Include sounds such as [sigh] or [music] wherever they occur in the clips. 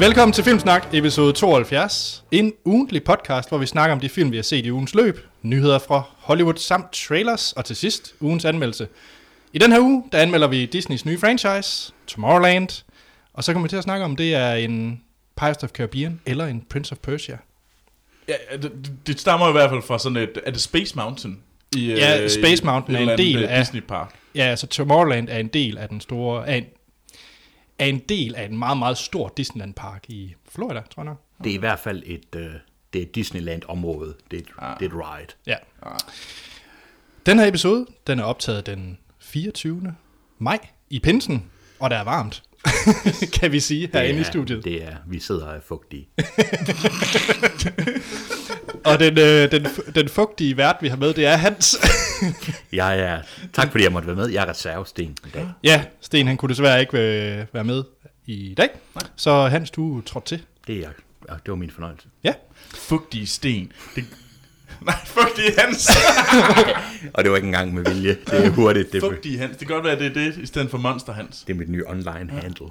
Velkommen til Filmsnak, episode 72. En ugentlig podcast, hvor vi snakker om de film, vi har set i ugens løb, nyheder fra Hollywood samt trailers, og til sidst ugens anmeldelse. I den her uge, der anmelder vi Disneys nye franchise, Tomorrowland, og så kommer vi til at snakke om, det er en Pirates of Caribbean eller en Prince of Persia. Ja, det, det stammer i hvert fald fra sådan et... Er det Space Mountain? I, Ja, øh, Space i Mountain et er en del øh, af- Disney Park. Ja, altså Tomorrowland er en del af den store, er en, er en del af en meget, meget stor Disneyland Park i Florida, tror jeg nok. Det er i hvert fald et, øh, det er et Disneyland-område. Det, er et- Ah. det er et ride. Ja. Ah. Den her episode, den er optaget den 24. maj i Pinsen, og der er varmt, [laughs] kan vi sige, herinde i studiet. Det er, vi sidder og er fugtige. [laughs] Og den, øh, den, den fugtige vært, vi har med, det er Hans. [laughs] Jeg er, tak fordi jeg måtte være med. Jeg er reservesten i dag. ja, Sten han kunne desværre ikke øh, være med i dag, så Hans, du trådte til. Det, er, ja, det var min fornøjelse. Ja, Fugtige sten. Det, [laughs] nej, fugtige Hans. [laughs] Og det var ikke engang med vilje. Det er hurtigt. Det fugtige Hans. Det kan godt være, det er det, i stedet for Monster Hans. det er mit nye online handle.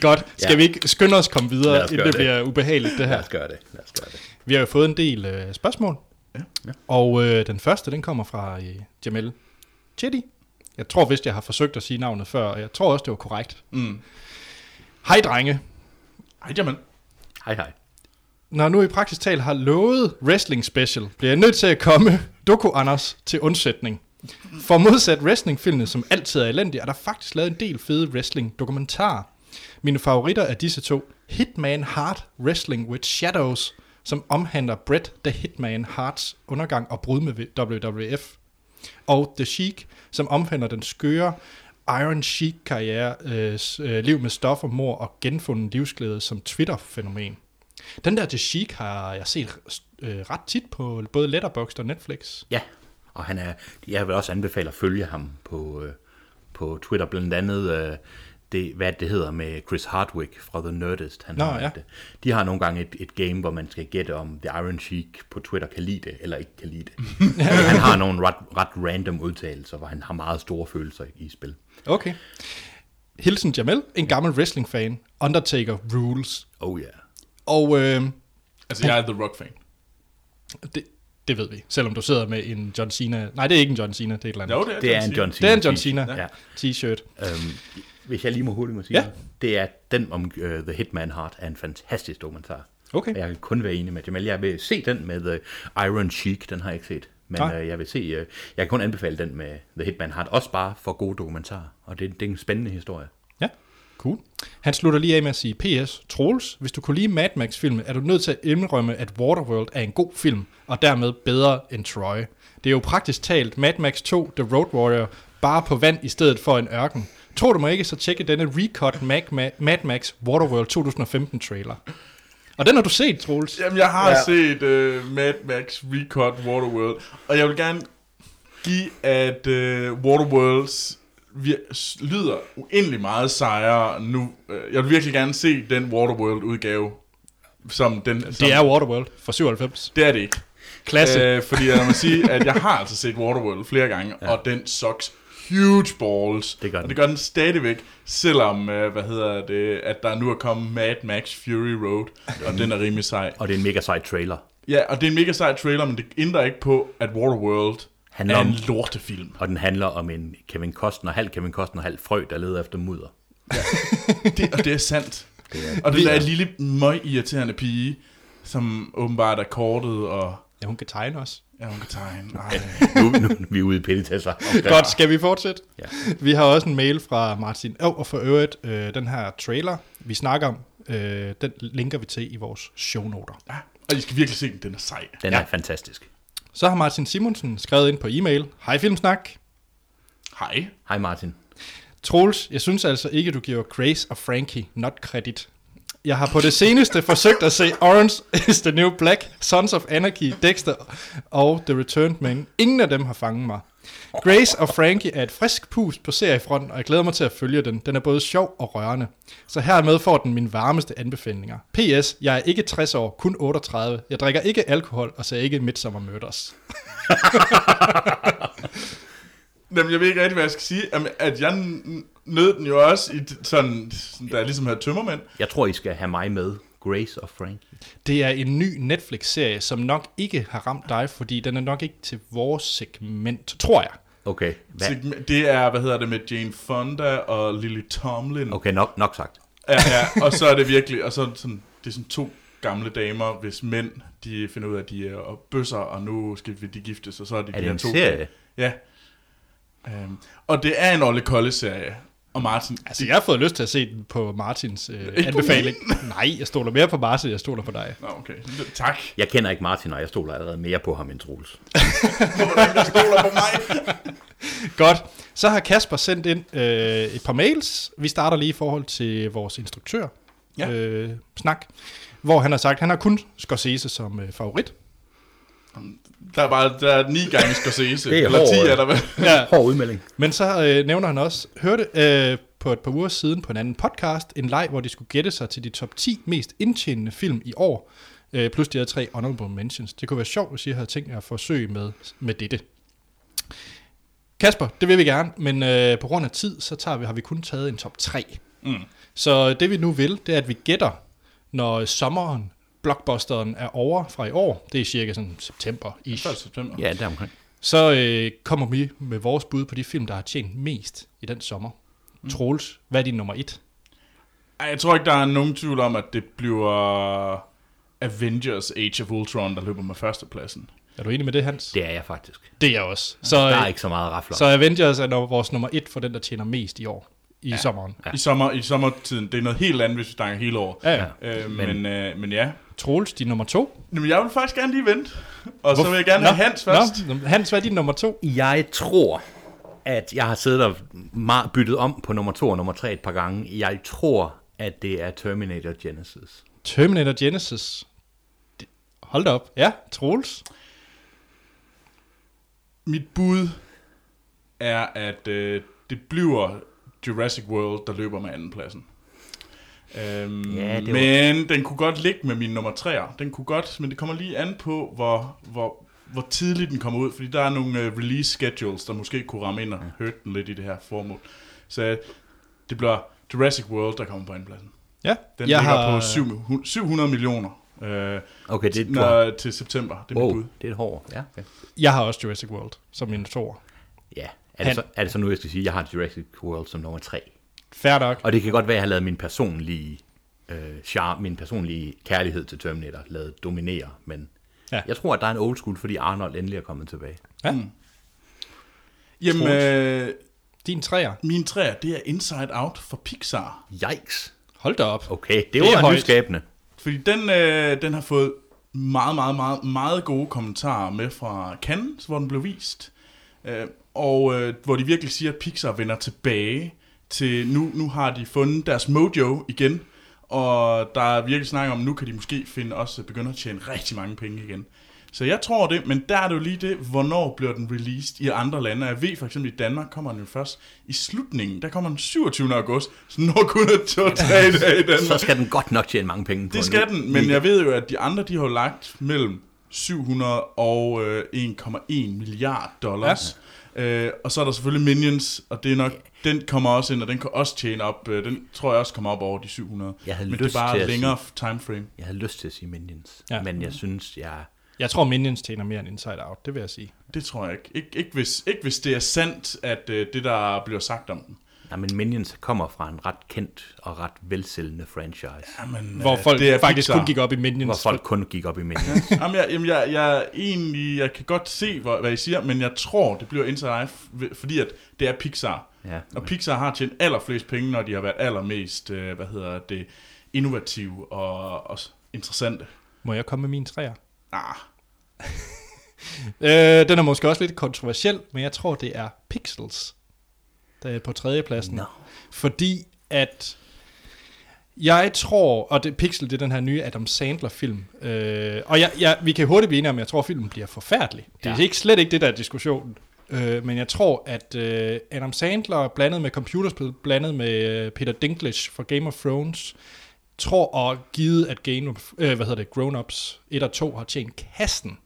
godt. Skal Ja. vi ikke skynde os komme videre, inden det det. bliver ubehageligt, det her? Lad os gøre det. Det. Vi har jo fået en del øh, spørgsmål. Ja. Ja. Og øh, den første, den kommer fra øh, Jamel Chetty. Jeg tror vist, jeg har forsøgt at sige navnet før, og jeg tror også, det var korrekt. Mm. Hej drenge. Ej, jamen. Hej hej. Når nu i praktisk tal har lovet wrestling special, bliver jeg nødt til at komme Doku Anders til undsætning. For modsat wrestlingfilmene, som altid er elendige, er der faktisk lavet en del fede wrestling-dokumentarer. Mine favoritter er disse to. Hitman Hart Wrestling with Shadows, som omhandler Bret the Hitman Harts undergang og brud med WWF. Og The Sheik, som omhandler den skøre Iron Sheik-karriere, øh, øh, liv med stoffer, mor og genfundet livsglæde som Twitter-fænomen. Den der The Sheik har jeg set øh, ret tit på både Letterboxd og Netflix. Ja, og han er, jeg vil også anbefale at følge ham på, øh, på Twitter, blandt andet øh, det, hvad det hedder med Chris Hardwick fra The Nerdist. Han Nå, har ja. et, de har nogle gange et, et game, hvor man skal gætte, om The Iron Sheik på Twitter kan lide det, eller ikke kan lide det. [laughs] han har nogle ret, ret random udtalelser, hvor han har meget store følelser i spil. Okay. Hilsen Jamel, en gammel wrestling-fan. Undertaker rules. Oh ja. Yeah. Og øh, Altså, jeg er The Rock-fan. det, det ved vi, selvom du sidder med en John Cena. Nej, det er ikke en John Cena, det er et eller andet. Jo, det er, Det er en John Cena. det er en John Cena Ja. t-shirt. Øhm, hvis jeg lige må hurtigt må sige Ja. det er den om uh, The Hitman Heart er en fantastisk dokumentar. Okay. Og Jeg kan kun være enig med Jamal. Jeg vil se den med uh, Iron Sheik, den har jeg ikke set. Men Nej. uh, jeg vil se, uh, jeg kan kun anbefale den med The Hitman Heart, også bare for gode dokumentarer. Og det, det er en spændende historie. Ja, cool. Han slutter lige af med at sige, P.S. Troels, hvis du kunne lide Mad Max-filmen, er du nødt til at indrømme, at Waterworld er en god film, og dermed bedre end Troy. Det er jo praktisk talt Mad Max 2, The Road Warrior, bare på vand i stedet for en ørken. Tror du mig ikke, så tjekke denne recut Mad, Mad Max Waterworld 2015 trailer. Og den har du set, Troels. Jamen, jeg har Ja. set uh, Mad Max Recut Waterworld, og jeg vil gerne give, at uh, Waterworlds s- lyder uendelig meget sejere nu. Uh, jeg vil virkelig gerne se den Waterworld-udgave, som den... Som, Det er Waterworld fra 97. det er det ikke. Klasse. Uh, fordi jeg må sige, at jeg har altså set Waterworld flere gange, ja. og den sucks huge balls. Det gør og den. det gør den stadigvæk, selvom, uh, hvad hedder det, at der nu er kommet Mad Max Fury Road, og den er rimelig sej. Og det er en mega sej trailer. Ja, og det er en mega sej trailer, men det ændrer ikke på, at Waterworld Handler er om- en lortefilm. Og den handler om en Kevin Costner, halv Kevin Costner, halv frø, der leder efter mudder. [laughs] Det, og det er sandt. Det er, Og den der lille møg irriterende pige, som åbenbart er kortet, og Ja, hun kan tegne os. ja, hun kan tegne. Ej. nu, nu, nu er vi ude i petitesser. Godt, skal vi fortsætte? Ja. Vi har også en mail fra Martin. Oh, og for øvrigt, øh, den her trailer, vi snakker om, øh, den linker vi til i vores shownoter. Ja, og I skal virkelig se den, den er sej. Den Ja. er fantastisk. Så har Martin Simonsen skrevet ind på e-mail. Hej Filmsnak. Hej. Hej Martin. Troels, jeg synes altså ikke, du giver Grace og Frankie not credit. Jeg har på det seneste forsøgt at se Orange is the New Black, Sons of Anarchy, Dexter og The Returned Man. Ingen af dem har fanget mig. Grace og Frankie er et frisk pust på seriefronten, og jeg glæder mig til at følge den. Den er både sjov og rørende. Så hermed får den min varmeste anbefalinger. P.S. Jeg er ikke 60 år, kun 38. Jeg drikker ikke alkohol og ser ikke Midsommer Murders. [laughs] Jamen, jeg ved ikke rigtig, hvad jeg skal sige. Jamen, At jeg nød den jo også i sådan, sådan der ligesom her tømmermænd. Jeg tror, I skal have mig med. Grace og Frank. Det er en ny Netflix-serie, som nok ikke har ramt dig, fordi den er nok ikke til vores segment, tror jeg. Okay, hvad? Det er, hvad hedder det, med Jane Fonda og Lily Tomlin. okay nok, nok sagt. Ja, ja, og så er det virkelig, og så er det sådan, det er sådan to gamle damer, hvis mænd, de finder ud af, at de er bøsser, og nu skal vi de giftes, og så er det Er de det her en to. serie? Ja. Um, og det er en Olle Kolle-serie. Og Martin, Altså, jeg har fået lyst til at se den på Martins øh, Ikke anbefaling. Nej, jeg stoler mere på Martin, jeg stoler på dig. Nå, okay. Tak. Jeg kender ikke Martin, og jeg stoler allerede mere på ham end Troels. [laughs] Hvordan stoler på mig. [laughs] Godt. Så har Kasper sendt ind øh, et par mails. Vi starter lige i forhold til vores instruktør Ja. øh, snak, hvor han har sagt, at han har kun Scorsese som øh, favorit. Der er bare der er ni gange Scorsese. [laughs] Det er Eller hård, ti øh. er der vel. Ja. Hård udmelding. Men så øh, nævner han også, hørte øh, på et par uger siden på en anden podcast, en leg, hvor de skulle gætte sig til de top 10 mest indtjenende film i år, øh, plus de her tre honorable mentions. Det kunne være sjovt, hvis I havde tænkt jer at forsøge med, med dette. Kasper, det vil vi gerne, men øh, på grund af tid, så tager vi, har vi kun taget en top 3. Mm. Så det vi nu vil, det er, at vi gætter, når sommeren, blockbusteren er over fra i år, det er cirka sådan september i, 1. september. Ja, der omkring. så øh, kommer vi med vores bud på de film, der har tjent mest i den sommer. Mm. Troels, hvad er din nummer et? Ej, jeg tror ikke, der er nogen tvivl om, at det bliver Avengers Age of Ultron, der løber med førstepladsen. Er du enig med det, Hans? Det er jeg faktisk. Det er jeg også. Så, Der er øh, ikke så meget rafler. så Avengers er vores nummer et for den, der tjener mest i år. I ja. sommeren. Ja. I, sommer, I sommertiden. Det er noget helt andet, hvis vi snakker hele år. Ja, ja. Øh, Men- men, men, øh, men ja. Troels, din nummer to. Jamen, jeg vil faktisk gerne lige vente. Og så vil jeg gerne have Hans først. Nå, Hans, hvad er din nummer to? Jeg tror, at jeg har siddet og meget byttet om på nummer to og nummer tre et par gange. Jeg tror, at det er Terminator Genesis. Terminator Genesis. Hold da op. Ja, Troels. Mit bud er, at øh, det bliver Jurassic World, der løber med andenpladsen. Øhm, Ja, det var- men den kunne godt ligge med min nummer 3'er. Den kunne godt, men det kommer lige an på, hvor, hvor, hvor tidligt den kommer ud. Fordi der er nogle uh, release schedules, der måske kunne ramme ind og høre den lidt i det her formål. Så det bliver Jurassic World, der kommer på andenpladsen. Ja, Den jeg ligger har, på 700, 700 millioner øh, Okay, det er når, til september. Det er mit wow, bud. det er et hår. Ja, okay. jeg har også Jurassic World som min toer. ja. Er, Han- det så, er det så nu, jeg skal sige, at jeg har Jurassic World som nummer tre? Fair nok. Og det kan godt være, at jeg har lavet min personlige, øh, charme, min personlige kærlighed til Terminator lavet dominere, men Ja. jeg tror, at der er en old school, fordi Arnold endelig er kommet tilbage. Ja. Mm. Jamen, øh, Din træer. min træer, det er Inside Out for Pixar. Yikes. Hold da op. Okay, det, er var nyskabende. Fordi den, øh, den har fået meget, meget, meget, meget gode kommentarer med fra Cannes, hvor den blev vist. Øh, og øh, hvor de virkelig siger, at Pixar vender tilbage til, nu, nu har de fundet deres mojo igen, og der er virkelig snak om, nu kan de måske finde også begynde at tjene rigtig mange penge igen. Så jeg tror det, men der er det jo lige det, hvornår bliver den released i andre lande. Jeg ved for eksempel, i Danmark kommer den jo først i slutningen. Der kommer den 27. august, så når kun et to-tre [laughs] dage i Danmark. Så skal den godt nok tjene mange penge på Det skal den, men jeg ved jo, at de andre, de har lagt mellem 700 og øh, 1,1 milliard dollars. Ja. Øh, og så er der selvfølgelig Minions, og det er nok, den kommer også ind, og den kan også tjene op, øh, den tror jeg også kommer op over de 700. Jeg havde men det lyst er bare til længere time frame. Jeg havde lyst til at sige Minions, ja. men jeg synes, jeg... Jeg tror, Minions tjener mere end Inside Out, det vil jeg sige. Det tror jeg ikke. Ik- ikke, hvis, ikke hvis det er sandt, at øh, det der bliver sagt om den. Nej, men Minions kommer fra en ret kendt og ret velsælgende franchise, Jamen, Hvor øh, folk det er faktisk Pixar. kun gik op i Minions. hvor folk kun gik op i Minions. [laughs] Jamen, jeg, jamen jeg, jeg, egentlig, jeg kan godt se, hvad, hvad I siger, men jeg tror, det bliver Inside f- fordi at det er Pixar. Ja. Og Pixar har tjent allerflest penge, når de har været allermest, øh, hvad hedder det, innovative og, og interessante. Må jeg komme med min træer? Ah, [laughs] Øh, den er måske også lidt kontroversiel, men jeg tror, det er Pixels, der er på tredjepladsen. Nå. Fordi at jeg tror, og det, Pixel, det er den her nye Adam Sandler-film, øh, og jeg, jeg, vi kan hurtigt blive enige om, at jeg tror, at filmen bliver forfærdelig. Det er Ja. ikke slet ikke det, der er diskussionen. Øh, men jeg tror, at øh, Adam Sandler blandet med computerspil, blandet med øh, Peter Dinklage fra Game of Thrones, tror og givet, at Game of, øh, hvad hedder det, Grown Ups 1 og 2 har tjent kassen,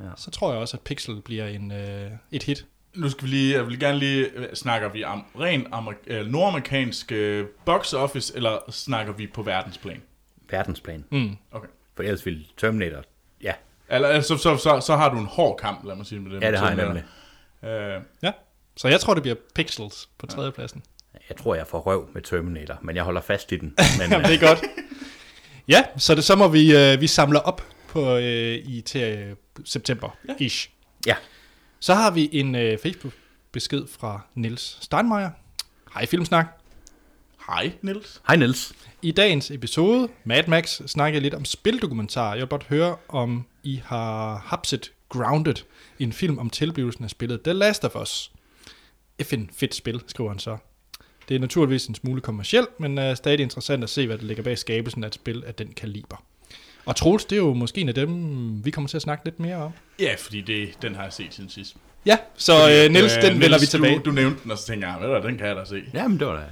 Ja. så tror jeg også, at Pixel bliver en, øh, et hit. Nu skal vi lige, jeg vil gerne lige, øh, snakker vi om ren amerik- øh, nordamerikansk øh, box office, eller snakker vi på verdensplan? Verdensplan. Mm. Okay. For ellers ville Terminator... Ja, Eller, altså, så, så, så, så har du en hård kamp, lad mig sige med det. ja det har jeg nemlig. Øh, Ja. Så jeg tror, det bliver Pixels på tredjepladsen. Jeg tror, jeg får røv med Terminator, men jeg holder fast i den. [laughs] Men, Jamen, det er godt. Ja, så, det, så må vi, øh, vi samler op på øh, i til øh, september-ish. ja, Så har vi en øh, Facebook-besked fra Nils Steinmeier. Hej Filmsnak. hej, Niels. hej Niels. I dagens episode, Mad Max, snakker jeg lidt om spildokumentar. Jeg vil godt høre, om I har hapset Grounded, en film om tilblivelsen af spillet The Last of Us. FN fedt spil, skriver han så. Det er naturligvis en smule kommercielt, men er stadig interessant at se, hvad der ligger bag skabelsen af et spil af den kaliber. Og Troels, det er jo måske en af dem, vi kommer til at snakke lidt mere om. Ja, fordi det, den har jeg set siden sidst. Ja, så øh, Niels, den vender vi Niels, tilbage. Du, du nævnte den, og så tænkte jeg, ved du hvad, den kan jeg da se. Jamen, det var da...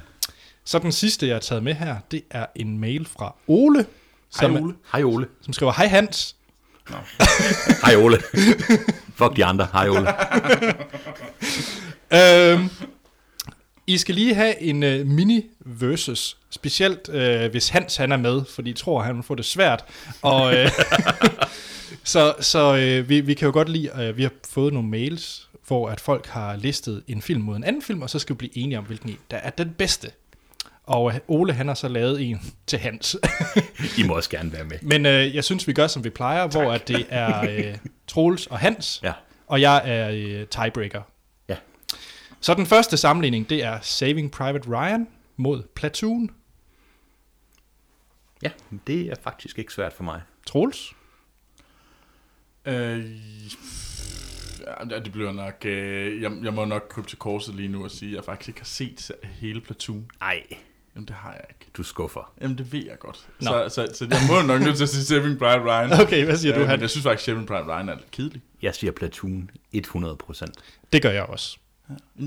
Så den sidste, jeg har taget med her, det er en mail fra Ole, som, Hej, Ole. Hej Ole. som skriver, Hej Hans, [laughs] Hej Ole. Fuck de andre. Hej Ole. Øhm, I skal lige have en uh, mini-versus, specielt uh, hvis Hans han er med, fordi jeg tror, han vil få det svært. Og, uh, [laughs] så så uh, vi, vi kan jo godt lide, uh, vi har fået nogle mails, hvor at folk har listet en film mod en anden film, og så skal vi blive enige om, hvilken en, der er den bedste. Og uh, Ole han har så lavet en til Hans. [laughs] I må også gerne være med. Men uh, jeg synes, vi gør, som vi plejer, hvor at det er uh, Troels og Hans, Ja. og jeg er uh, tiebreaker. Så den første sammenligning, det er Saving Private Ryan mod Platoon. Ja, det er faktisk ikke svært for mig. Troels? Øh, ja, det bliver nok... Øh, jeg, jeg må nok krybe til korset lige nu og sige, at jeg faktisk ikke har set hele Platoon. Nej, Jamen, det har jeg ikke. du skuffer. Jamen, det ved jeg godt. Nå. Så, så, så jeg må nok nødt til at sige Saving Private Ryan. [laughs] Okay, hvad siger ja, du, Han? jeg synes faktisk, Saving Private Ryan er lidt kedelig. Jeg siger Platoon 100%. Det gør jeg også.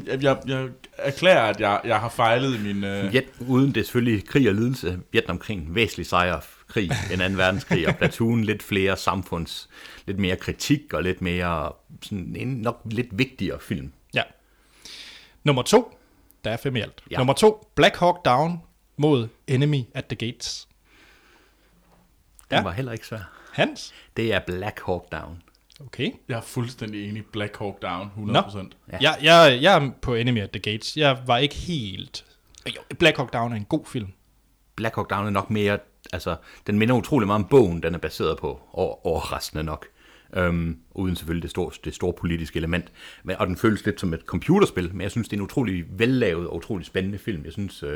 Jeg, jeg, jeg erklærer, at jeg, jeg har fejlet i min... Øh, Viet, uden det selvfølgelig krig og lidelse. Vietnamkrigen, væsentlig sejr krig end 2. verdenskrig, og Platoon lidt flere samfunds, lidt mere kritik og lidt mere, sådan en nok lidt vigtigere film. Ja. Nummer to, der er fem i alt. Ja. Nummer to, Black Hawk Down mod Enemy at the Gates. Den Ja. var heller ikke svær. Hans? Det er Black Hawk Down. Okay. jeg er fuldstændig enig. Black Hawk Down, 100%. Nå. Ja. Jeg, jeg, jeg er på Enemy at the Gates. Jeg var ikke helt... Black Hawk Down er en god film. Black Hawk Down er nok mere, altså, den minder utrolig meget om bogen, den er baseret på, og overraskende nok. Øhm, uden selvfølgelig det store, det store politiske element. Men, og den føles lidt som et computerspil, men jeg synes, det er en utrolig vellavet og utrolig spændende film. Jeg synes, øh,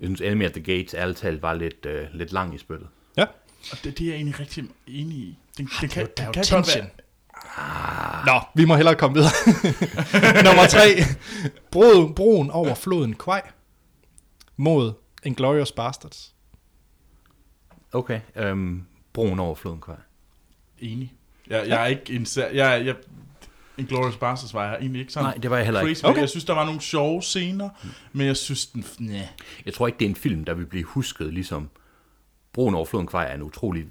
jeg synes Enemy at the Gates ærligt talt var lidt, øh, lidt lang i spyttet. Ja. Og det, det er jeg egentlig rigtig enig i. Den, den Der kan, er der er den jo kan godt tension. være... Nå, vi må hellere komme videre. [laughs] Nummer tre. Broen, broen over floden Kwai mod Inglourious Bastards. Okay, øhm, broen over floden Kvej. Enig. Jeg, jeg er ikke en sær... Jeg, jeg, en Glorious Bastards var jeg egentlig ikke sådan Nej, det var jeg heller ikke. crazy. Okay. Jeg synes, der var nogle sjove scener, men jeg synes, den... Næh. Jeg tror ikke, det er en film, der vil blive husket, ligesom Broen over floden Kvej er en utrolig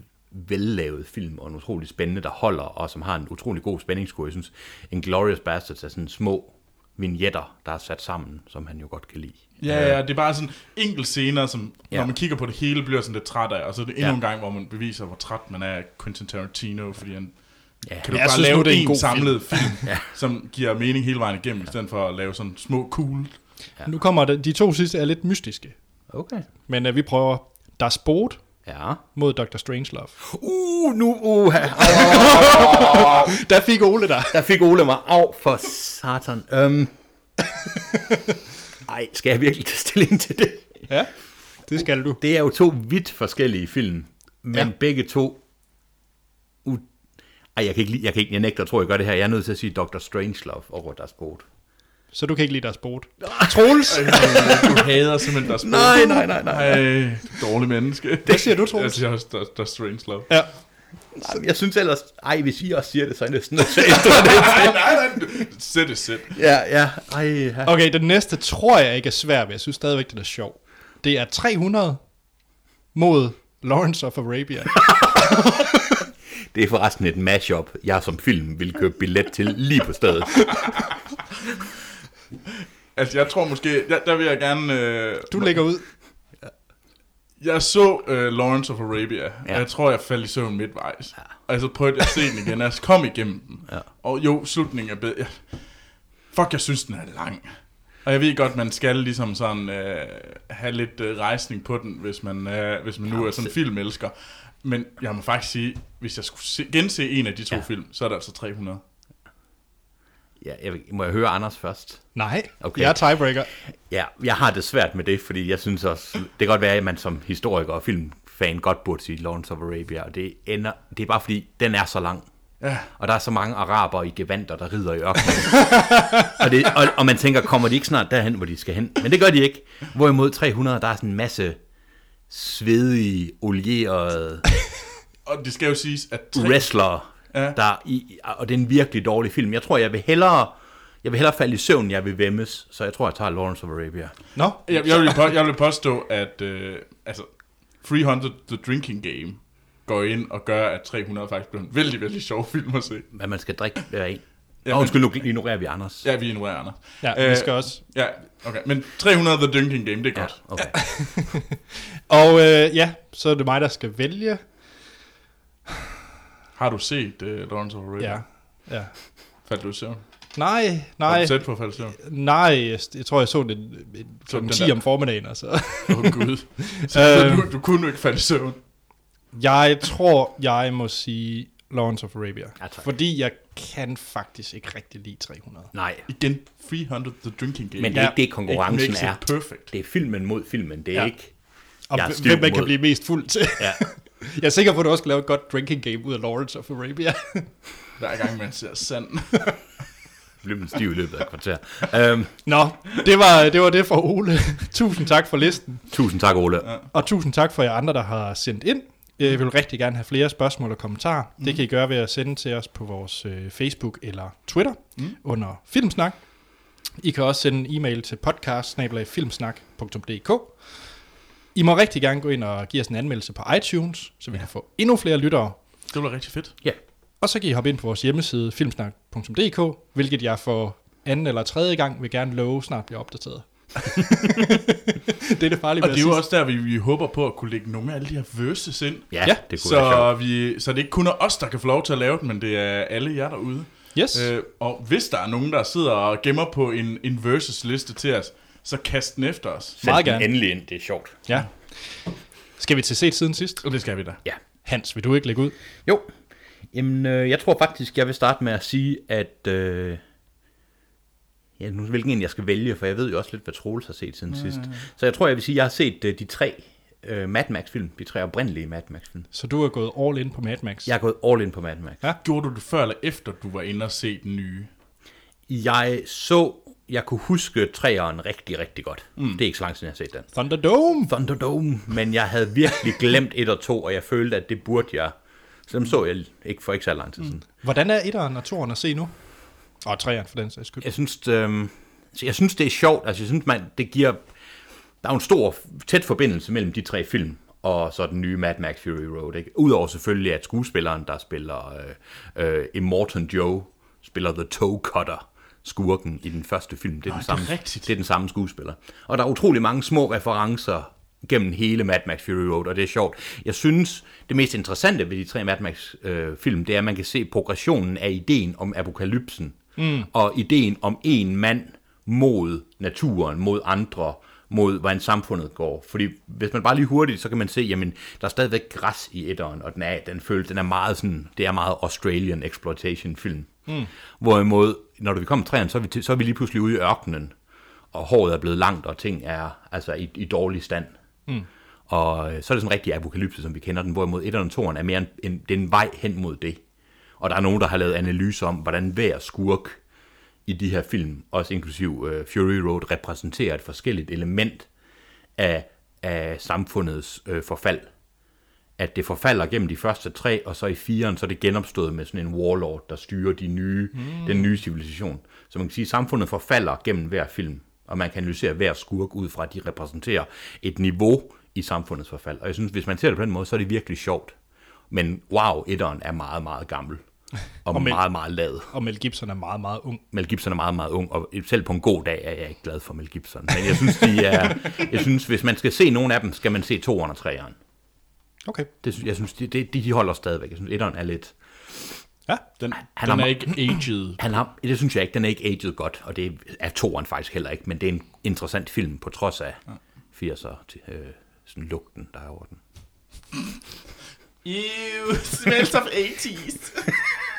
vellavet film, og en utrolig spændende, der holder, og som har en utrolig god spændingskurve. Jeg synes, en Glorious Bastards er sådan små vignetter, der er sat sammen, som han jo godt kan lide. Ja, ja, det er bare sådan enkelt scener, som Ja. når man kigger på det hele, bliver sådan lidt træt af, og så er det endnu Ja. en gang, hvor man beviser, hvor træt man er af Quentin Tarantino, fordi han Ja, kan du Jeg bare synes lave det en en god samlet film, [laughs] Ja. som giver mening hele vejen igennem, i stedet for at lave sådan små cool. Ja. Nu kommer det, de to sidste er lidt mystiske, Okay. men uh, vi prøver Das Boot Ja. mod Dr. Strangelove. Uh, nu, uh, [laughs] Der fik Ole der. der fik Ole mig af for satan. Um. [laughs] Ej, skal jeg virkelig tage stilling til det? Ja, det skal du. Det er jo to vidt forskellige film, men Ja. begge to... U- Ej, jeg kan ikke, lide- jeg kan ikke, jeg nægter at tro, jeg gør det her. Jeg er nødt til at sige Dr. Strangelove over deres bord. Så du kan ikke lide Das Boot. [laughs] Troels, Du hader simpelthen der Nej, nej, nej, nej. Ej, dårlig menneske. hvad siger du, Jeg Troels? siger også, der, der er strange love. Ja. nej. Jeg synes ellers... Ej, hvis I også siger det, så er jeg næsten nødt til at [laughs] nej, nej, nej. Sæt det sæt. Ja, ja. Ej, ja. Okay, den næste tror jeg ikke er svær, men jeg synes stadigvæk, den er sjov. Det er 300 mod Lawrence of Arabia. [laughs] det er forresten et mashup, jeg som film vil købe billet til lige på stedet. [laughs] Altså, jeg tror måske, der, der vil jeg gerne... Øh, Du lægger ud. Jeg så øh, Lawrence of Arabia, ja. Og jeg tror, jeg faldt i søvn midtvejs. Ja. Og så prøvede jeg at se den igen, og jeg kom igennem den. Ja. Og jo, slutningen er bedre. Fuck, jeg synes, den er lang. Og jeg ved godt, man skal ligesom sådan øh, have lidt øh, rejsning på den, hvis man, øh, hvis man nu er sådan en filmelsker. Men jeg må faktisk sige, hvis jeg skulle se, gense en af de to. Ja. film, så er det altså 300. Ja, jeg, må jeg høre Anders først? Nej, okay. Jeg er tiebreaker. Ja, jeg har det svært med det, fordi jeg synes også, det kan godt være, at man som historiker og filmfan godt burde sige Lawrence of Arabia, og det, ender, det er bare fordi, den er så lang. Ja. Og der er så mange araber i gevanter, der rider i ørkenen. [laughs] og, det, og, og man tænker, kommer de ikke snart derhen, hvor de skal hen? Men det gør de ikke. Hvorimod 300, der er sådan en masse svedige, olierede Og det skal jo siges, at tre, wrestlere, Ja. der i, og det er en virkelig dårlig film. Jeg tror, jeg vil hellere, jeg vil hellere falde i søvn, end jeg vil vemmes, så jeg tror, jeg tager Lawrence of Arabia. Nå, jeg, jeg, vil, på, jeg vil påstå, at øh, altså, 300 The Drinking Game går ind og gør, at 300 faktisk bliver en vældig, vældig sjov film at se. Hvad man skal drikke hver en. Ja, undskyld, nu ignorerer vi Anders. Ja, vi ignorerer Anders. ja, øh, vi skal også. Ja, okay. Men 300 The Drinking Game, det er Ja, godt. okay. [laughs] Og øh, ja, så er det mig, der skal vælge. Har du set uh, Lawrence of Arabia? Ja, ja. Faldt du i søvn? Nej, Var nej, du tæt på at falde i søvn? nej, jeg, jeg tror, jeg så det kl. 10 der- om formiddagen. Altså. [laughs] Åh, oh, Gud. [laughs] Så Øhm. du, du kunne jo ikke falde i søvn. Jeg tror, jeg må sige Lawrence of Arabia. Ja, tak. fordi jeg kan faktisk ikke rigtig lide 300. Nej, Igen, 300 The Drinking Game. men det er Ja. ikke det, konkurrencen It er. perfect. Det er filmen mod filmen, det er Ja. ikke... Og hvem man kan blive mest fuld til. Ja. [laughs] jeg er sikker på, at du også kan lave et godt drinking game ud af Lawrence of Arabia. [laughs] Hver gang man ser sand. [laughs] Blev man stiv i løbet af et kvarter. Um, Nå, det var, det var det for Ole. [laughs] tusind tak for listen. tusind tak, Ole. Ja. Og tusind tak for jer andre, der har sendt ind. Jeg vil rigtig gerne have flere spørgsmål og kommentarer. Mm. Det kan I gøre ved at sende til os på vores øh, Facebook eller Twitter mm. under Filmsnak. I kan også sende en e-mail til podcast I må rigtig gerne gå ind og give os en anmeldelse på iTunes, så vi kan få endnu flere lyttere. Det var rigtig fedt. ja. Og så kan I hoppe ind på vores hjemmeside filmsnak.dk, hvilket jeg for anden eller tredje gang vil gerne love snart bliver opdateret. [laughs] det er det farlige Og det er jo også der, vi, vi håber på at kunne lægge nogle af alle de her verses ind. Ja, det kunne være Så, sjovt. vi, så det er ikke kun er os, der kan få lov til at lave den, men det er alle jer derude. Yes. Øh, og hvis der er nogen, der sidder og gemmer på en, en versus-liste til os, så kast den efter os. Send meget gerne. endelig ind, det er sjovt. Ja. Skal vi til set siden sidst? Og det skal vi da. Ja. Hans, vil du ikke lægge ud? Jo. Jamen, øh, jeg tror faktisk, jeg vil starte med at sige, at... Øh, ja, nu hvilken en jeg skal vælge, for jeg ved jo også lidt, hvad Troels har set siden mm. sidst. Så jeg tror, jeg vil sige, at jeg har set øh, de tre øh, Mad Max-film, de tre oprindelige Mad Max-film. Så du er gået all in på Mad Max. Jeg er gået all in på Mad Max. Ja. Gjorde du det før eller efter, du var inde og se den nye? Jeg så, jeg kunne huske træeren rigtig, rigtig godt. Mm. Det er ikke så lang tid, jeg har set den. Thunderdome. Thunderdome, men jeg havde virkelig glemt et og to, og jeg følte, at det burde jeg. Så dem så jeg ikke for ikke så lang tid siden. Mm. Hvordan er etteren og toeren at se nu? Og treeren for den sags skyld. Jeg synes, øh, jeg synes, det er sjovt. Altså, jeg synes, man, det giver... Der er en stor, tæt forbindelse mellem de tre film, og så den nye Mad Max Fury Road. Ikke? Udover selvfølgelig, at skuespilleren, der spiller øh, øh, Immortan Joe, spiller The Toe Cutter, skurken i den første film. Det er, Nå, den det er samme, rigtigt. det er den samme skuespiller. Og der er utrolig mange små referencer gennem hele Mad Max Fury Road, og det er sjovt. Jeg synes, det mest interessante ved de tre Mad Max-film, øh, det er, at man kan se progressionen af ideen om apokalypsen, mm. og ideen om en mand mod naturen, mod andre, mod hvordan samfundet går. Fordi hvis man bare lige hurtigt, så kan man se, jamen, der er stadigvæk græs i etteren, og den er, den føles, den er meget sådan, det er meget Australian exploitation film. Mm. Hvorimod, når vi kommer træerne, så er, vi, så er vi lige pludselig ude i ørkenen, og håret er blevet langt, og ting er altså i, i dårlig stand. Mm. Og øh, så er det sådan en rigtig apokalypse, som vi kender den, hvorimod 1 og 2 er mere en, en, det er en vej hen mod det. Og der er nogen, der har lavet analyser om, hvordan hver skurk i de her film, også inklusiv øh, Fury Road, repræsenterer et forskelligt element af, af samfundets øh, forfald. At det forfalder gennem de første tre, og så i firen, så er det genopstået med sådan en warlord, der styrer de nye, mm. den nye civilisation. Så man kan sige, at samfundet forfalder gennem hver film, og man kan analysere hver skurk ud fra, at de repræsenterer et niveau i samfundets forfald. Og jeg synes, hvis man ser det på den måde, så er det virkelig sjovt. Men wow, etteren er meget, meget gammel. [laughs] Og, Og Mel- meget, meget lad. Og Mel Gibson er meget, meget ung. Mel Gibson er meget, meget ung, og selv på en god dag er jeg ikke glad for Mel Gibson. Men jeg synes, de er, [laughs] jeg synes hvis man skal se nogen af dem, skal man se toeren og treeren. Okay. Det, jeg synes, de, de, de holder stadigvæk. Jeg synes, etteren er lidt... Ja, Den, Han den har- er ikke aged. [clears throat] Han har, det synes jeg ikke, den er ikke aged godt, og det er toeren faktisk heller ikke, men det er en interessant film, på trods af 80'er til, øh, sådan lugten, der er over den. [laughs] Ew, smells of 80s.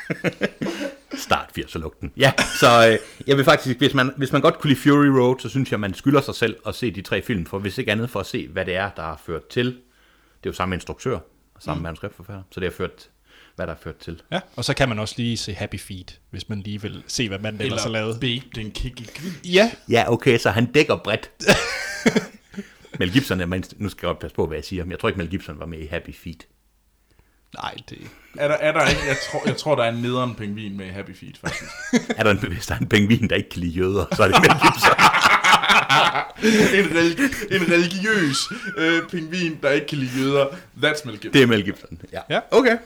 [laughs] Start 80'er lugten. Ja, så øh, jeg vil faktisk, hvis man, hvis man godt kunne lide Fury Road, så synes jeg, man skylder sig selv at se de tre film, for hvis ikke andet for at se, hvad det er, der har ført til. Det er jo samme instruktør og samme mm. manuskriptforfatter, så det har ført, hvad der har ført til. ja. Og så kan man også lige se Happy Feet, hvis man lige vil se, hvad manden ellers har lavet. Babe, den kick i. Ja, Ja, okay, så han dækker bredt. [laughs] Mel Gibson er, man- nu skal jeg godt passe på, hvad jeg siger, men jeg tror ikke, Mel Gibson var med i Happy Feet. nej, det... Er der, er der ikke? Jeg tror, jeg tror, der er en nederen pingvin med i Happy Feet, faktisk. [laughs] Er der en, hvis der er en pingvin, der ikke kan lide jøder, så er det Mel Gibson. [laughs] en, religi- en religiøs øh, pingvin, der ikke kan lide jøder. That's Mel Gibson. Det er Mel Gibson, ja. Ja. Okay.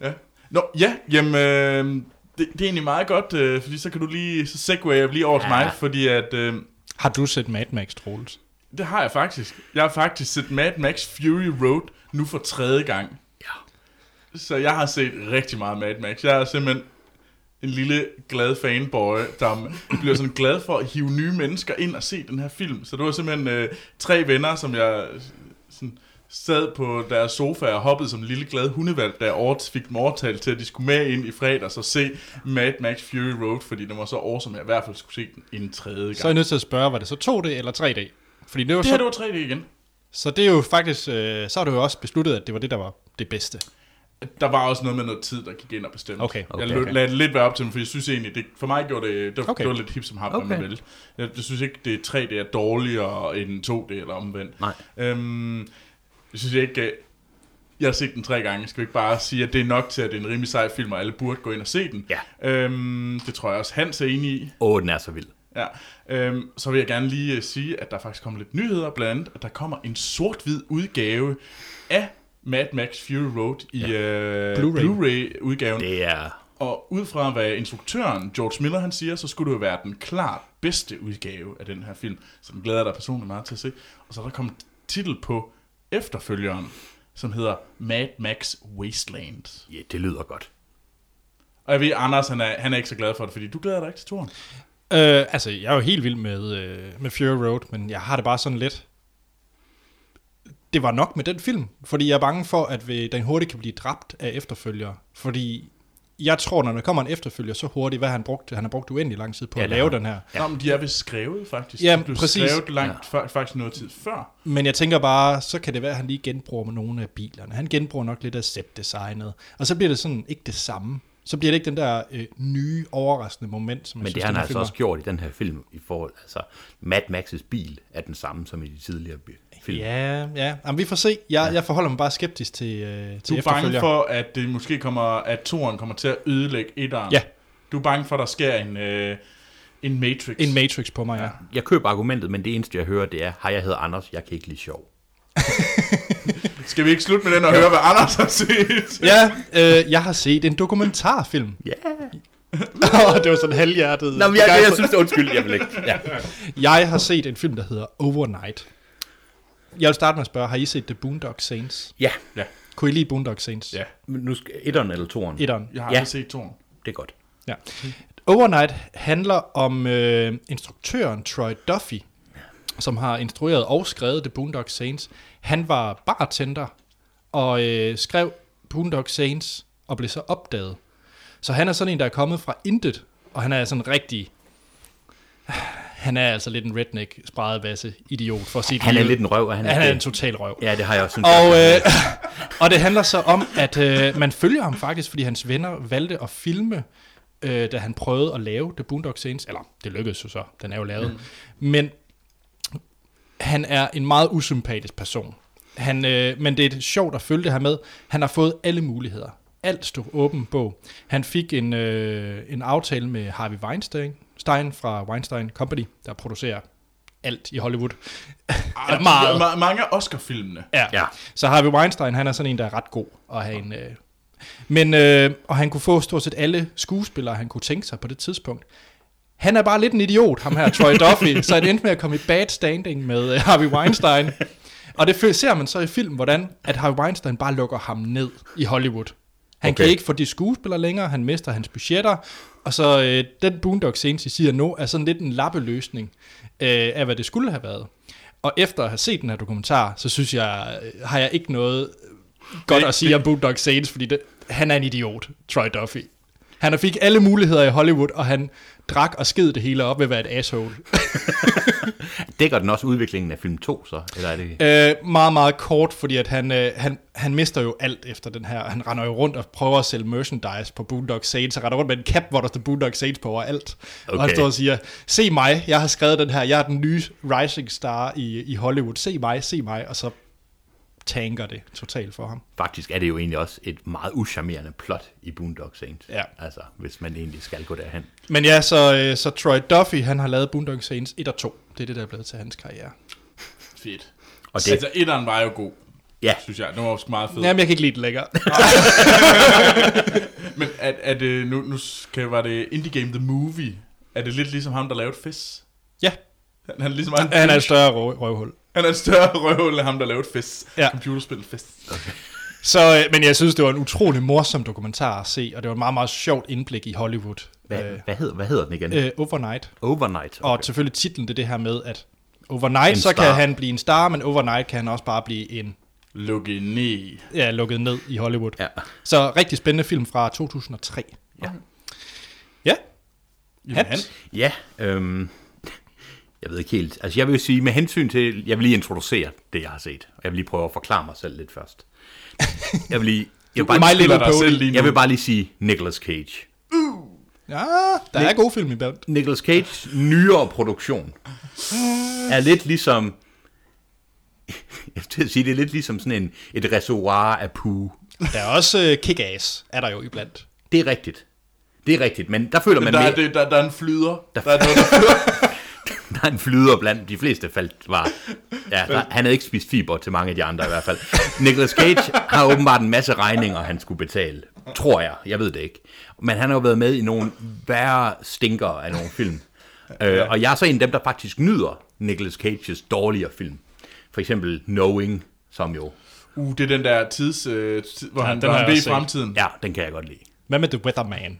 Ja. Nå, ja, jamen, øh, det, det er egentlig meget godt, øh, fordi så kan du lige, så segwayer lige over til Ja. mig, fordi at, øh, Har du set Mad Max, Troels? det har jeg faktisk. Jeg har faktisk set Mad Max Fury Road nu for tredje gang. Ja. Så jeg har set rigtig meget Mad Max. Jeg er simpelthen en lille glad fanboy, der bliver sådan glad for at hive nye mennesker ind og se den her film. Så det var simpelthen øh, tre venner, som jeg sådan, sad på deres sofa og hoppede som en lille glad hundevalg, da jeg fik dem overtalt til, at de skulle med ind i fredags og se Mad Max Fury Road, fordi den var så awesome, at jeg i hvert fald skulle se den en tredje gang. Så er jeg nødt til at spørge, var det så 2D eller 3D? Fordi det var det her, så, det var 3D igen. så det er jo faktisk, øh, så har du jo også besluttet, at det var det, der var det bedste. Der var også noget med noget tid, der gik ind og bestemte. Okay, okay, jeg okay. lagde det lidt være op til dem, for jeg synes egentlig, det, for mig gjorde det, det, var, Okay. det var lidt hip som hap, okay. Man vil. Jeg, jeg synes ikke, det 3D er dårligere end 2D eller omvendt. Nej. Øhm, jeg synes ikke, øh, jeg har set den tre gange. Skal vi ikke bare sige, at det er nok til, at det er en rimelig sej film, og alle burde gå ind og se den? Ja. Øhm, det tror jeg også, Hans er enig i. Åh, oh, den er så vild. Ja. Øhm, så vil jeg gerne lige uh, sige, at der faktisk kommer lidt nyheder, blandt andet, at der kommer en sort-hvid udgave af Mad Max Fury Road i ja. uh, Blu-ray. Blu-ray-udgaven. Det er... Og ud fra hvad instruktøren George Miller han siger, så skulle det jo være den klart bedste udgave af den her film. Så den glæder jeg dig personligt meget til at se. Og så er der kommet titel på efterfølgeren, som hedder Mad Max Wasteland. Ja, det lyder godt. Og jeg ved, Anders han er, han er ikke så glad for det, fordi du glæder dig ikke til turen. Øh, altså, jeg er jo helt vild med, øh, med Fury Road, men jeg har det bare sådan lidt... Det var nok med den film, fordi jeg er bange for, at vi- den hurtigt kan blive dræbt af efterfølgere. Fordi jeg tror, når der kommer en efterfølger så hurtigt, hvad han brugte, han har brugt uendelig lang tid på Ja, at lave har den her. Ja. Nå, men de er vist skrevet faktisk. Ja, de blev præcis. skrevet langt, ja. faktisk noget tid før. Men jeg tænker bare, så kan det være, at han lige genbruger med nogle af bilerne. Han genbruger nok lidt af set-designet. Og så bliver det sådan ikke det samme. Så bliver det ikke den der øh, nye, overraskende moment, som jeg Men synes, det har han her altså også gjort i den her film, i forhold, altså Mad Max's bil er den samme som i de tidligere bi- film. Ja, ja. Jamen, vi får se. Jeg, jeg forholder mig bare skeptisk til, øh, til Du er bange for, at det måske kommer, at toren kommer til at ødelægge etteren. Ja. Du er bange for, at der sker en, øh, en Matrix. En Matrix på mig, ja. Ja. Jeg køber argumentet, men det eneste, jeg hører, det er, hej, jeg hedder Anders, jeg kan ikke lide sjov. [laughs] Skal vi ikke slutte med den og høre, hvad Anders har set? Ja, øh, jeg har set en dokumentarfilm. Ja. [laughs] Yeah. det var sådan halvhjertet. Nå, men jeg, jeg, jeg synes, det er undskyld, jeg vil ikke. Ja. jeg har set en film, der hedder Overnight. Jeg vil starte med at spørge, har I set The Boondock Saints? ja. Ja. Kunne I lide Boondock Saints? Ja. Men nu skal etteren eller toeren. Etteren. Jeg har Ja. aldrig set toren. Det er godt. Ja. Overnight handler om øh, instruktøren Troy Duffy, som har instrueret og skrevet The Boondock Saints. Han var bartender og øh, skrev Boondock Saints og blev så opdaget. Så han er sådan en, der er kommet fra intet, og han er sådan rigtig... Han er altså lidt en redneck, spredebasse idiot for at sige Han er lidt en røv, og han er, Han er det. en total røv. Ja, det har jeg også syntes. Og, øh, [laughs] og det handler så om, at øh, man følger ham faktisk, fordi hans venner valgte at filme, øh, da han prøvede at lave The Boondock Saints. Eller, det lykkedes jo så, den er jo lavet. Mm. Men han er en meget usympatisk person. Han, øh, men det er sjovt at følge det her med. Han har fået alle muligheder. Alt stod åben bog. Han fik en, øh, en aftale med Harvey Weinstein Stein fra Weinstein Company, der producerer alt i Hollywood. Ah, Eller meget. ma- mange Oscar-filmene. Ja. Ja. Så Harvey Weinstein, han er sådan en, der er ret god at have en... Øh, men, øh, og han kunne få stort set alle skuespillere, han kunne tænke sig på det tidspunkt. Han er bare lidt en idiot, ham her, Troy Duffy, [laughs] så det endte med at komme i bad standing med øh, Harvey Weinstein. Og det ser man så i film, hvordan at Harvey Weinstein bare lukker ham ned i Hollywood. Han. Okay. kan ikke få de skuespillere længere, han mister hans budgetter, og så øh, den Boondock-scene, siger nu, er sådan lidt en lappeløsning øh, af, hvad det skulle have været. Og efter at have set den her dokumentar, så synes jeg, øh, har jeg ikke noget godt at sige om Boondock Saints, fordi det, han er en idiot, Troy Duffy. Han fik alle muligheder i Hollywood, og han drak og sked det hele op ved at være et asshole. [laughs] Dækker den også udviklingen af film 2, så? Eller er det... Øh, meget, meget kort, fordi at han, øh, han, han mister jo alt efter den her. Han render jo rundt og prøver at sælge merchandise på Boondock Saints. Han render rundt med en cap, hvor der står Boondock Saints på overalt. Okay. Og han står og siger, se mig, jeg har skrevet den her, jeg er den nye rising star i, i Hollywood. Se mig, se mig. Og så tanker det totalt for ham. Faktisk er det jo egentlig også et meget uschammerende plot i Boondock Saints. Ja. Altså, hvis man egentlig skal gå derhen. Men ja, så, øh, så Troy Duffy, han har lavet Boondock Saints 1 og 2. Det er det, der er blevet til hans karriere. Fedt. Og Det. Altså, etteren var jo god, ja, synes jeg. Den var også meget fed. Jamen, jeg kan ikke lide det længere. [laughs] Men er, er det, nu, nu skal, var det Indie Game The Movie. Er det lidt ligesom ham, der lavede Fizz? ja, Han, han er ligesom han, han er et større røv, røvhul. Han er en større [laughs] røvhul end ham, der lavede Fizz. Ja. Computerspil Fizz. Så, øh, men jeg synes, det var en utrolig morsom dokumentar at se, og det var et meget, meget sjovt indblik i Hollywood. hvad, Øh, hvad, hedder, hvad hedder den igen? øh, overnight. Overnight. Og selvfølgelig titlen, det er det her med, at overnight, En så kan star. han blive en star, men overnight kan han også bare blive en, Lukket ned. ja, lukket ned i Hollywood. Ja. Så rigtig spændende film fra 2003. Ja. Ja, Hans? Ja, øhm, jeg ved ikke helt. Altså jeg vil jo sige, med hensyn til, jeg vil lige introducere det, jeg har set. Og jeg vil lige prøve at forklare mig selv lidt først. Jeg vil lige, jeg vil bare, dig Pony. selv lige nu. jeg vil bare lige sige Nicolas Cage. Ja, der er gode film i blandt. Nicolas Cages nyere produktion er lidt ligesom, jeg vil sige, det er lidt ligesom sådan en, et reservoir af poo. Der er også uh, Kick-Ass, er der jo iblandt. Det er rigtigt. Det er rigtigt, men der føler man Der, mere, er, det, der, der er en flyder. Der- Der, der er noget, der flyder. [laughs] der er en flyder blandt de fleste faldt var. Ja, [laughs] der, han havde ikke spist fiber til mange af de andre i hvert fald. Nicolas Cage har åbenbart en masse regninger, han skulle betale. Tror jeg. Jeg ved det ikke. Men han har jo været med i nogle værre stinker af nogle film. [laughs] Øh, og jeg er så en af dem, der faktisk nyder Nicolas Cages dårligere film. For eksempel Knowing, som jo... Uh, det er den der tids, øh, tid, hvor Ja, han, den hvor han ved i fremtiden. Ja, den kan jeg godt lide. Hvad med The Weatherman?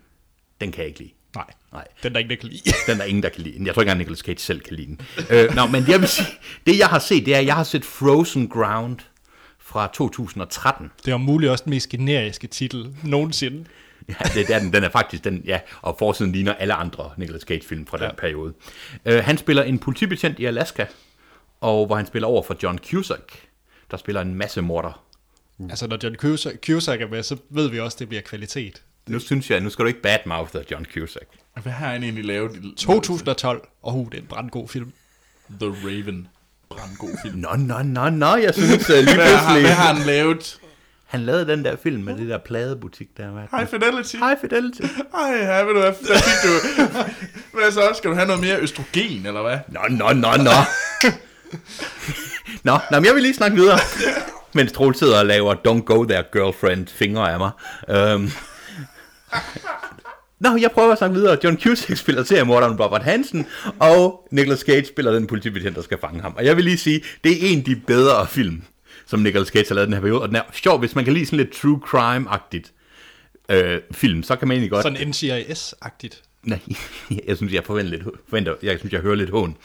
Den kan jeg ikke lide. Nej, Nej. den der ikke der kan lide. [laughs] Den er der ingen, der kan lide. Jeg tror ikke engang, Nicolas Cage selv kan lide den. Øh, nå, men jeg vil sige, det jeg har set, det er, at jeg har set Frozen Ground fra 2013. Det var muligt også den mest generiske titel nogensinde. Ja, det, det er den. Den er faktisk den, ja, og forsiden ligner alle andre Nicolas Cage-film fra den Ja. periode. Øh, han spiller en politibetjent i Alaska, og hvor han spiller over for John Cusack, der spiller en masse morder. Altså, når John Cusack, Cusack er med, så ved vi også, at det bliver kvalitet. Nu synes jeg, nu skal du ikke badmouth af John Cusack. Hvad har han egentlig lavet? i- 2012, og uh, det er en brandgod film. The Raven. Brandgod film. Nå, nå, nå, nå, jeg synes uh, lige Hvad har, pludselig... hvad har han lavet? Han lavede den der film med det der pladebutik der. Hvad? High Fidelity. High Fidelity. Ej, ja, ved du hvad, der fik du... Hvad så? Skal du have noget mere østrogen, eller hvad? Nå, nå, nå, nå. nå, nå, men jeg vil lige snakke videre. Mens Troel sidder og laver Don't Go There Girlfriend fingre af mig. Um, Nå, jeg prøver at snakke videre. John Cusack [laughs] spiller seriemorderen Robert Hansen, og Nicolas Cage spiller den politibetjent, der skal fange ham. Og jeg vil lige sige, det er en af de bedre film, som Nicolas Cage har lavet den her periode. Og den er sjov, hvis man kan lide sådan lidt true crime-agtigt øh, film, så kan man egentlig godt... Sådan NCIS-agtigt. Nej, [laughs] jeg synes, jeg forventer lidt, forventer, jeg synes, jeg hører lidt hån.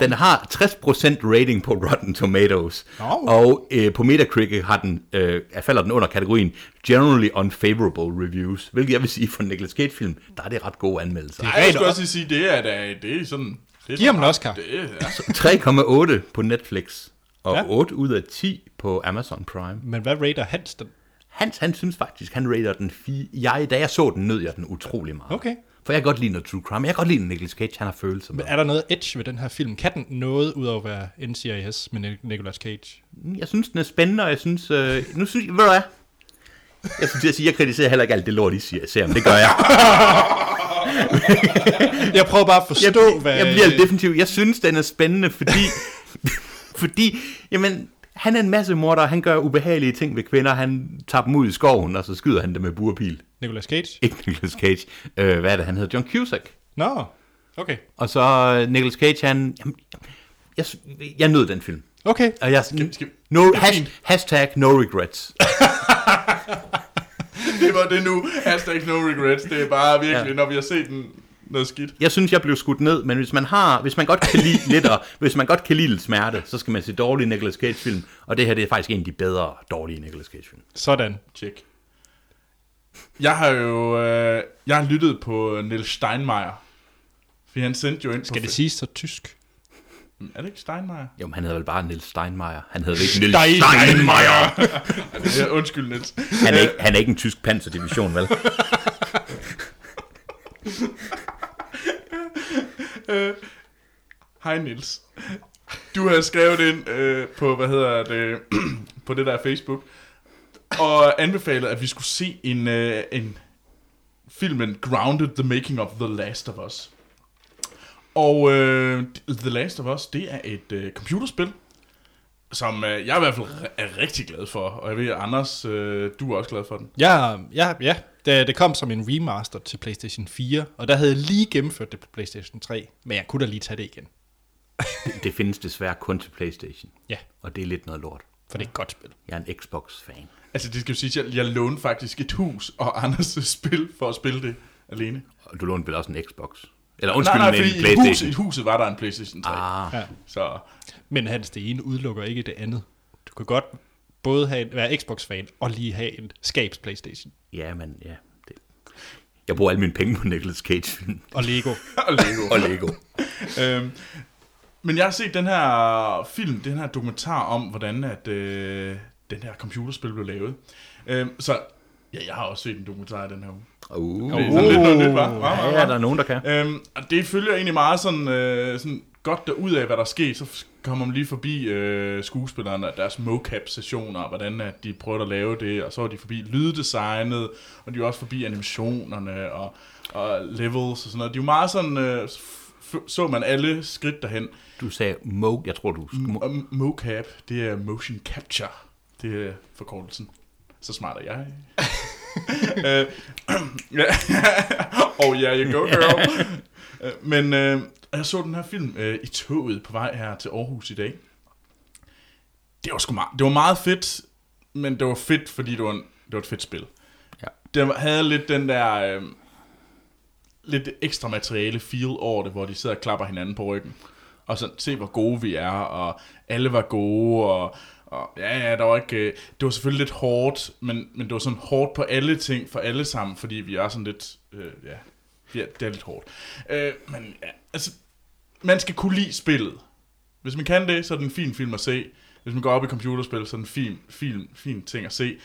Den har 60% rating på Rotten Tomatoes, Nå. og øh, på Metacritic har den, øh, falder den under kategorien Generally Unfavorable Reviews, hvilket jeg vil sige for en Nicolas Cage-film, der er det ret gode anmeldelser. Ej, jeg skulle også sige, det er da, det er sådan... Det er Giv ham en Oscar. Det er, ja. 3,8 på Netflix, og ja. 8 ud af 10 på Amazon Prime. Men hvad rater Hans den? Hans, han synes faktisk, han rater den 4. Jeg, da jeg så den, nød jeg den utrolig meget. Okay. For jeg kan godt lide noget true crime. Jeg kan godt lide, Nicolas Cage, han har følelser med. Men er der noget edge ved den her film? Kan den noget ud over at være NCIS med Nic- Nicolas Cage? Jeg synes, den er spændende, og jeg synes... Øh, nu synes ved du hvad? Jeg synes, jeg, siger, jeg kritiserer heller ikke alt det lort, I siger, ser, men det gør jeg. [laughs] Jeg prøver bare at forstå, jeg, hvad... jeg bliver definitivt, jeg synes, den er spændende, fordi, fordi jamen, han er en masse morder, han gør ubehagelige ting ved kvinder, han tager dem ud i skoven, og så skyder han dem med burpil. Nicolas Cage? Ikke Nicolas Cage. Øh, hvad er det, han hedder? John Cusack. Nå, okay. Og så øh, Nicolas Cage, han... Jamen, jeg, jeg nød den film. Okay. Og jeg, Skal- skal- no, has, hashtag no regrets. [laughs] Det var det nu. Hashtag no regrets. Det er bare virkelig, Ja. når vi har set den, noget skidt. Jeg synes, jeg blev skudt ned, men hvis man har, hvis man godt kan lide [laughs] lidt, og, hvis man godt kan lide lidt smerte, så skal man se dårlige Nicolas Cage film, og det her det er faktisk en af de bedre dårlige Nicolas Cage film. Sådan. Tjek. Jeg har jo øh, jeg har lyttet på Niels Steinmeier. For han sendte jo ind Skal det siges så tysk? Er det ikke Steinmeier? Jo, men han hedder vel bare Niels Steinmeier. Han hedder ikke Niels Stein- Steinmeier. [laughs] Ja, undskyld, Niels. Han er, ikke, han er ikke en tysk panserdivision, vel? [laughs] Øh, Hej Nils. Du har skrevet ind øh, på, hvad hedder det, [clears throat] på det der Facebook, og anbefalet, at vi skulle se en, øh, en filmen Grounded, The Making of The Last of Us. Og øh, The Last of Us, det er et øh, computerspil, som øh, jeg i hvert fald er rigtig glad for. Og jeg ved, Anders, øh, du er også glad for den. Ja, ja, ja. Det, det kom som en remaster til PlayStation 4, og der havde jeg lige gennemført det på PlayStation 3, men jeg kunne da lige tage det igen, [laughs] Det findes desværre kun til Playstation. Ja. Og det er lidt noget lort. for det er et godt spil. Jeg er en Xbox-fan. Altså, det skal jo sige, at jeg, jeg lånte faktisk et hus og Anders' [laughs] spil for at spille det alene. Og du lånte vel også en Xbox? Eller undskyld, nej, nej, en fordi i Playstation? huset, i huset var der en Playstation 3. Ah, Ja. Så Men Hans, det ene udelukker ikke det andet. Du kan godt både have en, være Xbox-fan og lige have en skabs PlayStation ja, men ja. Det. Jeg bruger alle mine penge på Nicolas Cage-film. og Lego. [laughs] og Lego. Og Lego. [laughs] øhm, men jeg har set den her film, den her dokumentar om, hvordan at, øh, den her computerspil blev lavet. Øhm, så ja, jeg har også set en dokumentar i den her uge. Uh. Det er sådan lidt noget nyt, hva'? Ja, hva? ja, der er nogen, der kan. Øhm, og det følger egentlig meget sådan, øh, sådan godt derud af, hvad der sker. Så f- kommer man lige forbi øh, skuespillerne og deres mocap-sessioner, og hvordan at de prøver at lave det, og så er de forbi lyddesignet, og de er også forbi animationerne og, og levels og sådan noget. De er jo meget sådan, øh, så man alle skridt derhen. Du sagde Mo, jeg tror du... M- mocap, det er motion capture. Det er forkortelsen. Så smart er jeg. [laughs] Øh, [clears throat] ja. [laughs] oh yeah, you go girl. [laughs] Øh, Men øh, jeg så den her film øh, i toget på vej her til Aarhus i dag. Det var sgu meget, det var meget fedt, men det var fedt, fordi det var, en, det var et fedt spil. Ja. Det havde lidt den der, øh, lidt ekstra materiale feel over det, hvor de sidder og klapper hinanden på ryggen. Og så se, hvor gode vi er, og alle var gode, og, og ja, ja, der var ikke, øh, det var selvfølgelig lidt hårdt, men, men det var sådan hårdt på alle ting, for alle sammen, fordi vi er sådan lidt, øh, ja, ja, det er lidt hårdt. Øh, men ja, altså, man skal kunne lide spillet. Hvis man kan det, så er det en fin film at se. Hvis man går op i computerspil, så er det en fin, fin, fin ting at se.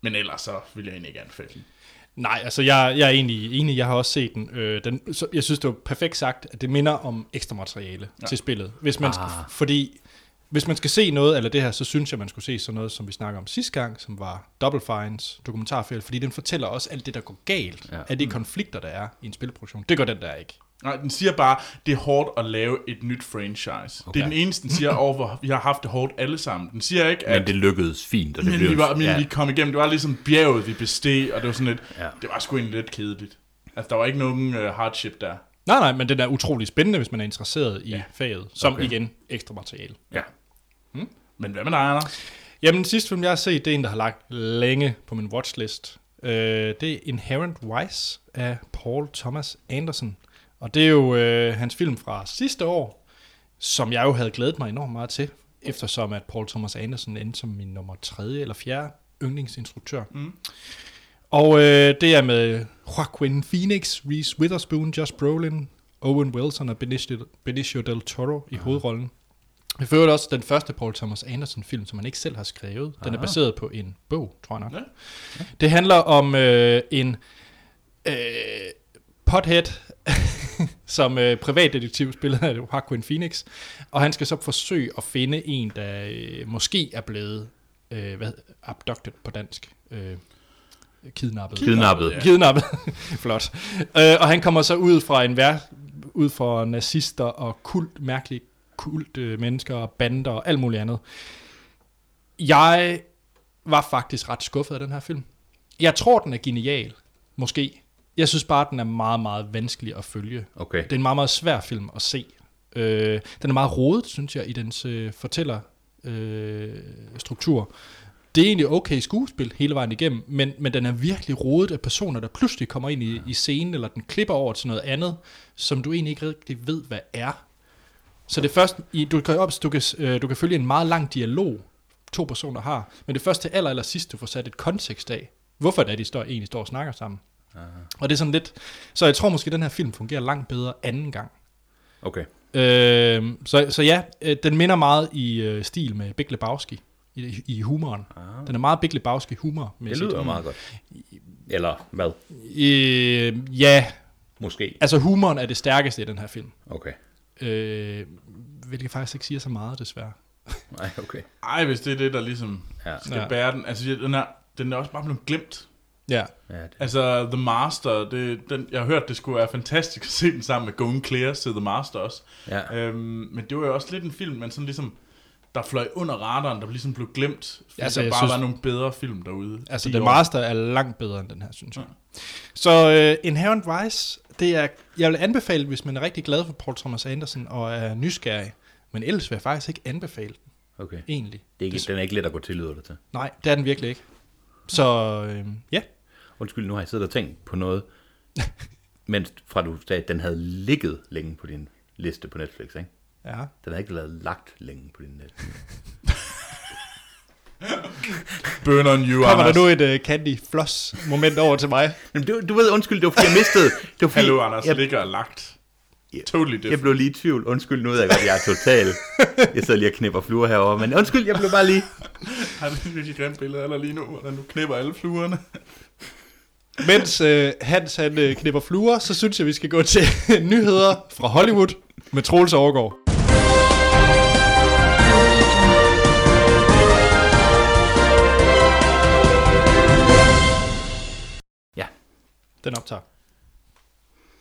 Men ellers så vil jeg egentlig ikke anbefale den. Nej, altså jeg, jeg er egentlig enig, jeg har også set den. Øh, den så jeg synes, det var perfekt sagt, at det minder om ekstra materiale ja. til spillet. Hvis man skal, Ah. fordi hvis man skal se noget af det her, så synes jeg, man skulle se sådan noget, som vi snakker om sidste gang, som var Double Fines dokumentarfilm, fordi den fortæller også alt det, der går galt, Ja. ja. af de konflikter, der er i en spilproduktion. Det gør den der ikke. Nej, den siger bare, det er hårdt at lave et nyt franchise. Okay. Det er den eneste, den siger [laughs] over, hvor vi har haft det hårdt alle sammen. Den siger ikke, at Men det lykkedes fint, og det men blev... vi, var, men ja, vi kom igennem. Det var ligesom bjerget, vi besteg, og det var sådan lidt, Ja. det var sgu egentlig lidt kedeligt. Altså, der var ikke nogen uh, hardship der. Nej, nej, men den er utrolig spændende, hvis man er interesseret i Ja. faget, som Okay. igen ekstra materiale. ja. Men hvad med dig, Anders? Jamen, den sidste film, jeg har set, det er en, der har lagt længe på min watchlist. Øh, det er Inherent Vice af Paul Thomas Anderson. Og det er jo øh, hans film fra sidste år, som jeg jo havde glædet mig enormt meget til, eftersom at Paul Thomas Anderson endte som min nummer tredje eller fjerde yndlingsinstruktør. Mm. Og øh, det er med Joaquin Phoenix, Reese Witherspoon, Josh Brolin, Owen Wilson og Benicio, Benicio del Toro i hovedrollen. Jeg føler også den første Paul Thomas Anderson film, som han ikke selv har skrevet. Den er Aha. baseret på en bog, tror jeg nok. Ja. Det handler om øh, en øh, pothead, [laughs] som øh, privatdetektiv spillet af Joaquin Phoenix, og han skal så forsøge at finde en, der øh, måske er blevet øh, hvad, abducted på dansk. Øh, kidnappet. Kidnappet. Ja. Kidnappet. [laughs] Flot. Øh, og han kommer så ud fra en vær, ud fra nazister og kult, mærkelige kult øh, mennesker og bander og alt muligt andet. Jeg var faktisk ret skuffet af den her film. Jeg tror, den er genial. Måske. Jeg synes bare, den er meget, meget vanskelig at følge. Okay. Det er en meget, meget svær film at se. Øh, den er meget rodet, synes jeg, i dens øh, fortæller øh. Det er egentlig okay skuespil hele vejen igennem, men, men den er virkelig rodet af personer, der pludselig kommer ind i, i scenen, eller den klipper over til noget andet, som du egentlig ikke rigtig ved, hvad er. Så det først, i, du kan, op, du, kan, øh, du kan følge en meget lang dialog, to personer har, men det først til aller, aller sidst, du får sat et kontekst af, hvorfor det er, de står, egentlig står og snakker sammen. Og det er sådan lidt, så jeg tror måske, at den her film fungerer langt bedre anden gang. Okay. Øh, så, så ja, øh, den minder meget i øh, stil med Big Lebowski i, i humoren. Ah. Den er meget Big Lebowski humor. Det lyder jo meget godt. Eller hvad? Øh, ja, Måske. altså humoren er det stærkeste i den her film. Okay. Øh, hvilket faktisk ikke siger så meget, desværre. Nej, okay. Ej, hvis det er det, der ligesom Ja. skal ja. bære den. Altså, den er, den er også bare blevet glemt. Ja, ja det. Altså, The Master, det, den, jeg har hørt, det skulle være fantastisk at se den sammen med Going Clear til The Master også. Ja. Øhm, men det var jo også lidt en film, man sådan ligesom, der fløj under radaren, der ligesom blev glemt. Fordi Altså, der bare synes- var nogle bedre film derude. altså The år. Master er langt bedre end den her, synes jeg. Ja. Så øh, Inherent Vice, det er, jeg vil anbefale, hvis man er rigtig glad for Paul Thomas Anderson og er nysgerrig. Men ellers vil jeg faktisk ikke anbefale den, Okay. egentlig. Det er ikke, den er ikke let at gå til, lyder det til. Nej, det er den virkelig ikke. Så øh, ja, Undskyld, nu har jeg siddet og tænkt på noget, [laughs] mens fra du sagde, at den havde ligget længe på din liste på Netflix, ikke? ja. Den har ikke været lagt længe på din Netflix. [laughs] Burn on you, Kommer der Anders. nu et uh, Candy Floss moment over til mig? Men du, du ved, undskyld, det var fordi, jeg mistede... Det var fordi, Hallo, Anders. Jeg, ligger lagt. Ja. Totally jeg different. blev lige i tvivl. Undskyld, nu ved jeg godt, jeg er total. Jeg sidder lige og knipper fluer herovre, men undskyld, jeg blev bare lige... Har du et virkelig grimt billede dig lige nu, hvordan du knipper alle fluerne? [laughs] Mens uh, Hans han uh, knipper fluer, så synes jeg, vi skal gå til [laughs] nyheder fra Hollywood med Troels Overgaard. Ja. Den optager.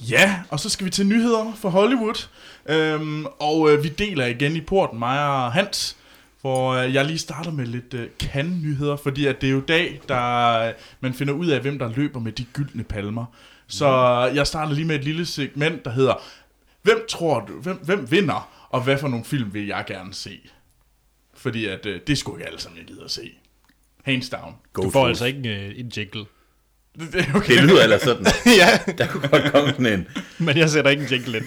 Ja, og så skal vi til nyheder fra Hollywood. Øhm, og øh, vi deler igen i porten, mig og Hans, hvor øh, jeg lige starter med lidt øh, kan-nyheder, fordi at det er jo dag, der øh, man finder ud af, hvem der løber med de gyldne palmer. Så øh, jeg starter lige med et lille segment, der hedder, hvem tror du, hvem, hvem vinder, og hvad for nogle film vil jeg gerne se? Fordi at øh, det skulle ikke alle sammen, jeg gider at se. Hands down. Go Du får altså ikke uh, en jingle. Er [laughs] okay. Det lyder ellers sådan. [laughs] ja, Der kunne godt komme sådan en. men jeg sætter ikke en jingle ind.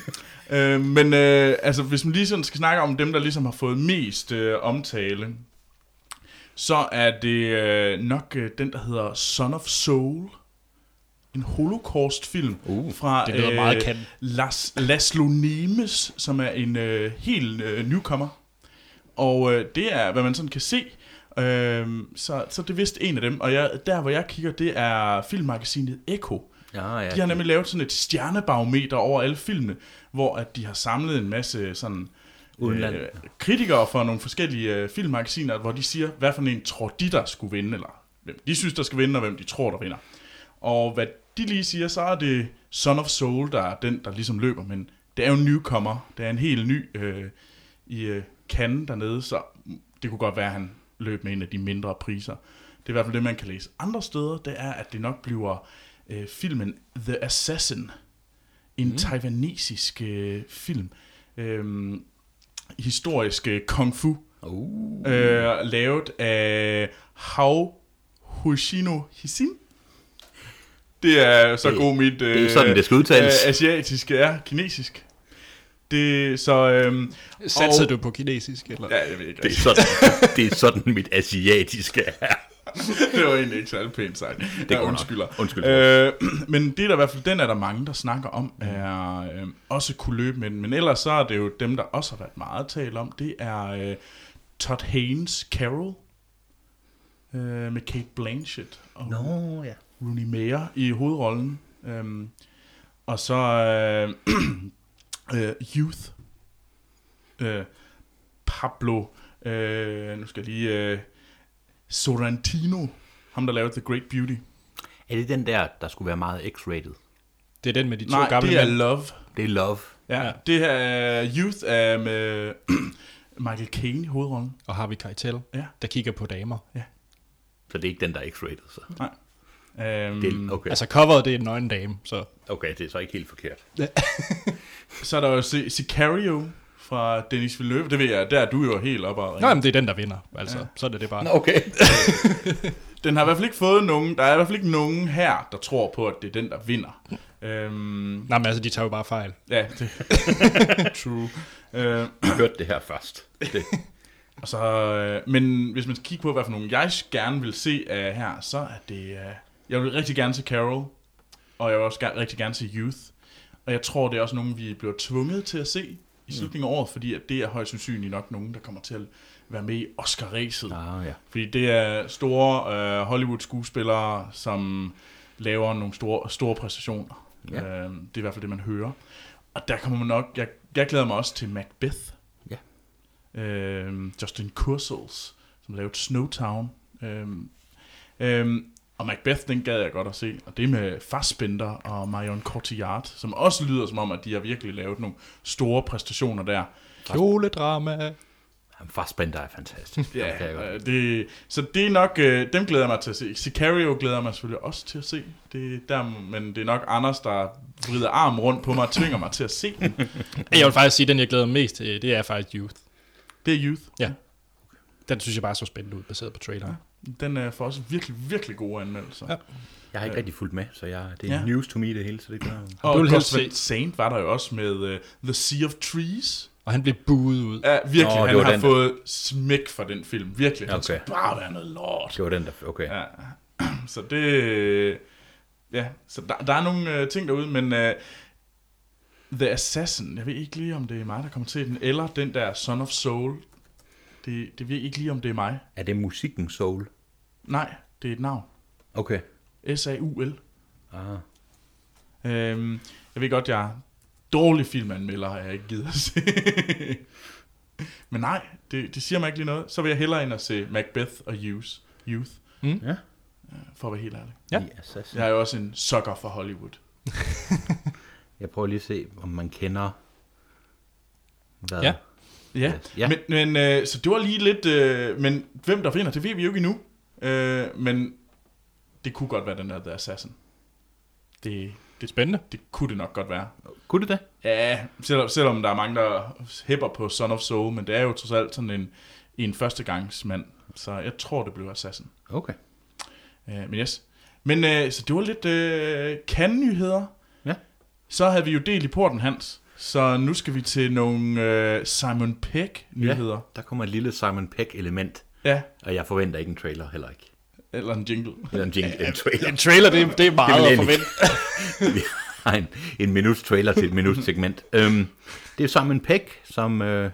Øh, men øh, altså, hvis man lige sådan skal snakke om dem, der ligesom har fået mest øh, omtale, så er det øh, nok øh, den, der hedder Son of Soul. En holocaust-film Uh, fra det lyder meget kan. Las, Laszlo Nemes, som er en øh, helt øh, newcomer. Og øh, det er, hvad man sådan kan se. Øh, så, så det vist en af dem. Og jeg, der, hvor jeg kigger, det er filmmagasinet Echo. Ja, ja. De har nemlig lavet sådan et stjernebarometer over alle filmene, hvor at de har samlet en masse sådan Udenland. øh, kritikere fra nogle forskellige øh, filmmagasiner, hvor de siger, hvad for en tror de, der skulle vinde, eller hvem de synes, der skal vinde, og hvem de tror, der vinder. Og hvad de lige siger, så er det Son of Soul, der er den, der ligesom løber, men det er jo en newcomer. Det er en helt ny øh, i øh, Cannes dernede, så det kunne godt være, at han løb med en af de mindre priser. Det er i hvert fald det, man kan læse andre steder, det er, at det nok bliver øh, filmen The Assassin. En mm. taiwanesisk øh, film. Øh, historisk øh, kung fu. Uh, Øh, lavet af Hao Hoshino Hisin. Det er så Det- god mit... Øh, det er sådan, det skal udtales. Øh, asiatisk er kinesisk. Det så... Øh, Satsede Og- du på kinesisk? Eller? ja, jeg ved ikke. det, er sådan, [laughs] det er sådan, mit asiatiske er. [laughs] det var egentlig ikke særlig pænt sagt. Det går nok. undskylder. Undskyld. Øh, [clears throat] men det er der i hvert fald, den er der mange, der snakker om, er øh, også kunne løbe med den. Men ellers så er det jo dem, der også har været meget tale om, det er øh, Todd Haynes Carol øh, med Kate Blanchett og Nå, ja. Rooney Mara i hovedrollen. Øhm, og så øh, [clears throat] øh, Youth. Øh, Pablo, øh, nu skal jeg lige, øh, Sorrentino, ham der lavede The Great Beauty. Er det den der, der skulle være meget x-rated? Det er den med de to Nej, gamle det er mænd. Love. Det er Love. Ja. Det her er Youth er med [clears throat] Michael Caine i hovedrollen. Og Harvey Keitel, Ja. der kigger på damer. Så det er ikke den, der er x-rated. Så. Nej. Øhm, Det okay. Altså coveret, det er en nøgen dame, så... okay, det er så ikke helt forkert. [laughs] Så er der jo Si- Sicario fra Dennis Villeneuve. Det ved jeg, der er du jo helt oppe og Nå, jamen, det er den, der vinder. Altså, ja. så er det det bare. Okay. [laughs] Den har i hvert fald ikke fået nogen, der er i hvert fald ikke nogen her, der tror på, at det er den, der vinder. øhm, Nej, men altså, de tager jo bare fejl. ja, [laughs] det true. Øh, Vi hørte det her først. Det. og så, øh, men hvis man skal kigge på, hvad for nogen jeg gerne vil se uh, her, så er det... Uh, jeg vil rigtig gerne se Carol, og jeg vil også gerne, rigtig gerne se Youth. Og jeg tror, det er også nogen, vi bliver tvunget til at se i slutningen af året, fordi at det er højst sandsynligt nok nogen, der kommer til at være med i Oscar-ræset. Ah, ja. Fordi det er store øh, Hollywood-skuespillere, som laver nogle store, store præstationer. Ja. Øh, det er i hvert fald det, man hører. Og der kommer man nok... Jeg, jeg glæder mig også til Macbeth. Ja. Øh, Justin Kursels, som lavede Snowtown. Øh, øh, og Macbeth, den gad jeg godt at se. Og det er med Fassbender og Marion Cotillard, som også lyder som om, at de har virkelig lavet nogle store præstationer der. Kjoledrama. Jamen, Fassbender er fantastisk. Ja, det, så det er nok, øh, dem glæder jeg mig til at se. Sicario glæder jeg mig selvfølgelig også til at se. Det, der, men det er nok Anders, der vrider armen rundt på mig og tvinger mig til at se den. Jeg vil faktisk sige, at den, jeg glæder mig mest til, det er faktisk Youth. Det er Youth. Ja. Den synes jeg bare så spændende ud, baseret på traileren. Den er for os virkelig, virkelig gode anmeldelser. Ja. Jeg har ikke rigtig fulgt med, så jeg, det er Ja. news to me det hele, så det gør Og Du Van Saint var der jo også med uh, The Sea of Trees. Og han blev buet ud. Ja, virkelig. Nå, han har den der. fået smæk for den film. Virkelig. Han Okay. skal bare være noget lort. Det var den, der... Okay. Ja. [clears throat] Så det... Ja, så der, der er nogle uh, ting derude, men uh, The Assassin, jeg ved ikke lige, om det er mig, der kommer til den, eller den der Son of Soul. Det, det ved jeg ikke lige, om det er mig. Er det musikken Soul? Nej, det er et navn. Okay. S-A-U-L. Ah. Øhm, jeg ved godt, jeg er dårlig filmanmelder, har jeg ikke givet at se. [laughs] Men nej, det, det siger mig ikke lige noget. Så vil jeg hellere ind og se Macbeth og Youth, Youth Ja. for at være helt ærlig. Ja. Assassin. Jeg er jo også en sucker for Hollywood. [laughs] Jeg prøver lige at se, om man kender... Hvad? Ja. Ja, Ja. men, men øh, så det var lige lidt, øh, men hvem der vinder, det ved vi jo ikke endnu. Øh, men det kunne godt være den der The Assassin. Det, det, Spændende. det kunne det nok godt være. Kunne det det? Ja, selvom, selvom der er mange, der hæpper på Son of Soul, men det er jo trods alt sådan en, en førstegangsmand. Så jeg tror, det bliver Assassin. Okay. Øh, men yes. Men øh, så det var lidt øh, kan-nyheder. Ja. Så havde vi jo delt i porten, Hans. Så nu skal vi til nogle øh, Simon Pegg-nyheder. Der kommer et lille Simon Peck-element, Ja. og jeg forventer ikke en trailer heller ikke. Eller en jingle. Eller en, jingle, en trailer. En trailer, det, det er meget Det at forvente. [laughs] Vi har en, en minuts trailer til et minuts segment. Øhm, det er Simon Peck, som øh,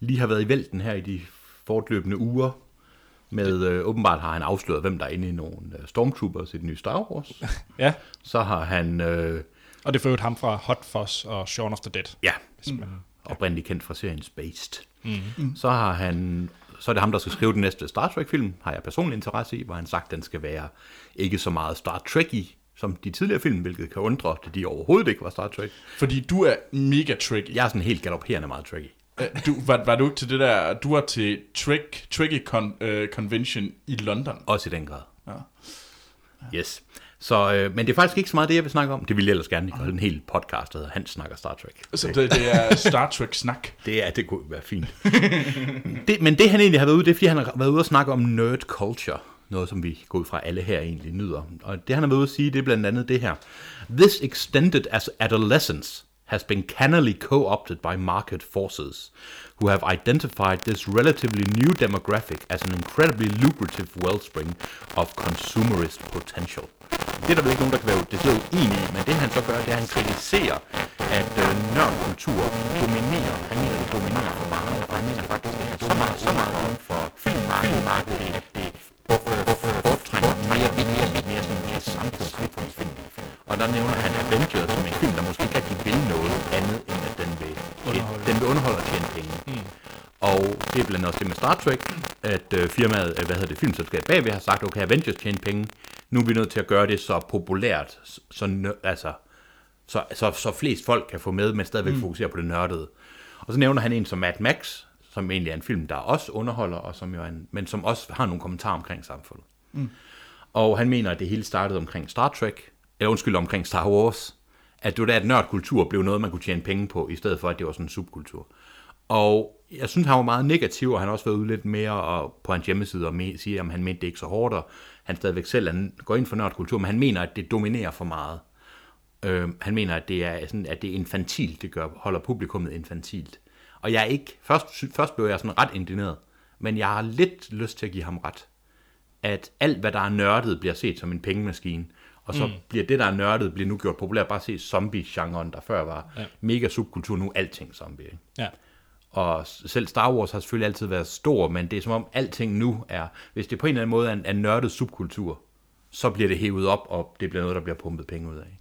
lige har været i vælten her i de fortløbende uger. Med, øh, åbenbart har han afsløret, hvem der er inde i nogle øh, Stormtroopers i det nye Star Wars. Ja, Så har han, øh, og det er for ham fra Hot Fuzz og Shaun of the Dead. ja, Hvis man, oprindeligt kendt fra serien Spaced. Mm. Så har han, så er det ham, der skal skrive den næste Star Trek-film, har jeg personlig interesse i, hvor han sagt, at den skal være ikke så meget Star Trek-i, som de tidligere film, hvilket kan undre, da de overhovedet ikke var Star Trek. Fordi du er mega tricky. Jeg er sådan helt galopperende meget tricky. Øh, Du, var, var du ikke til det der, du var til Trick, Tricky con, uh, Convention i London? Også i den grad. Ja. Yes. Så, øh, men det er faktisk ikke så meget det, jeg vil snakke om. Det vil jeg ellers gerne holde en hel podcast, der hedder Hans snakker Star Trek. Så det, det er Star Trek-snak. [laughs] Det er, det kunne være fint. det, men det han egentlig har været ude, det er fordi han har været ude og snakke om nerd culture. Noget, som vi går ud fra alle her egentlig nyder. Og det han har været ude at sige, det er blandt andet det her. This extended as adolescence has been cannily co-opted by market forces, who have identified this relatively new demographic as an incredibly lucrative wellspring of consumerist potential. Det er der vel ikke nogen, der kan være decideret uenig i, men det han så gør, det er, at han kritiserer, at øh, nørdkultur dominerer. Han mener, det dominerer for meget, og han mener faktisk, det er så meget, så meget inden for filmmarkedet, at det mere, mere, mere, mere sådan samfundsfilm. Og der nævner han Avengers som en film, der måske ikke rigtig vil noget andet, end at den vil, den vil underholde og tjene penge. Mm. Og det er blandt andet også det med Star Trek, at øh, firmaet, øh, hvad hedder det, filmselskabet bagved har sagt, okay, Avengers tjener penge, nu er vi nødt til at gøre det så populært, så, altså, så, så, så flest folk kan få med, men stadigvæk mm. fokusere på det nørdede. Og så nævner han en som Mad Max, som egentlig er en film, der også underholder, og som jo er en, men som også har nogle kommentarer omkring samfundet. Mm. Og han mener, at det hele startede omkring Star Trek, eller undskyld, omkring Star Wars, at det var da, at nørdkultur blev noget, man kunne tjene penge på, i stedet for, at det var sådan en subkultur. Og jeg synes, han var meget negativ, og han har også været ude lidt mere og på hans hjemmeside og me- siger, at han mente det ikke så hårdt, og han stadigvæk selv han går ind for nørdkultur, men han mener, at det dominerer for meget. Øh, han mener, at det er sådan, at det er infantilt, det gør, holder publikummet infantilt. Og jeg er ikke, først, først blev jeg sådan ret indigneret, men jeg har lidt lyst til at give ham ret. At alt, hvad der er nørdet, bliver set som en pengemaskine. Og så mm. bliver det, der er nørdet, bliver nu gjort populært. Bare se zombie-genren, der før var ja. mega subkultur, nu er alting zombie. Ikke? Ja. Og selv Star Wars har selvfølgelig altid været stor, men det er som om alting nu er, hvis det på en eller anden måde er en, en nørdet subkultur, så bliver det hævet op, og det bliver noget, der bliver pumpet penge ud af.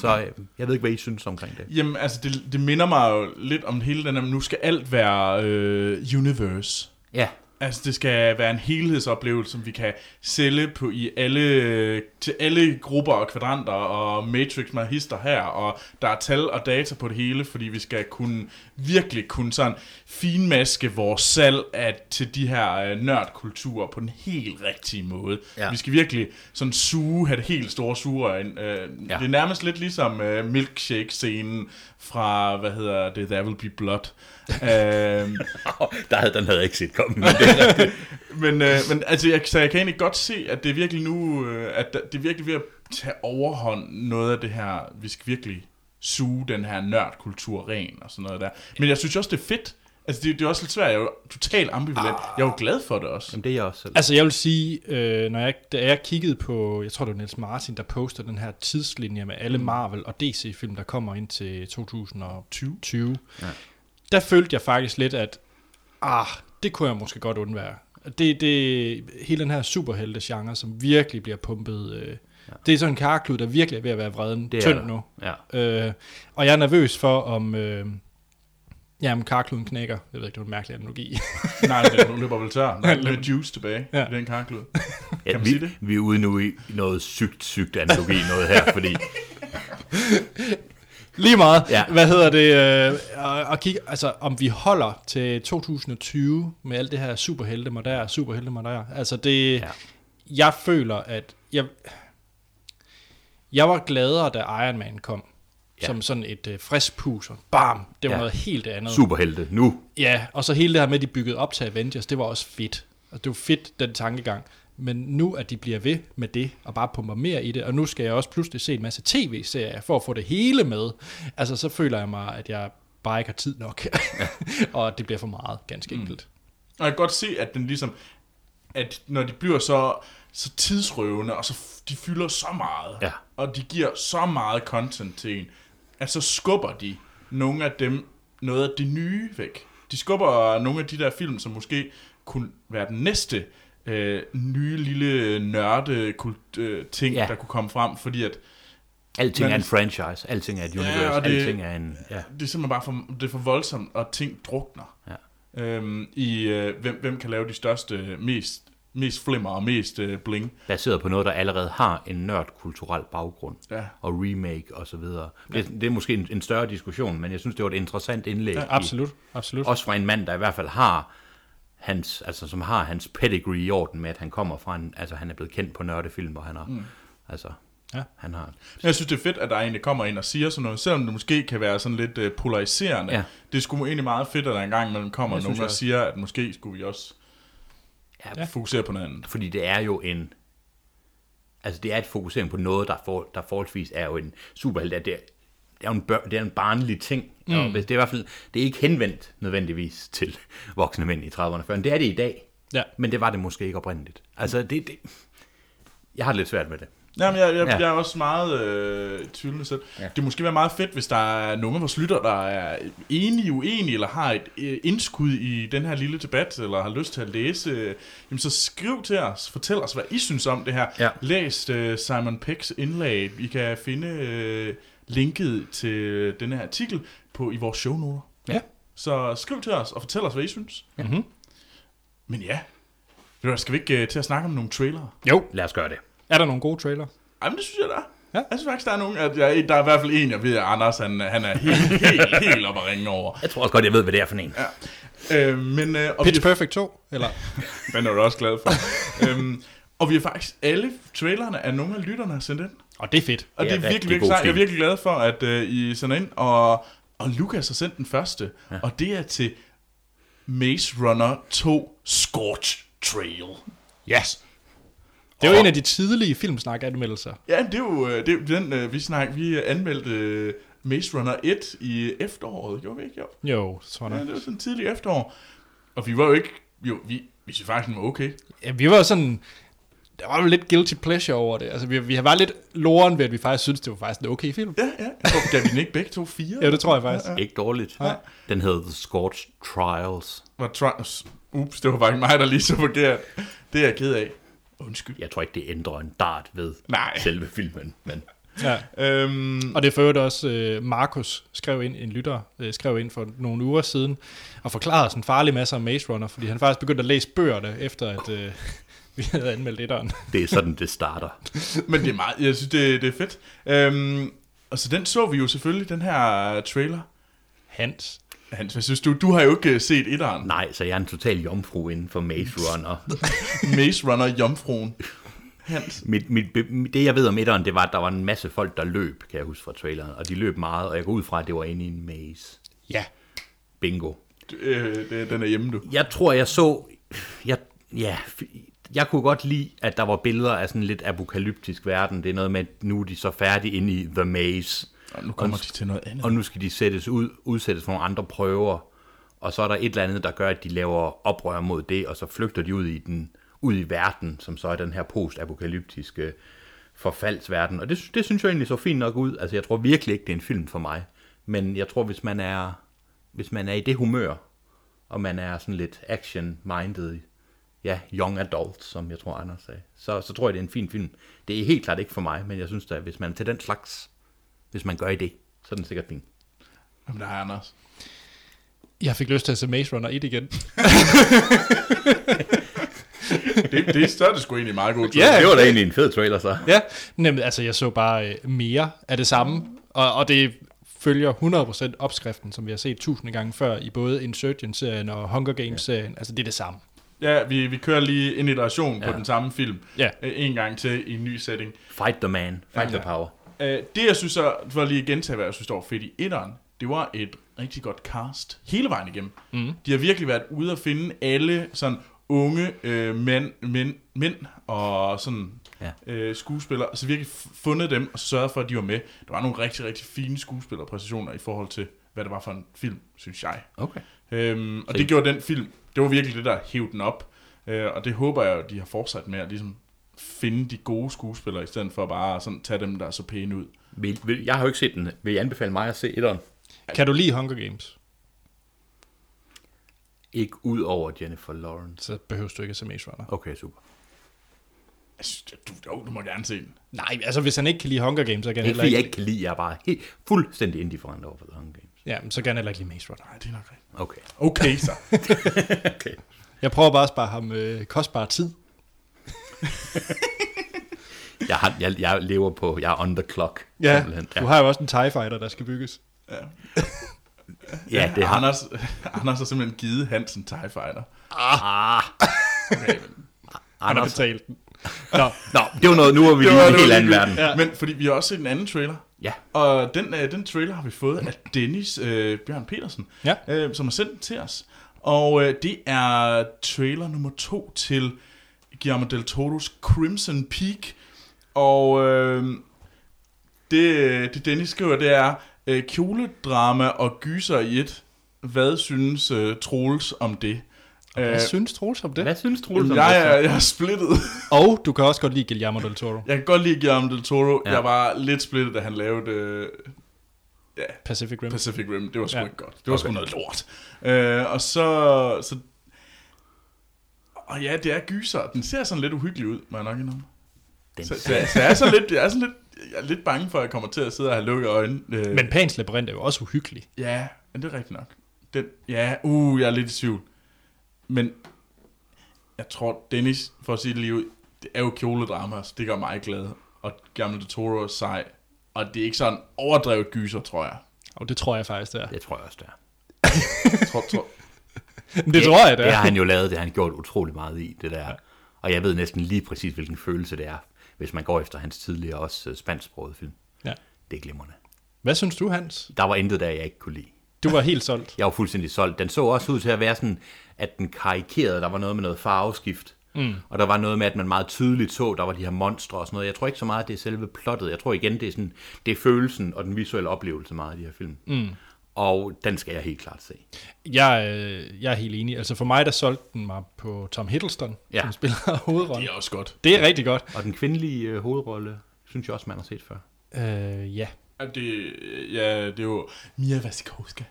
Så øh, jeg ved ikke, hvad I synes omkring det. Jamen, altså, det, det minder mig jo lidt om hele den her, nu skal alt være øh, universe. Ja, Altså, det skal være en helhedsoplevelse, som vi kan sælge på i alle, til alle grupper og kvadranter, og Matrix med hister her, og der er tal og data på det hele, fordi vi skal kunne, virkelig kunne sådan finmaske vores salg af, til de her øh, nørdkulturer på den helt rigtige måde. Ja. Vi skal virkelig sådan suge, have det helt store sugerør ind. Øh, Ja. Det er nærmest lidt ligesom øh, milkshake-scenen fra, hvad hedder det, There Will Be Blood. [laughs] øh, der havde, den havde jeg ikke set komme. Men [laughs] men, øh, men altså, jeg, så jeg kan egentlig godt se, at det er virkelig nu, øh, at det er virkelig ved at tage overhånd noget af det her, vi skal virkelig suge den her nørdkultur ren og sådan noget der. Men jeg synes også, det er fedt. Altså, det, det er også lidt svært. Jeg er jo totalt ambivalent. Jeg er jo glad for det også. jamen, det er jeg også selv. Altså jeg vil sige, øh, når jeg, da jeg kiggede på, jeg tror det var Niels Martin, der postede den her tidslinje med alle Marvel og DC-film, der kommer ind til 2020, 20, Ja. der følte jeg faktisk lidt, at ah, det kunne jeg måske godt undvære. Det, det, hele den her superhelte-genre, som virkelig bliver pumpet, øh, ja. det er sådan en karklud, der virkelig er ved at være vreden Det er tynd nu. Ja. Øh, og jeg er nervøs for, om... Øh, Jamen, karkluden knækker. Jeg ved ikke, det var en mærkelig analogi. [laughs] Nej, det løber vel tør. Der er lidt juice tilbage Ja. ja. i den karklud. Ja, man vi, sige det? vi er ude nu i noget sygt, sygt analogi noget her, fordi [laughs] Lige meget. Ja. Hvad hedder det? Øh, og, og kigge, altså, om vi holder til 2020 med alt det her superhelte mig der, superhelte mig der. Altså, det... Ja. Ja. Jeg føler, at... Jeg, jeg var gladere, da Iron Man kom. Ja. Som sådan et øh, frisk puser. Bam! Det var Ja. noget helt andet. superhelte nu. Ja, og så hele det her med, at de byggede op til Avengers, det var også fedt. Altså, det var fedt, den tankegang. Men nu, at de bliver ved med det, og bare pumper mere i det, og nu skal jeg også pludselig se en masse tv-serier, for at få det hele med, altså så føler jeg mig, at jeg bare ikke har tid nok. [laughs] og det bliver for meget, ganske enkelt. Og jeg kan godt se, at den ligesom, at når de bliver så, så tidsrøvende, og så de fylder så meget, Ja. og de giver så meget content til en, at så skubber de nogle af dem, noget af det nye væk. De skubber nogle af de der film, som måske kunne være den næste øh, nye lille nørde kult, øh, ting, Ja. ja. der kunne komme frem, fordi at Alting Men- er en franchise, alting er et univers, og det- alting er en... Ja. det er simpelthen bare for, det er for voldsomt, og ting drukner. Ja. Øhm, I øh, hvem, hvem kan lave de største, mest, mest flimmer og mest øh, bling. Baseret på noget, der allerede har en nørdkulturel baggrund. Ja. og remake og så videre. Det, det er måske en, en større diskussion, men jeg synes, det var et interessant indlæg. Ja, i- absolut, absolut. Også fra en mand, der i hvert fald har hans, altså som har hans pedigree i orden med, at han kommer fra en, altså han er blevet kendt på nørdefilm, og han har, mm. altså, Ja. han har, Men jeg synes, det er fedt, at der egentlig kommer ind og siger sådan noget, selvom det måske kan være sådan lidt øh, polariserende. Ja. Det sgu egentlig meget fedt, at der engang imellem kommer nogen, der siger, at måske skulle vi også ja, fokusere på noget andet. fordi det er jo en, altså det er et fokusering på noget, der, for, der forholdsvis er jo en superhelt, det, er- det er jo en, bør, det er en barnlig ting, mm. og det er i hvert fald, det er ikke henvendt nødvendigvis til voksne mænd i 30'erne før, det er det i dag, Ja. men det var det måske ikke oprindeligt. Altså det, det jeg har det lidt svært med det. Jamen, jeg, jeg, Ja. jeg er også meget øh, tvivlende selv. Ja. Det måske være meget fedt, hvis der er nogen af vores lytter, der er enige, uenige, eller har et øh, indskud i den her lille debat, eller har lyst til at læse, øh, jamen så skriv til os, fortæl os, hvad I synes om det her. Ja. Læs øh, Simon Pecks indlæg. I kan finde øh, linket til den her artikel på i vores shownoter. Ja. Så skriv til os og fortæl os, hvad I synes. Ja. Mm-hmm. Men ja, skal vi ikke øh, til at snakke om nogle trailere? Jo, Lad os gøre det. Er der nogle gode trailer? Jamen, det synes jeg, der er. Ja. Jeg synes faktisk, der er nogen, at jeg, der er i hvert fald en, jeg ved, at Anders, han, han er helt, [laughs] helt, helt op at ringe over. Jeg tror også godt, jeg ved, hvad det er for en. Ja. Øh, men, øh, og Pitch vi, Perfect 2? Eller? [laughs] den er du også glad for. [laughs] øhm, og vi har faktisk alle trailerne af nogle af lytterne har sendt ind. Og det er fedt. Og Det det er er, rigtig virkelig, virkelig sejt. Jeg er virkelig glad for, at øh, I sender ind. Og, og Lukas har sendt den første. Ja. Og det er til Maze Runner 2 Scorch Trail. Yes. Det er jo en af de tidlige filmsnak-anmeldelser. Ja, det er jo, øh, det er den, øh, vi snak, vi anmeldte øh, Maze Runner 1 i efteråret, gjorde vi ikke? Jo, Jo, det tror ja, det var sådan tidlig efterår. Og vi var jo ikke, jo, vi, vi synes faktisk, den var okay. Ja, vi var sådan... Der var jo lidt guilty pleasure over det. Altså, vi, vi var lidt loren ved, at vi faktisk synes det var faktisk en okay film. Ja, ja. Og gav vi den ikke begge to fire? Ja, det tror jeg faktisk. Ikke dårligt. Nej. Den hedder The Scorched Trials. Var tri- Ups, det var faktisk mig, der lige så forkert. Det er jeg ked af. Undskyld. Jeg tror ikke, det ændrer en dart ved Nej. selve filmen. Men Ja. Øhm, Og det øvrigt også, øh, Markus skrev ind, en lytter, øh, skrev ind for nogle uger siden, og forklarede sådan en farlig masse om Maze Runner, fordi han faktisk begyndte at læse bøgerne, efter at øh, [laughs] vi havde anmeldt etteren. det er sådan, det starter. [laughs] men det er meget, jeg synes, det, det er fedt. Øhm, og så den så vi jo selvfølgelig, den her trailer. Hans. Hans, hvad synes du? Du har jo ikke øh, set etteren. Nej, så jeg er en total jomfru inden for Maze [laughs] Runner. Maze Runner Jomfruen. Hans. mit, mit, det jeg ved om etteren, det var, at der var en masse folk, der løb, kan jeg huske fra traileren. Og de løb meget, og jeg går ud fra, at det var inde i en maze. Ja. Bingo. Øh, det, den er hjemme, du. Jeg tror, jeg så... Jeg, ja, jeg kunne godt lide, at der var billeder af sådan en lidt apokalyptisk verden. Det er noget med, at nu er de så færdige inde i The Maze. Og nu kommer de til noget andet. Og nu skal de sættes ud, udsættes for nogle andre prøver. Og så er der et eller andet, der gør, at de laver oprør mod det, og så flygter de ud i den ud i verden, som så er den her post-apokalyptiske forfaldsverden. Og det, det synes jeg egentlig så fint nok ud. Altså, jeg tror virkelig ikke, det er en film for mig. Men jeg tror, hvis man er, hvis man er i det humør, og man er sådan lidt action-minded, ja, young adult, som jeg tror, Anders sagde, så, så tror jeg, det er en fin film. Det er helt klart ikke for mig, men jeg synes da, hvis man er til den slags, hvis man gør i det, så er den sikkert fin. Jamen, der er Anders. Jeg fik lyst til at se Maze Runner 1 igen. [laughs] Det, det, så er det sgu egentlig meget godt. Ja. Det var da egentlig en fed trailer, så. ja, nemlig, altså jeg så bare øh, mere af det samme, og, og det følger 100% opskriften, som vi har set tusinde gange før i både Insurgent-serien og Hunger Games-serien. Altså det er det samme. Ja, vi, vi kører lige en iteration ja. på Ja. den samme film. Ja. Øh, En gang til i en ny setting. Fight the man. Fight Ja. the power. Øh, det, jeg synes, så, for lige at gentage, hvad jeg synes, der var fedt i etteren, det var et rigtig godt cast hele vejen igennem. Mm. De har virkelig været ude at finde alle sådan unge øh, mænd, mænd, mænd og sådan Ja. øh, skuespillere, så virkelig fundet dem og sørget for, at de var med. Der var nogle rigtig, rigtig fine skuespillerpræstationer i forhold til, hvad det var for en film, synes jeg. Okay. Øhm, og det gjorde den film, det var virkelig det, der hævde den op. Øh, og det håber jeg, at de har fortsat med at ligesom finde de gode skuespillere, i stedet for bare sådan tage dem, der er så pæne ud. Vil, vil, jeg har jo ikke set den. Vil I anbefale mig at se etteren? Kan du lide Hunger Games, Ikke ud over Jennifer Lawrence. så behøver du ikke at se Maze Runner. Okay, super. Jeg synes, du, jo, du må gerne se den. Nej, altså hvis han ikke kan lide Hunger Games, så kan han Ikke heller ikke... jeg ikke kan lide, jeg er bare helt, fuldstændig indifferent over for The Hunger Games. Ja, men så kan han heller ikke lide Maze Runner. Nej, det er nok rigtigt. Okay. Okay, så. [laughs] okay. Jeg prøver bare at spare ham øh, kostbar tid. [laughs] Jeg, har, jeg, jeg lever på, jeg er on the clock. Ja, simpelthen. du har jo også en TIE Fighter, der skal bygges. Ja. ja, det har Anders, [laughs] Anders har simpelthen givet Hansen TIE Fighter. Ah, Okay, men, Han har betalt den. [laughs] Nå, Nå, det var noget, nu er vi i en helt anden verden. Ja. men fordi vi har også set en anden trailer. Ja. Og den, øh, den trailer har vi fået af Dennis øh, Bjørn Petersen, Ja. øh, som har sendt den til os. Og øh, det er trailer nummer to til Guillermo del Toro's Crimson Peak. Og øh, det, det Dennis skriver, det er øh, kjoledrama og gyser i et. Hvad synes øh, Troels om det? hvad Øh, synes Troels om det? Hvad synes Troels om jeg, det? så? jeg er splittet. [laughs] Og du kan også godt lide Guillermo del Toro. Jeg kan godt lide Guillermo del Toro. Ja. Ja. Jeg var lidt splittet, da han lavede øh, Pacific Rim. Pacific Rim. Det var sgu Ja. ja. ikke godt. Det var okay. sgu noget lort. Øh, og så, så... Og ja, det er gyser. Den ser sådan lidt uhyggelig ud, må jeg nok indrømme. Den, Så, så, jeg, så jeg er sådan lidt, jeg er sådan lidt, jeg er lidt bange for, at jeg kommer til at sidde og have lukket øjnene. Øh, Men Pans Labyrinth er jo også uhyggelig. Ja, men det er rigtigt nok. Den, ja, uh, jeg er lidt i tvivl. Men jeg tror, Dennis, for at sige det lige ud, det er jo kjoledrama, så det gør mig glad. Og Gamle de Toro er sej. Og det er ikke sådan overdrevet gyser, tror jeg. Og det tror jeg faktisk, det er. Det tror jeg også, det er. [laughs] tror, tror, [laughs] Det tror jeg, det Det har han jo lavet, det har han gjort utrolig meget i, det der. Og jeg ved næsten lige præcis, hvilken følelse det er, hvis man går efter hans tidligere også øh, spansksprogede film. Ja. Det er glimrende. Hvad synes du, Hans? Der var intet der, jeg ikke kunne lide. Du var helt solgt. [laughs] Jeg var fuldstændig solgt. Den så også ud til at være sådan, at den karikerede, der var noget med noget farveskift. Mm. Og der var noget med, at man meget tydeligt så, der var de her monstre og sådan noget. Jeg tror ikke så meget, at det er selve plottet. Jeg tror igen, det er, sådan, det er følelsen og den visuelle oplevelse meget af de her film. Mm. Og den skal jeg helt klart se. Jeg, øh, jeg er helt enig. Altså for mig, der solgte den mig på Tom Hiddleston, ja. Ja. som spiller [laughs] hovedrollen. det er også godt. Det er rigtig godt. Og den kvindelige øh, hovedrolle, synes jeg også, man har set før. Øh, ja. Ja, det, ja, det er jo Mia Wasikowska,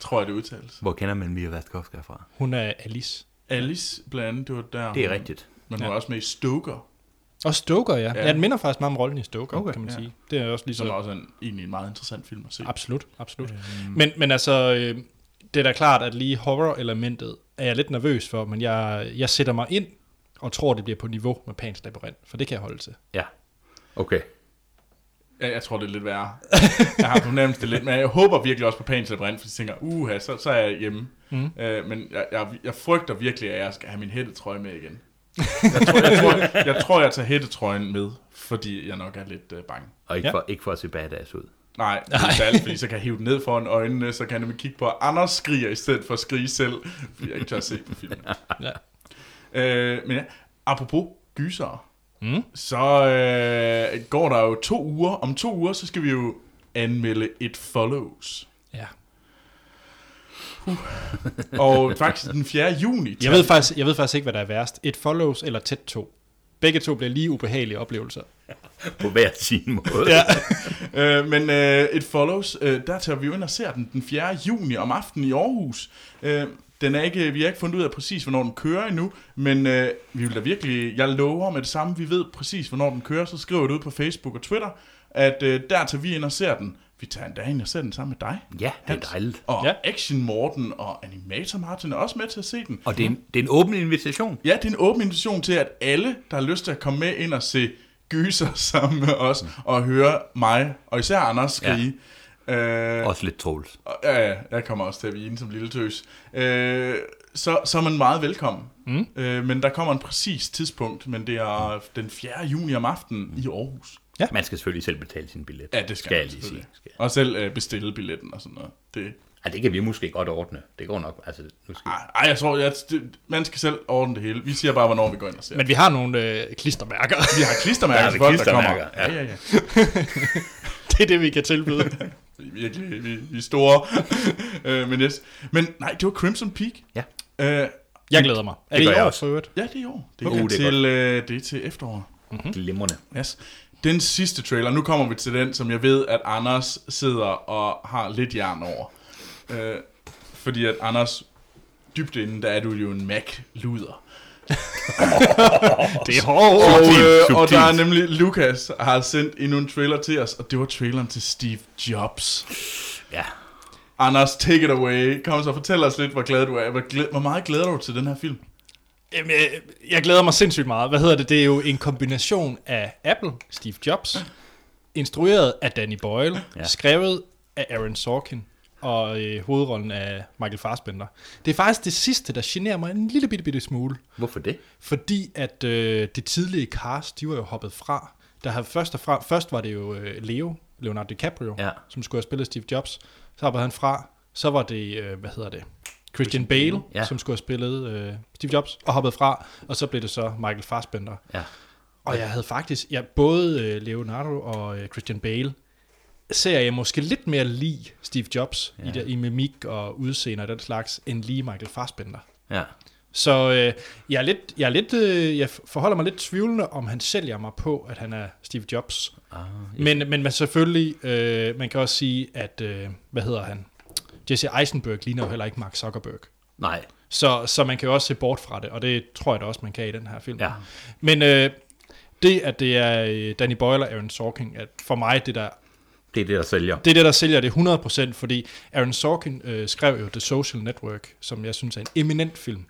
tror jeg, det udtales. Hvor kender man Mia Wasikowska fra? Hun er Alice. Alice, blandt andet, det var der. Det er rigtigt. Men hun Ja. er også med i Stoker, Og Stoker, ja. Ja. ja. den minder faktisk meget om rollen i Stoker, okay, kan man ja. sige. Det er også lige som er så... også en, egentlig en meget interessant film at se. Absolut, absolut. Mm. Men, men altså, øh, det er da klart, at lige horror-elementet er jeg lidt nervøs for, men jeg, jeg sætter mig ind og tror, det bliver på niveau med Pans Labyrinth, for det kan jeg holde til. Ja. Okay. Ja, jeg tror, det er lidt værre. [laughs] jeg har fornemt det lidt, men jeg håber virkelig også på Pans Labyrinth, for jeg tænker, uha, så, så er jeg hjemme. Mm. Øh, men jeg, jeg, jeg frygter virkelig, at jeg skal have min hættetrøje med igen. Jeg tror, jeg, tror, jeg, tror, jeg tager hættetrøjen med, fordi jeg nok er lidt øh, bange. Og ikke, Ja. for, ikke for at se badass ud. Nej, det er særligt, fordi så kan jeg hive den ned foran øjnene, så kan jeg nemlig kigge på, at Anders skriger i stedet for at skrige selv, fordi jeg ikke tør at se på filmen. Ja. Øh, men ja, apropos gyser, Mm. så øh, går der jo to uger. Om to uger, så skal vi jo anmelde It Follows. Ja. [laughs] Og faktisk den 4. juni. Jeg ved, faktisk, jeg ved faktisk ikke, hvad der er værst. Et follows eller tæt to. Begge to bliver lige ubehagelige oplevelser. [laughs] På hver sin måde. Ja. [laughs] Øh, men øh, It Follows, øh, der tager vi jo ind og ser den den 4. juni om aftenen i Aarhus. Øh, den er ikke, vi har ikke fundet ud af præcis, hvornår den kører endnu, men øh, vi vil da virkelig, jeg lover med det samme, vi ved præcis, hvornår den kører, så skriver det ud på Facebook og Twitter, at øh, der tager vi ind og ser den. Vi tager endda ind og ser den sammen med dig. Ja, det er dejligt. Og Ja. Action Morten og Animator Martin er også med til at se den. Og det er, en, det er en åben invitation. Ja, det er en åben invitation til, at alle, der har lyst til at komme med ind og se gyser [laughs] sammen med os, og høre mig, og især Anders skrige. Ja. Øh, Også lidt Troels. og- ja, ja, jeg kommer også til at vine som lille tøs. Øh, så, så er man meget velkommen. Mm. Øh, men der kommer en præcis tidspunkt, men det er den 4. juni om aftenen i Aarhus. Man skal selvfølgelig selv betale sin billet. Ja, det skal, skal man lige sige. Skal. Og selv øh, bestille billetten og sådan noget. Det, Ja, det kan vi måske godt ordne. Det går nok. Altså, nu skal... ej, ej, jeg tror, jeg, det, man skal selv ordne det hele. Vi siger bare, hvornår vi går ind og ser. Men vi har nogle øh, klistermærker. vi har klistermærker Der er til folk, der kommer. Ja, ja. ja, ja. [laughs] det er det, vi kan tilbyde. Vi virkelig, vi, vi er store. [laughs] øh, men, yes. men nej, det var Crimson Peak. Ja. Øh, Jeg glæder mig. Er Det det, i år, for øvrigt? ja, det er i år. Det er, Uh, det er til, øh, det er til efterår. Glimrende. Yes. Den sidste trailer, nu kommer vi til den, som jeg ved, at Anders sidder og har lidt jern over. Øh, fordi at Anders, dybt inden, der er du jo en Mac-luder. [laughs] Det er hårdt. Og, øh, og der er nemlig, Lukas har sendt endnu en trailer til os, og det var traileren til Steve Jobs. Ja. Anders, take it away. Kom så, fortæl os lidt, hvor glad du er. Hvor, glæ- hvor meget glæder du til den her film? Jamen, jeg, jeg glæder mig sindssygt meget. Hvad hedder det? Det er jo en kombination af Apple, Steve Jobs, instrueret af Danny Boyle, ja. Skrevet af Aaron Sorkin og øh, hovedrollen af Michael Fassbender. Det er faktisk det sidste, der generer mig en lille bitte, bitte smule. Hvorfor det? Fordi at øh, det tidlige cast, de var jo hoppet fra. Der havde først, og fra, først var det jo øh, Leo, Leonardo DiCaprio, Ja. som skulle have spillet Steve Jobs. Så hoppede han fra. Så var det, øh, hvad hedder det, Christian Bale, Ja. som skulle have spillet øh, Steve Jobs, og hoppede fra. Og så blev det så Michael Fassbender. Ja. Og jeg havde faktisk, ja, både øh, Leonardo og øh, Christian Bale, ser jeg måske lidt mere lige Steve Jobs ja. i, der, i mimik og udseende og den slags, end lige Michael Fassbender. Ja. Så øh, jeg, er lidt, jeg, er lidt, øh, jeg forholder mig lidt tvivlende, om han sælger mig på, at han er Steve Jobs. Ah, Men, men man selvfølgelig, øh, man kan også sige, at, øh, hvad hedder han? Jesse Eisenberg ligner jo heller ikke Mark Zuckerberg. nej. Så, så man kan jo også se bort fra det, og det tror jeg da også, man kan i den her film. Ja. Men øh, det, at det er øh, Danny Boyle og Aaron Sorkin, at for mig, det der, Det er det, der sælger. det er det, der sælger det 100%, fordi Aaron Sorkin øh, skrev jo The Social Network, som jeg synes er en eminent film.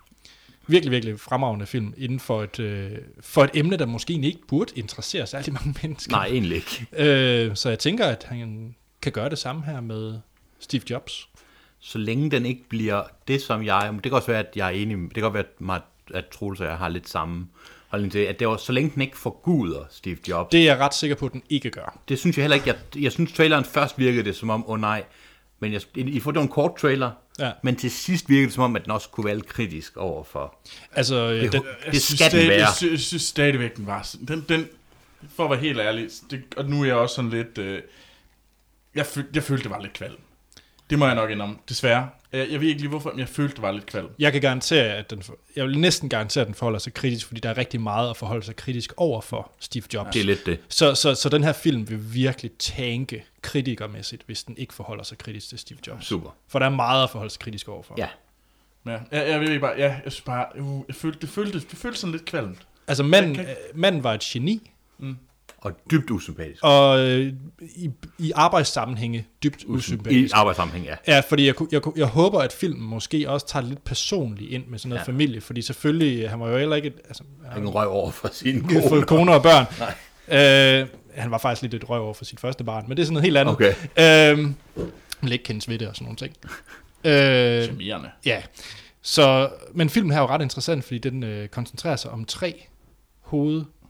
virkelig, virkelig fremragende film inden for et, øh, for et emne, der måske ikke burde interessere særlig mange mennesker. Nej, egentlig ikke. Øh, så jeg tænker, at han kan gøre det samme her med Steve Jobs. Så længe den ikke bliver det, som jeg... Det kan også være, at jeg er enig... Det kan godt være, at, mig, at Troels og jeg har lidt samme holdning til, at det var, så længe den ikke forguder Steve Jobs. Det er jeg ret sikker på, at den ikke gør. Det synes jeg heller ikke. Jeg, jeg synes, traileren først virkede det som om, åh oh, nej, men jeg, I får det var en kort trailer, Ja. men til sidst virkede det som om, at den også kunne være lidt kritisk over for... Altså, øh, Det, den, det, Jeg skal den være. Jeg synes, jeg synes stadigvæk, den var... sådan- Den, den, for at være helt ærlig, det, og nu er jeg også sådan lidt... Øh, jeg, føl, jeg følte, det var lidt kvalm. Det må jeg nok indrømme, desværre. Jeg, jeg ved ikke lige hvorfor, men jeg følte, det var lidt kvalm. jeg kan garantere, at den, for- jeg vil næsten garantere, at den forholder sig kritisk, fordi der er rigtig meget at forholde sig kritisk over for Steve Jobs. Det er lidt det. Så, så, så den her film vil virkelig tanke kritikermæssigt, hvis den ikke forholder sig kritisk til Steve Jobs. Super. For der er meget at forholde sig kritisk overfor. Ja. Ja, jeg, jeg ved ikke bare... Ja, jeg synes bare... Uh, jeg følte, det, følte, det følte sådan lidt kvalmt. Altså, manden, kan- manden var et geni, Og dybt usympatisk. og øh, i, i arbejdssammenhænge dybt I usympatisk. arbejdssammenhæng, ja. Ja, fordi jeg, jeg, jeg håber, at filmen måske også tager lidt personligt ind med sådan noget Ja. familie, fordi selvfølgelig, han var jo heller ikke... et- Altså, Han røg over for sin [laughs] kone, kone. fået kone og børn. Nej. Øh, han var faktisk lidt et røv over for sit første barn, men det er sådan noget helt andet. Okay. Øh, vil ikke kendes ved det og sådan nogle ting. [laughs] Øh, Charmerende. Ja, så, men filmen her er jo ret interessant, fordi den øh, koncentrerer sig om tre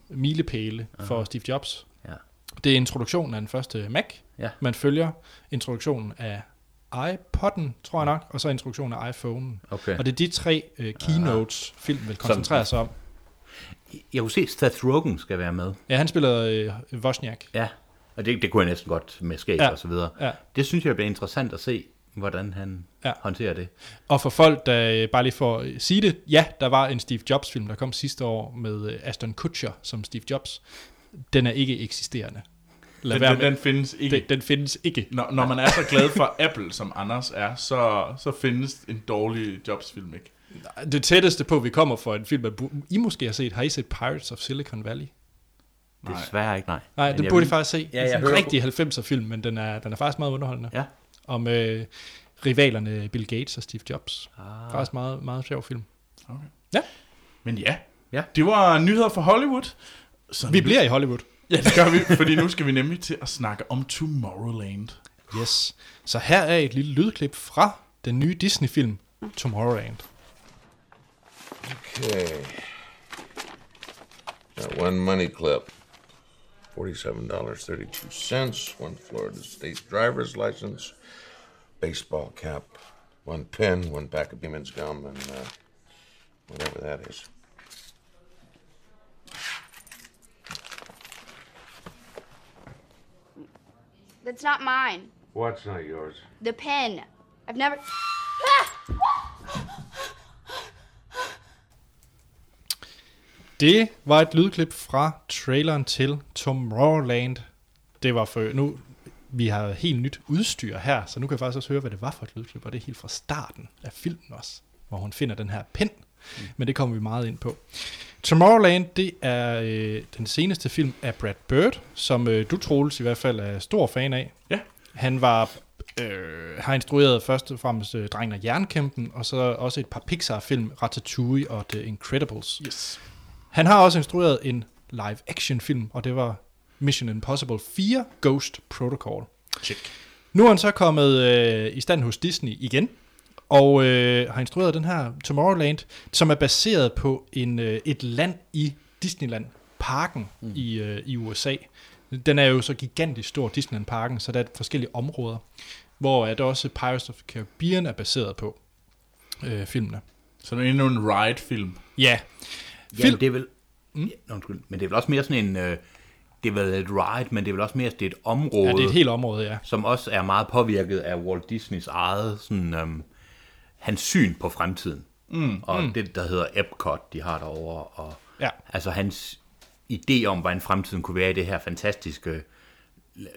hovedmilepæle for Steve Jobs. Ja. Det er introduktionen af den første Mac. Ja. Man følger introduktionen af iPod'en, tror jeg nok, og så introduktionen af iPhone'en. Okay. Og det er de tre øh, keynotes, filmen vil koncentrere sig om. Jeg kunne se, at Seth Rogen skal være med. Ja, han spiller øh, Wozniak. Ja. Og det, det kunne jeg næsten godt med skæg Ja. og så videre. Ja. Det synes jeg bliver interessant at se, hvordan han Ja. håndterer det. Og for folk, der øh, bare lige for at sige det, ja, der var en Steve Jobs-film, der kom sidste år med øh, Aston Kutcher som Steve Jobs. Den er ikke eksisterende. Lad Den, være den, med. den findes ikke. Den, den findes ikke. Når, når man er så glad for Apple, som Anders er, så, så findes en dårlig Jobs-film ikke. Det tætteste på, vi kommer for en film, at I måske har set, har I set Pirates of Silicon Valley? Nej. Desværre ikke, nej. Nej, jeg burde I faktisk se. Ja, det er en rigtig 90'er film, men den er, den er faktisk meget underholdende. Ja. Om øh, rivalerne Bill Gates og Steve Jobs. Ah. Faktisk meget, meget sjov film. Men ja, Ja. det var nyheder fra Hollywood. Så Vi nu- bliver i Hollywood. Ja, det gør vi, fordi nu skal vi nemlig til at snakke om Tomorrowland. Yes. Så her er et lille lydklip fra den nye Disney-film Tomorrowland. Okay. Got one money clip. $47.32. One Florida State driver's license. Baseball cap. One pen. One pack of Beeman's gum. And uh, whatever that is. That's not mine. What's not yours? The pen. I've never. Det var et lydklip fra traileren til Tomorrowland. Det var for nu, vi har helt nyt udstyr her, så nu kan jeg faktisk også høre, hvad det var for et lydklip, og det er helt fra starten af filmen også, hvor hun finder den her pen. Mm. Men det kommer vi meget ind på. Tomorrowland, det er øh, den seneste film af Brad Bird, som øh, du, Troels, i hvert fald er stor fan af. Ja. Han var øh, har instrueret først og fremmest øh, Drengen og Jernkæmpen, og så også et par Pixar-film, Ratatouille og The Incredibles. Yes. Han har også instrueret en live-action film, og det var Mission Impossible 4 Ghost Protocol. Check. Nu er han så kommet øh, i stand hos Disney igen, og øh, har instrueret den her Tomorrowland, som er baseret på en øh, et land i Disneyland Parken mm. i, øh, i USA. Den er jo så gigantisk stor, Disneyland Parken, så der er forskellige områder, hvor at også Pirates of the Caribbean er baseret på øh, filmene. Så det er endnu en ride-film. Ja, Jamen, det er vel... Mm. Ja, undskyld, men det er vel også mere sådan en... Øh, det er vel et ride, men det er vel også mere det er et område, ja det er et helt område, ja. som også er meget påvirket af Walt Disneys eget sådan, øhm, hans syn på fremtiden. Mm. Og mm. det, der hedder Epcot, de har derovre. Og, Ja. Altså hans idé om, hvordan fremtiden kunne være i det her fantastiske,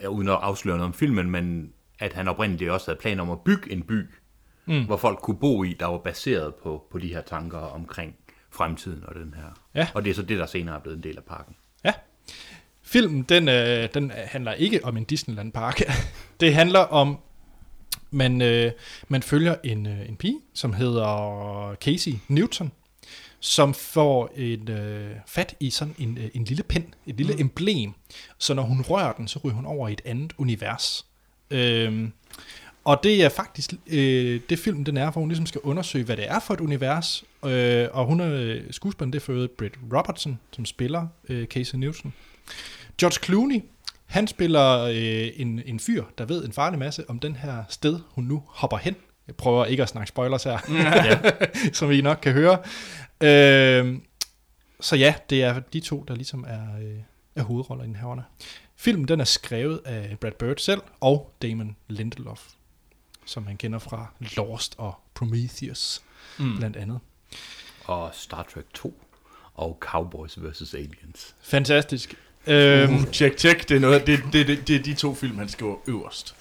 uden at afsløre noget om filmen, men at han oprindeligt også havde planer om at bygge en by, mm. hvor folk kunne bo i, der var baseret på, på de her tanker omkring fremtiden og den her. Ja. Og det er så det, der senere er blevet en del af parken. Ja. Filmen, den, øh, den handler ikke om en Disneyland Park. [laughs] det handler om, man, øh, man følger en, øh, en pige, som hedder Casey Newton, som får en øh, fat i sådan en, øh, en lille pind, et lille mm. emblem, så når hun rører den, så ryger hun over i et andet univers. Øhm, og det er faktisk øh, det film, den er, hvor hun ligesom skal undersøge, hvad det er for et univers. Øh, og hun er øh, skuespilleren, det er for Britt Robertson, som spiller øh, Casey Newton. George Clooney, han spiller øh, en, en fyr, der ved en farlig masse om den her sted, hun nu hopper hen. Jeg prøver ikke at snakke spoilers her, ja. [laughs] som I nok kan høre. Øh, så ja, det er de to, der ligesom er, øh, er hovedroller i den her Filmen den er skrevet af Brad Bird selv og Damon Lindelof, som man kender fra Lost og Prometheus mm. blandt andet. Og Star Trek 2 og Cowboys vs. Aliens. Fantastisk. Øhm, uh, check, check. Det er, noget, det, det, det, det er de to film, han skriver øverst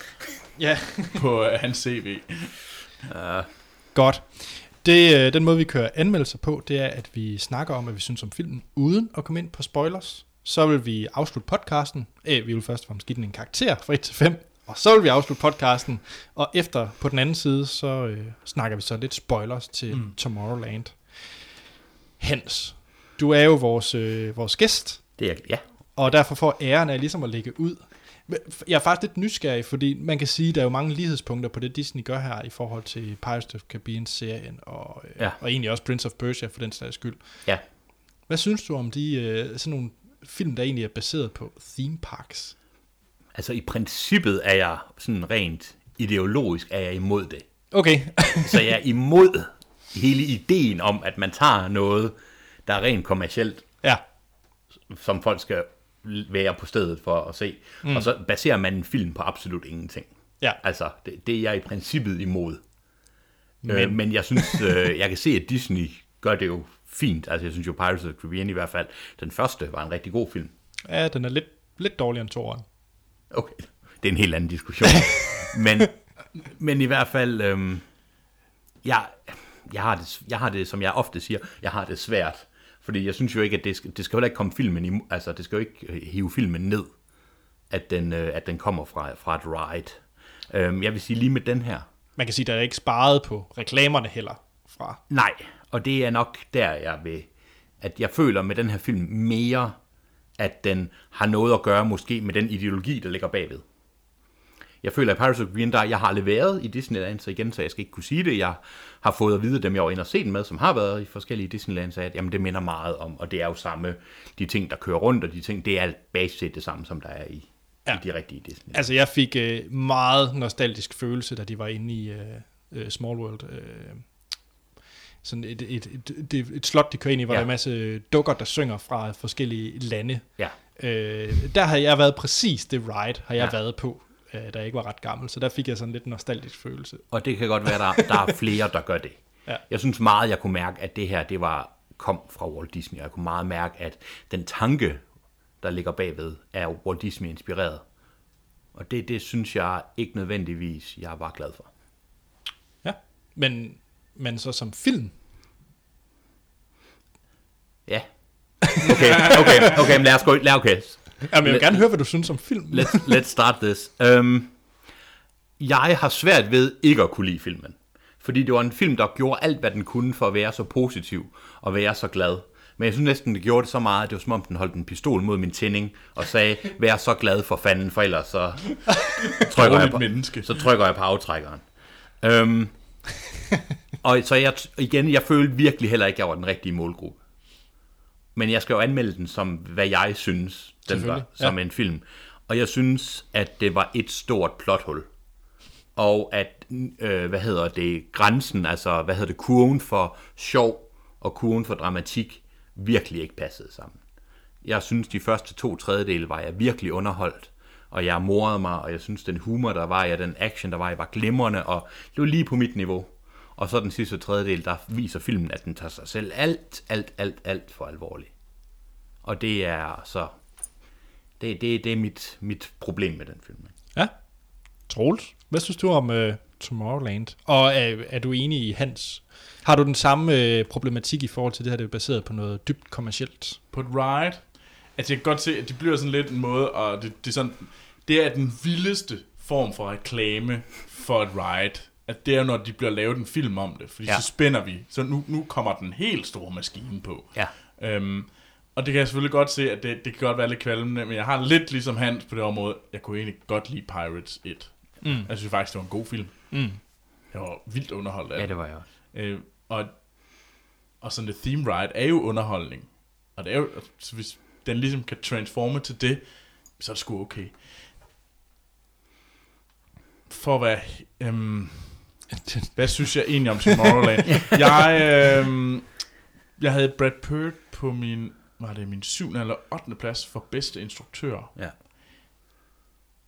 ja. på uh, hans CV. Uh. Godt. Det, uh, den måde, vi kører anmeldelser på, det er, at vi snakker om, hvad vi synes om filmen, uden at komme ind på spoilers. Så vil vi afslutte podcasten. Æh, vi vil først og fremmest give den en karakter fra 1 til 5, og så vil vi afslutte podcasten. Og efter, på den anden side, så øh, snakker vi så lidt spoilers til mm. Tomorrowland. Hans, du er jo vores, øh, vores gæst. Det er ja. Og derfor får æren af ligesom at lægge ud. Jeg er faktisk lidt nysgerrig, fordi man kan sige, at der er jo mange lighedspunkter på det, Disney gør her i forhold til Pirates of Caribbean-serien, og, øh, ja. og egentlig også Prince of Persia for den sags skyld. Ja. Hvad synes du om de øh, sådan nogle film, der egentlig er baseret på theme parks? Altså i princippet er jeg sådan rent ideologisk er jeg imod det. Okay. [laughs] så jeg er imod hele ideen om, at man tager noget, der er rent kommercielt, ja. som folk skal være på stedet for at se. Mm. Og så baserer man en film på absolut ingenting. Ja. Altså, det, det er jeg i princippet imod. Men, øh, men jeg synes, øh, [laughs] jeg kan se, at Disney gør det jo fint. Altså, jeg synes jo, Pirates of the Caribbean i hvert fald, den første var en rigtig god film. Ja, den er lidt, lidt dårligere end toeren. Okay, det er en helt anden diskussion. [laughs] men, men i hvert fald, øhm, jeg, jeg, har det, jeg har det, som jeg ofte siger, jeg har det svært fordi jeg synes jo ikke, at det skal, det skal jo ikke komme filmen i, altså det skal jo ikke øh, hive filmen ned, at den, øh, at den kommer fra, fra et ride. Øhm, jeg vil sige lige med den her. Man kan sige, at der er ikke sparet på reklamerne heller fra. Nej, og det er nok der, jeg vil, at jeg føler med den her film mere, at den har noget at gøre måske med den ideologi, der ligger bagved. Jeg føler, at Pirates of the Caribbean, der jeg har leveret i Disneyland, så igen, så jeg skal ikke kunne sige det. Jeg har fået at vide dem, jeg var inde og set med, som har været i forskellige Disneyland, så at jamen, det minder meget om, og det er jo samme, de ting, der kører rundt, og de ting, det er basisk set det samme, som der er i, ja. i de rigtige Disneyland. Altså, jeg fik øh, meget nostalgisk følelse, da de var inde i øh, Small World. Øh, sådan et, et, et, et, et slot, de kører ind i, hvor ja. der er en masse dukker, der synger fra forskellige lande. Ja. Øh, der har jeg været præcis det ride, har jeg ja. været på øh, da jeg ikke var ret gammel, så der fik jeg sådan lidt nostalgisk følelse. Og det kan godt være, der, der er flere, der gør det. [laughs] Ja. Jeg synes meget, jeg kunne mærke, at det her, det var kom fra Walt Disney, og jeg kunne meget mærke, at den tanke, der ligger bagved, er Walt Disney inspireret. Og det, det synes jeg ikke nødvendigvis, jeg var glad for. Ja, men, men så som film? Ja. Okay, okay, okay, men lad os gå, lad, okay, Jamen, jeg vil gerne høre, hvad du synes om filmen. Let's, let's start this. Um, jeg har svært ved ikke at kunne lide filmen. Fordi det var en film, der gjorde alt, hvad den kunne for at være så positiv og være så glad. Men jeg synes næsten, det gjorde det så meget, at det var som om, den holdt en pistol mod min tænding og sagde, vær så glad for fanden, for ellers så trykker, jeg på, menneske. så trykker jeg på aftrækkeren. Um, og så jeg, igen, jeg følte virkelig heller ikke, at jeg var den rigtige målgruppe. Men jeg skal jo anmelde den som, hvad jeg synes, den var som ja. en film. Og jeg synes, at det var et stort plothul. Og at, øh, hvad hedder det, grænsen, altså, hvad hedder det, kurven for sjov og kurven for dramatik, virkelig ikke passede sammen. Jeg synes, de første to tredjedele var jeg virkelig underholdt, og jeg morede mig, og jeg synes, den humor, der var, ja, den action, der var, jeg var glimrende, og det var lige på mit niveau. Og så den sidste tredjedel, der viser filmen, at den tager sig selv alt, alt, alt, alt for alvorligt. Og det er så... Det, det, det er mit, mit problem med den film. Ja. Troels, hvad synes du om uh, Tomorrowland? Og er, er du enig i Hans? Har du den samme uh, problematik i forhold til det her, det er baseret på noget dybt kommercielt? På et ride? Altså jeg kan godt se, at det bliver sådan lidt en måde, og det, det, er sådan, det er den vildeste form for reklame for et ride. At det er, når de bliver lavet en film om det. Fordi Ja. så spænder vi. Så nu, nu kommer den helt store maskine på. Ja. Øhm, og det kan jeg selvfølgelig godt se, at det, det kan godt være lidt kvalmende, men jeg har lidt ligesom Hans på det område. Jeg kunne egentlig godt lide Pirates 1. Mm. Jeg synes faktisk, det var en god film. Mm. Jeg var vildt underholdt af Ja, det. det var jeg også. Øh, og, og sådan the theme ride er jo underholdning. Og det er jo, så hvis den ligesom kan transforme til det, så er det sgu okay. For at være... Øhm, [laughs] hvad synes jeg egentlig om Tomorrowland? [laughs] jeg, øhm, jeg havde Brad Pitt på min, var det min 7. eller 8. plads for bedste instruktør. Ja.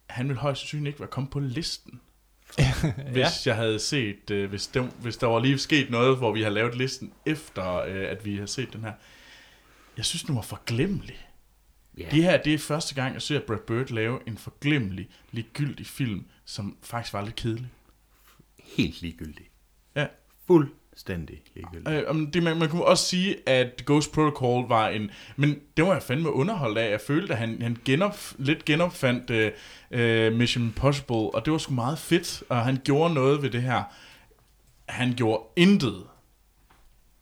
Han ville højst sandsynligt ikke være kommet på listen [laughs] hvis jeg havde set, øh, hvis, dem, hvis der var lige sket noget, hvor vi har lavet listen efter, øh, at vi har set den her. Jeg synes, den var forglemmelig. Ja. Det her, det er første gang, jeg ser Brad Bird lave en forglemmelig, ligegyldig film, som faktisk var lidt kedelig. Helt ligegyldig. Ja. Fuldstændig ligegyldig. Øh, det, man, man kunne også sige, at Ghost Protocol var en... Men det var jeg fandme underholdt af. Jeg følte, at han, han genop, lidt genopfandt uh, uh, Mission Impossible, og det var sgu meget fedt, og han gjorde noget ved det her. Han gjorde intet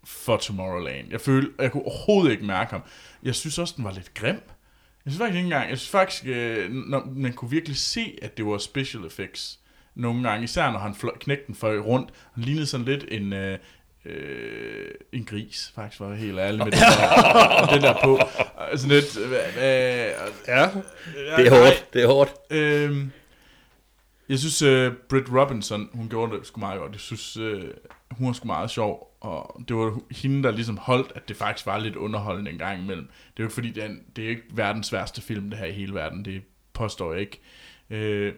for Tomorrowland. Jeg følte, jeg kunne overhovedet ikke mærke ham. Jeg synes også, den var lidt grim. Jeg synes faktisk ikke engang, jeg synes faktisk, øh, når, man kunne virkelig se, at det var special effects nogle gange, især når han knægte den fløj rundt. Han lignede sådan lidt en, øh, øh, en gris, faktisk, var jeg helt ærlig med det der, [laughs] det der på. Altså lidt, øh, øh, Ja. Det er hårdt, det er hårdt. Øhm, jeg synes, uh, Britt Robinson, hun gjorde det sgu meget godt. Jeg synes, uh, hun var sgu meget sjov. Og det var hende, der ligesom holdt, at det faktisk var lidt underholdende en gang imellem. Det er jo ikke fordi, det er, det er ikke verdens værste film, det her i hele verden. Det påstår jeg ikke. Uh,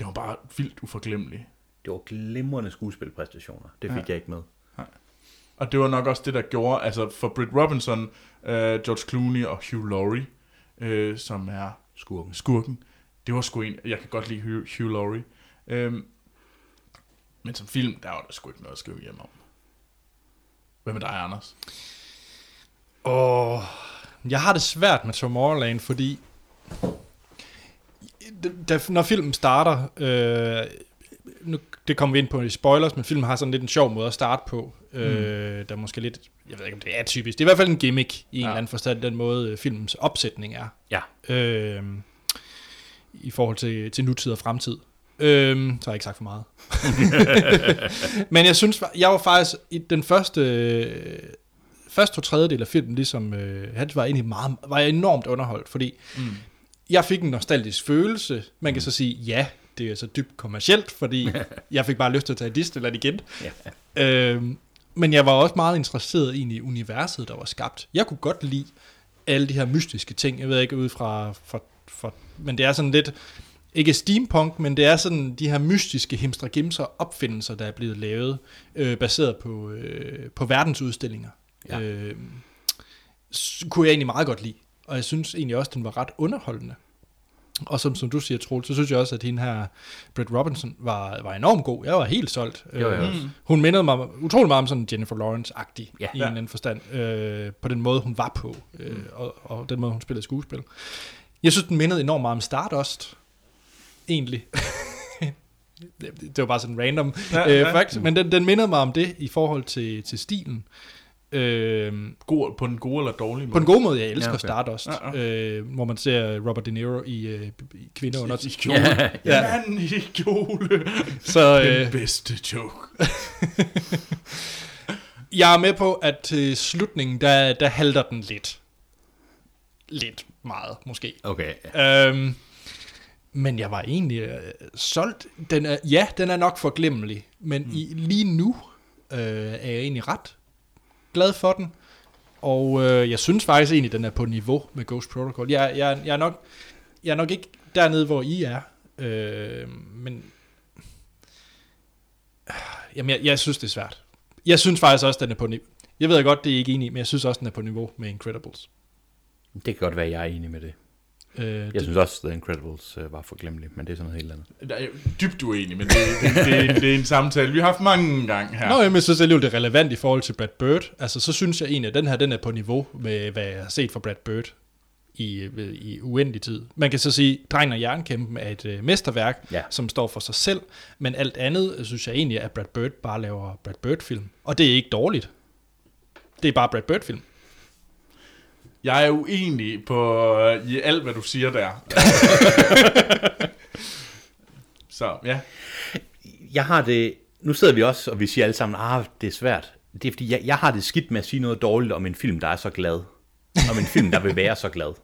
det var bare vildt uforglemmeligt. Det var glimrende skuespilpræstationer. Det fik Ja. jeg ikke med. Og det var nok også det, der gjorde, altså for Britt Robinson, uh, George Clooney og Hugh Laurie, uh, som er Skurken. skurken. Det var sgu en, jeg kan godt lide Hugh, Hugh Laurie. Øhm, men som film, der var der sgu ikke noget at skrive hjem om. Hvad med dig, Anders? Og jeg har det svært med Tomorrowland, fordi da, når filmen starter, øh, nu, det kommer vi ind på i spoilers, men filmen har sådan lidt en sjov måde at starte på, øh, der er måske lidt, jeg ved ikke om det er typisk, det er i hvert fald en gimmick i en Ja. eller anden forstand, den måde øh, filmens opsætning er. Ja. Øh, I forhold til, til nutid og fremtid. Øh, så har jeg ikke sagt for meget. [laughs] Men jeg synes, jeg var faktisk i den første, øh, første to tredjedel af filmen, ligesom øh, han var egentlig meget, var jeg enormt underholdt, fordi Mm. Jeg fik en nostalgisk følelse. Man kan så sige, ja, det er så dybt kommercielt, fordi [laughs] jeg fik bare lyst til at tage Disneyland igen. Ja. Øhm, men jeg var også meget interesseret egentlig i universet, der var skabt. Jeg kunne godt lide alle de her mystiske ting. Jeg ved ikke ud fra, fra, fra men det er sådan lidt, ikke steampunk, men det er sådan de her mystiske himstregimser opfindelser, der er blevet lavet, øh, baseret på, øh, på verdensudstillinger. Ja. Øh, kunne jeg egentlig meget godt lide. Og jeg synes egentlig også, den var ret underholdende. Og som, som du siger, Troel, så synes jeg også, at hende her, Britt Robinson, var, var enormt god. Jeg var helt solgt. Var jeg Øh, også. Hun mindede mig utrolig meget om sådan Jennifer Lawrence-agtig, Ja. i en eller anden forstand, øh, på den måde, hun var på, øh, og, og den måde, hun spillede skuespil. Jeg synes, den mindede enormt meget om Stardust, egentlig. [laughs] det, det var bare sådan random Ja, øh, ja. faktisk, men den, den mindede mig om det i forhold til, til stilen. Øh, God, på den gode eller dårlige måde? på den gode måde, jeg elsker Ja, okay. Stardust, Ja, ja. Øh, hvor man ser Robert De Niro i, øh, i kvinder under. I kjole. Ja. [laughs] ja. I kjole. [laughs] Så Den øh, bedste joke. [laughs] jeg er med på, at til slutningen, der, der halter den lidt. Lidt meget, måske. Okay. Ja. Øhm, men jeg var egentlig øh, solgt. Den er, ja, den er nok forglemmelig, men mm. i, lige nu øh, er jeg egentlig ret glad for den. Og øh, jeg synes faktisk egentlig, den er på niveau med Ghost Protocol. Jeg, jeg, jeg, er, nok, jeg er nok ikke dernede, hvor I er. Øh, men øh, jamen, jeg, jeg synes, det er svært. Jeg synes faktisk også, den er på niveau. Jeg ved godt, det er I ikke enig i, men jeg synes også, den er på niveau med Incredibles. Det kan godt være, jeg er enig med det. Øh, Jeg det, synes også, The Incredibles øh, var forglemmelig, men det er sådan noget helt andet. Der er jeg dybt uenig, men det, det, det, det, er en samtale, vi har haft mange gange her. Nå, jamen, jeg synes alligevel, det er relevant i forhold til Brad Bird. Altså, så synes jeg egentlig, at den her, den er på niveau med, hvad jeg har set fra Brad Bird. i, ved- i uendelig tid. Man kan så sige, Drengen og Jernkæmpen er et øh, mesterværk, Ja. som står for sig selv, men alt andet øh, synes jeg egentlig, at Brad Bird bare laver Brad Bird-film. Og det er ikke dårligt. Det er bare Brad Bird-film. Jeg er uenig på øh, i alt, hvad du siger der. [laughs] Så ja, Jeg har det... Nu sidder vi også, og vi siger alle sammen, ah, det er svært. Det er fordi, jeg, jeg har det skidt med at sige noget dårligt om en film, der er så glad. Om en film, der vil være så glad.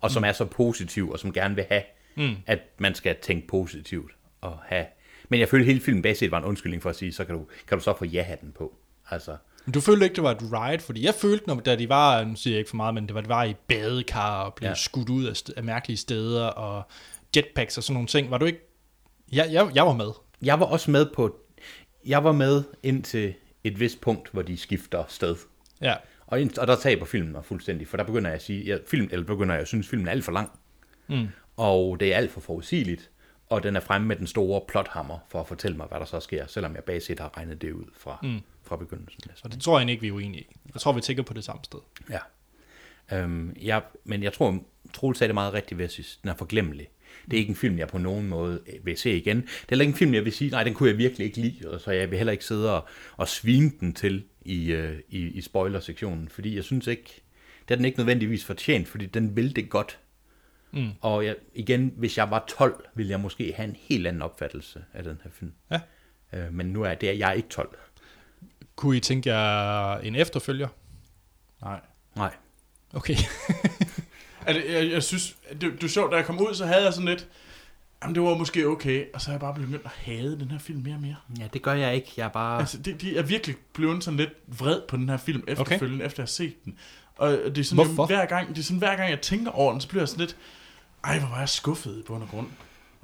Og som er så positiv, og som gerne vil have, mm. at man skal tænke positivt. Og have. Men jeg følte, at hele filmen bag set var en undskyldning for at sige, så kan du, kan du så få ja-hatten på. Altså, Men du følte ikke, det var et ride? Fordi jeg følte, når, da de var, nu siger jeg ikke for meget, men det var, det var i badekar og blev Ja. skudt ud af, af mærkelige steder og jetpacks og sådan nogle ting. Var du ikke... Jeg, jeg, jeg var med. jeg var også med på... Jeg var med indtil et vist punkt, hvor de skifter sted. Ja. Og, ind, og der taber filmen mig fuldstændig, for der begynder jeg at sige, jeg, film, eller begynder jeg at synes, at filmen er alt for lang. Mm. Og det er alt for forudsigeligt. Og den er fremme med den store plothammer for at fortælle mig, hvad der så sker, selvom jeg bag set har regnet det ud fra, mm. Fra begyndelsen. Og Næsten. det tror jeg ikke, vi er uenige i. Jeg tror, vi tænker på det samme sted. Ja. Øhm, jeg, men jeg tror, Troels sagde det meget rigtigt ved at sige, den er forglemmelig. Det er ikke en film, jeg på nogen måde øh, vil se igen. Det er heller ikke en film, jeg vil sige, nej, den kunne jeg virkelig ikke lide, og så jeg vil heller ikke sidde og, og svine den til i, øh, i, i spoiler-sektionen, fordi jeg synes ikke, det er den ikke nødvendigvis fortjent, fordi den vil det godt. Mm. Og jeg, igen, hvis jeg var 12, ville jeg måske have en helt anden opfattelse af den her film. Ja. Øh, men nu er det, jeg er ikke 12. Kunne I tænke jer en efterfølger? nej. Nej. Okay. Det, [laughs] jeg, jeg synes, det, det er sjovt, da jeg kom ud, så havde jeg sådan lidt, jamen det var måske okay, og så er jeg bare begyndt at hade den her film mere og mere. Ja, det gør jeg ikke. Jeg er bare... Altså, det, de er virkelig blevet sådan lidt vred på den her film efterfølgende, okay. efter jeg har set den. Og det er sådan, Hvorfor? Jeg, hver gang, det er sådan, hver gang jeg tænker over den, så bliver jeg sådan lidt, ej, hvor var jeg skuffet i bund og grund.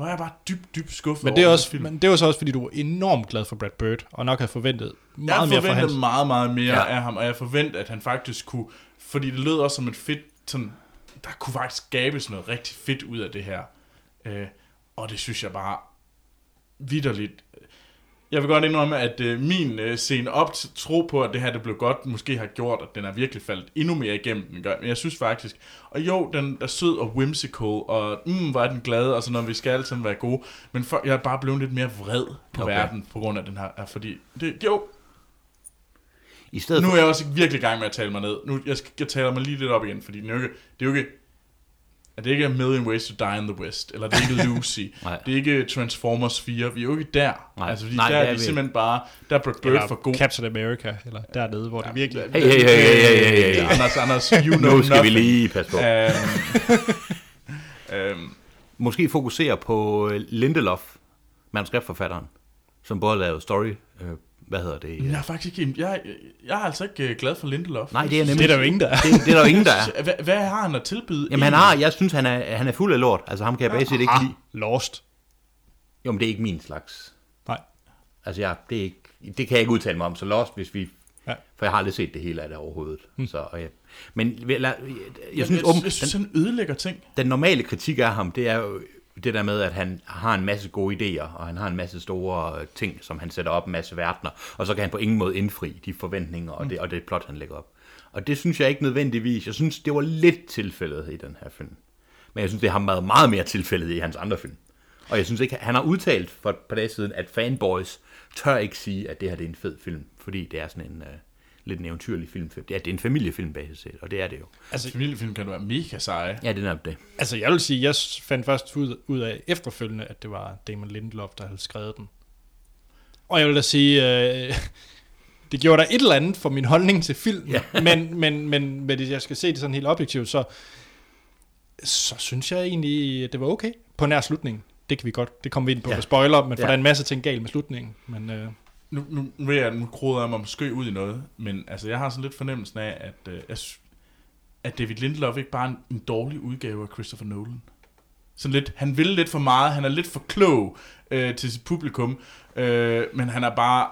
Er jeg bare dybt, dybt skuffet Men det, er over også, film. men det var så også, fordi du var enormt glad for Brad Bird, og nok havde forventet jeg meget mere fra forventede hans... meget, meget mere ja. af ham, og jeg forventede, at han faktisk kunne, fordi det lød også som et fedt, sådan, der kunne faktisk skabes noget rigtig fedt ud af det her. Øh, og det synes jeg bare vidderligt. Jeg vil godt indrømme, at øh, min øh, scene op til tro på, at det her det blev godt, måske har gjort, at den er virkelig faldet endnu mere igennem, den gør. Men jeg synes faktisk, og jo, den er sød og whimsical, og mm, er den glad, og sådan noget, vi skal alle sammen være gode. Men for, jeg er bare blevet lidt mere vred på Okay. verden, på grund af den her, er, fordi det, jo, I stedet nu er jeg også virkelig i gang med at tale mig ned. Nu, jeg, skal, jeg taler mig lige lidt op igen, fordi det er jo ikke, det er jo ikke er det ikke A Million Ways to Die in the West, eller det er ikke [laughs] Lucy, det er ikke Transformers 4, vi er jo ikke der. Nej. Altså, fordi Nej, der det er er vi simpelthen bare, der er Brad Bird Eller for god. Captain America, eller dernede, hvor det virkelig... Hey, hey, hey, hey, hey, hey, hey. [laughs] Anders, Anders, you know Nu skal vi lige passe på. Um, um, [laughs] Måske fokusere på øh, Lindelof, manuskriptforfatteren, som både lavet story, øh, hvad hedder det? jeg er faktisk ikke, jeg, jeg er altså ikke øh, glad for Lindelof. Nej, det er nemlig... Det er der jo ingen, der er. Det, det er der jo ingen, der er. [laughs] Hvad, hvad har han at tilbyde? Jamen han har, jeg synes, han er, han er fuld af lort. Altså ham kan jeg basisk ikke lide. Lost. Jo, men det er ikke min slags. Nej. Altså jeg, det, er ikke, det kan jeg ikke udtale mig om, så Lost, hvis vi... Ja. For jeg har aldrig set det hele af det overhovedet. Mm. Så, jeg, men jeg, jeg, jeg synes, jeg, jeg, jeg synes, den, han ødelægger ting. den normale kritik af ham, det er jo det der med, at han har en masse gode idéer, og han har en masse store øh, ting, som han sætter op, en masse verdener, og så kan han på ingen måde indfri de forventninger og det, og det plot, han lægger op. Og det synes jeg ikke nødvendigvis. Jeg synes, det var lidt tilfældet i den her film. Men jeg synes, det har været meget mere tilfældet i hans andre film. Og jeg synes ikke, han har udtalt for et par dage siden, at fanboys tør ikke sige, at det her det er en fed film, fordi det er sådan en uh, lidt en eventyrlig film. Ja, det er en familiefilm basis set, og det er det jo. Altså, familiefilm kan være mega seje. Ja, det er det. Altså, jeg vil sige, jeg fandt først ud, ud af efterfølgende, at det var Damon Lindelof, der havde skrevet den. Og jeg vil da sige, øh, [laughs] det gjorde der et eller andet for min holdning til filmen, ja. [laughs] men, men, men, men hvis jeg skal se det sådan helt objektivt, så, så synes jeg egentlig, det var okay på nær slutningen. Det kan vi godt, det kommer vi ind på Ja. med spoiler, men for Ja. der er en masse ting galt med slutningen. Men øh, Nu, nu ved jeg, nu kroder jeg mig måske ud i noget, men altså, jeg har sådan lidt fornemmelsen af, at, øh, jeg, at David Lindelof ikke bare er en, en dårlig udgave af Christopher Nolan. Sådan lidt, han vil lidt for meget, han er lidt for klog øh, til sit publikum, øh, men han er bare,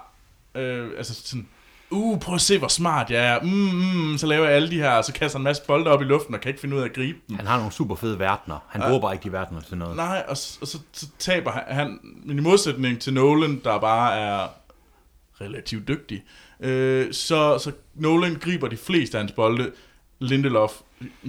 øh, altså sådan, uh, prøv at se, hvor smart jeg er, mm, mm, så laver jeg alle de her, og så kaster en masse bolde op i luften, og kan ikke finde ud af at gribe dem. Han har nogle super fede verdener. Han bruger bare ikke de verdener til noget. Nej, og, og så, så taber han, han, men i modsætning til Nolan, der bare er relativt dygtig, øh, så, så Nolan griber de fleste af hans bolde Lindelof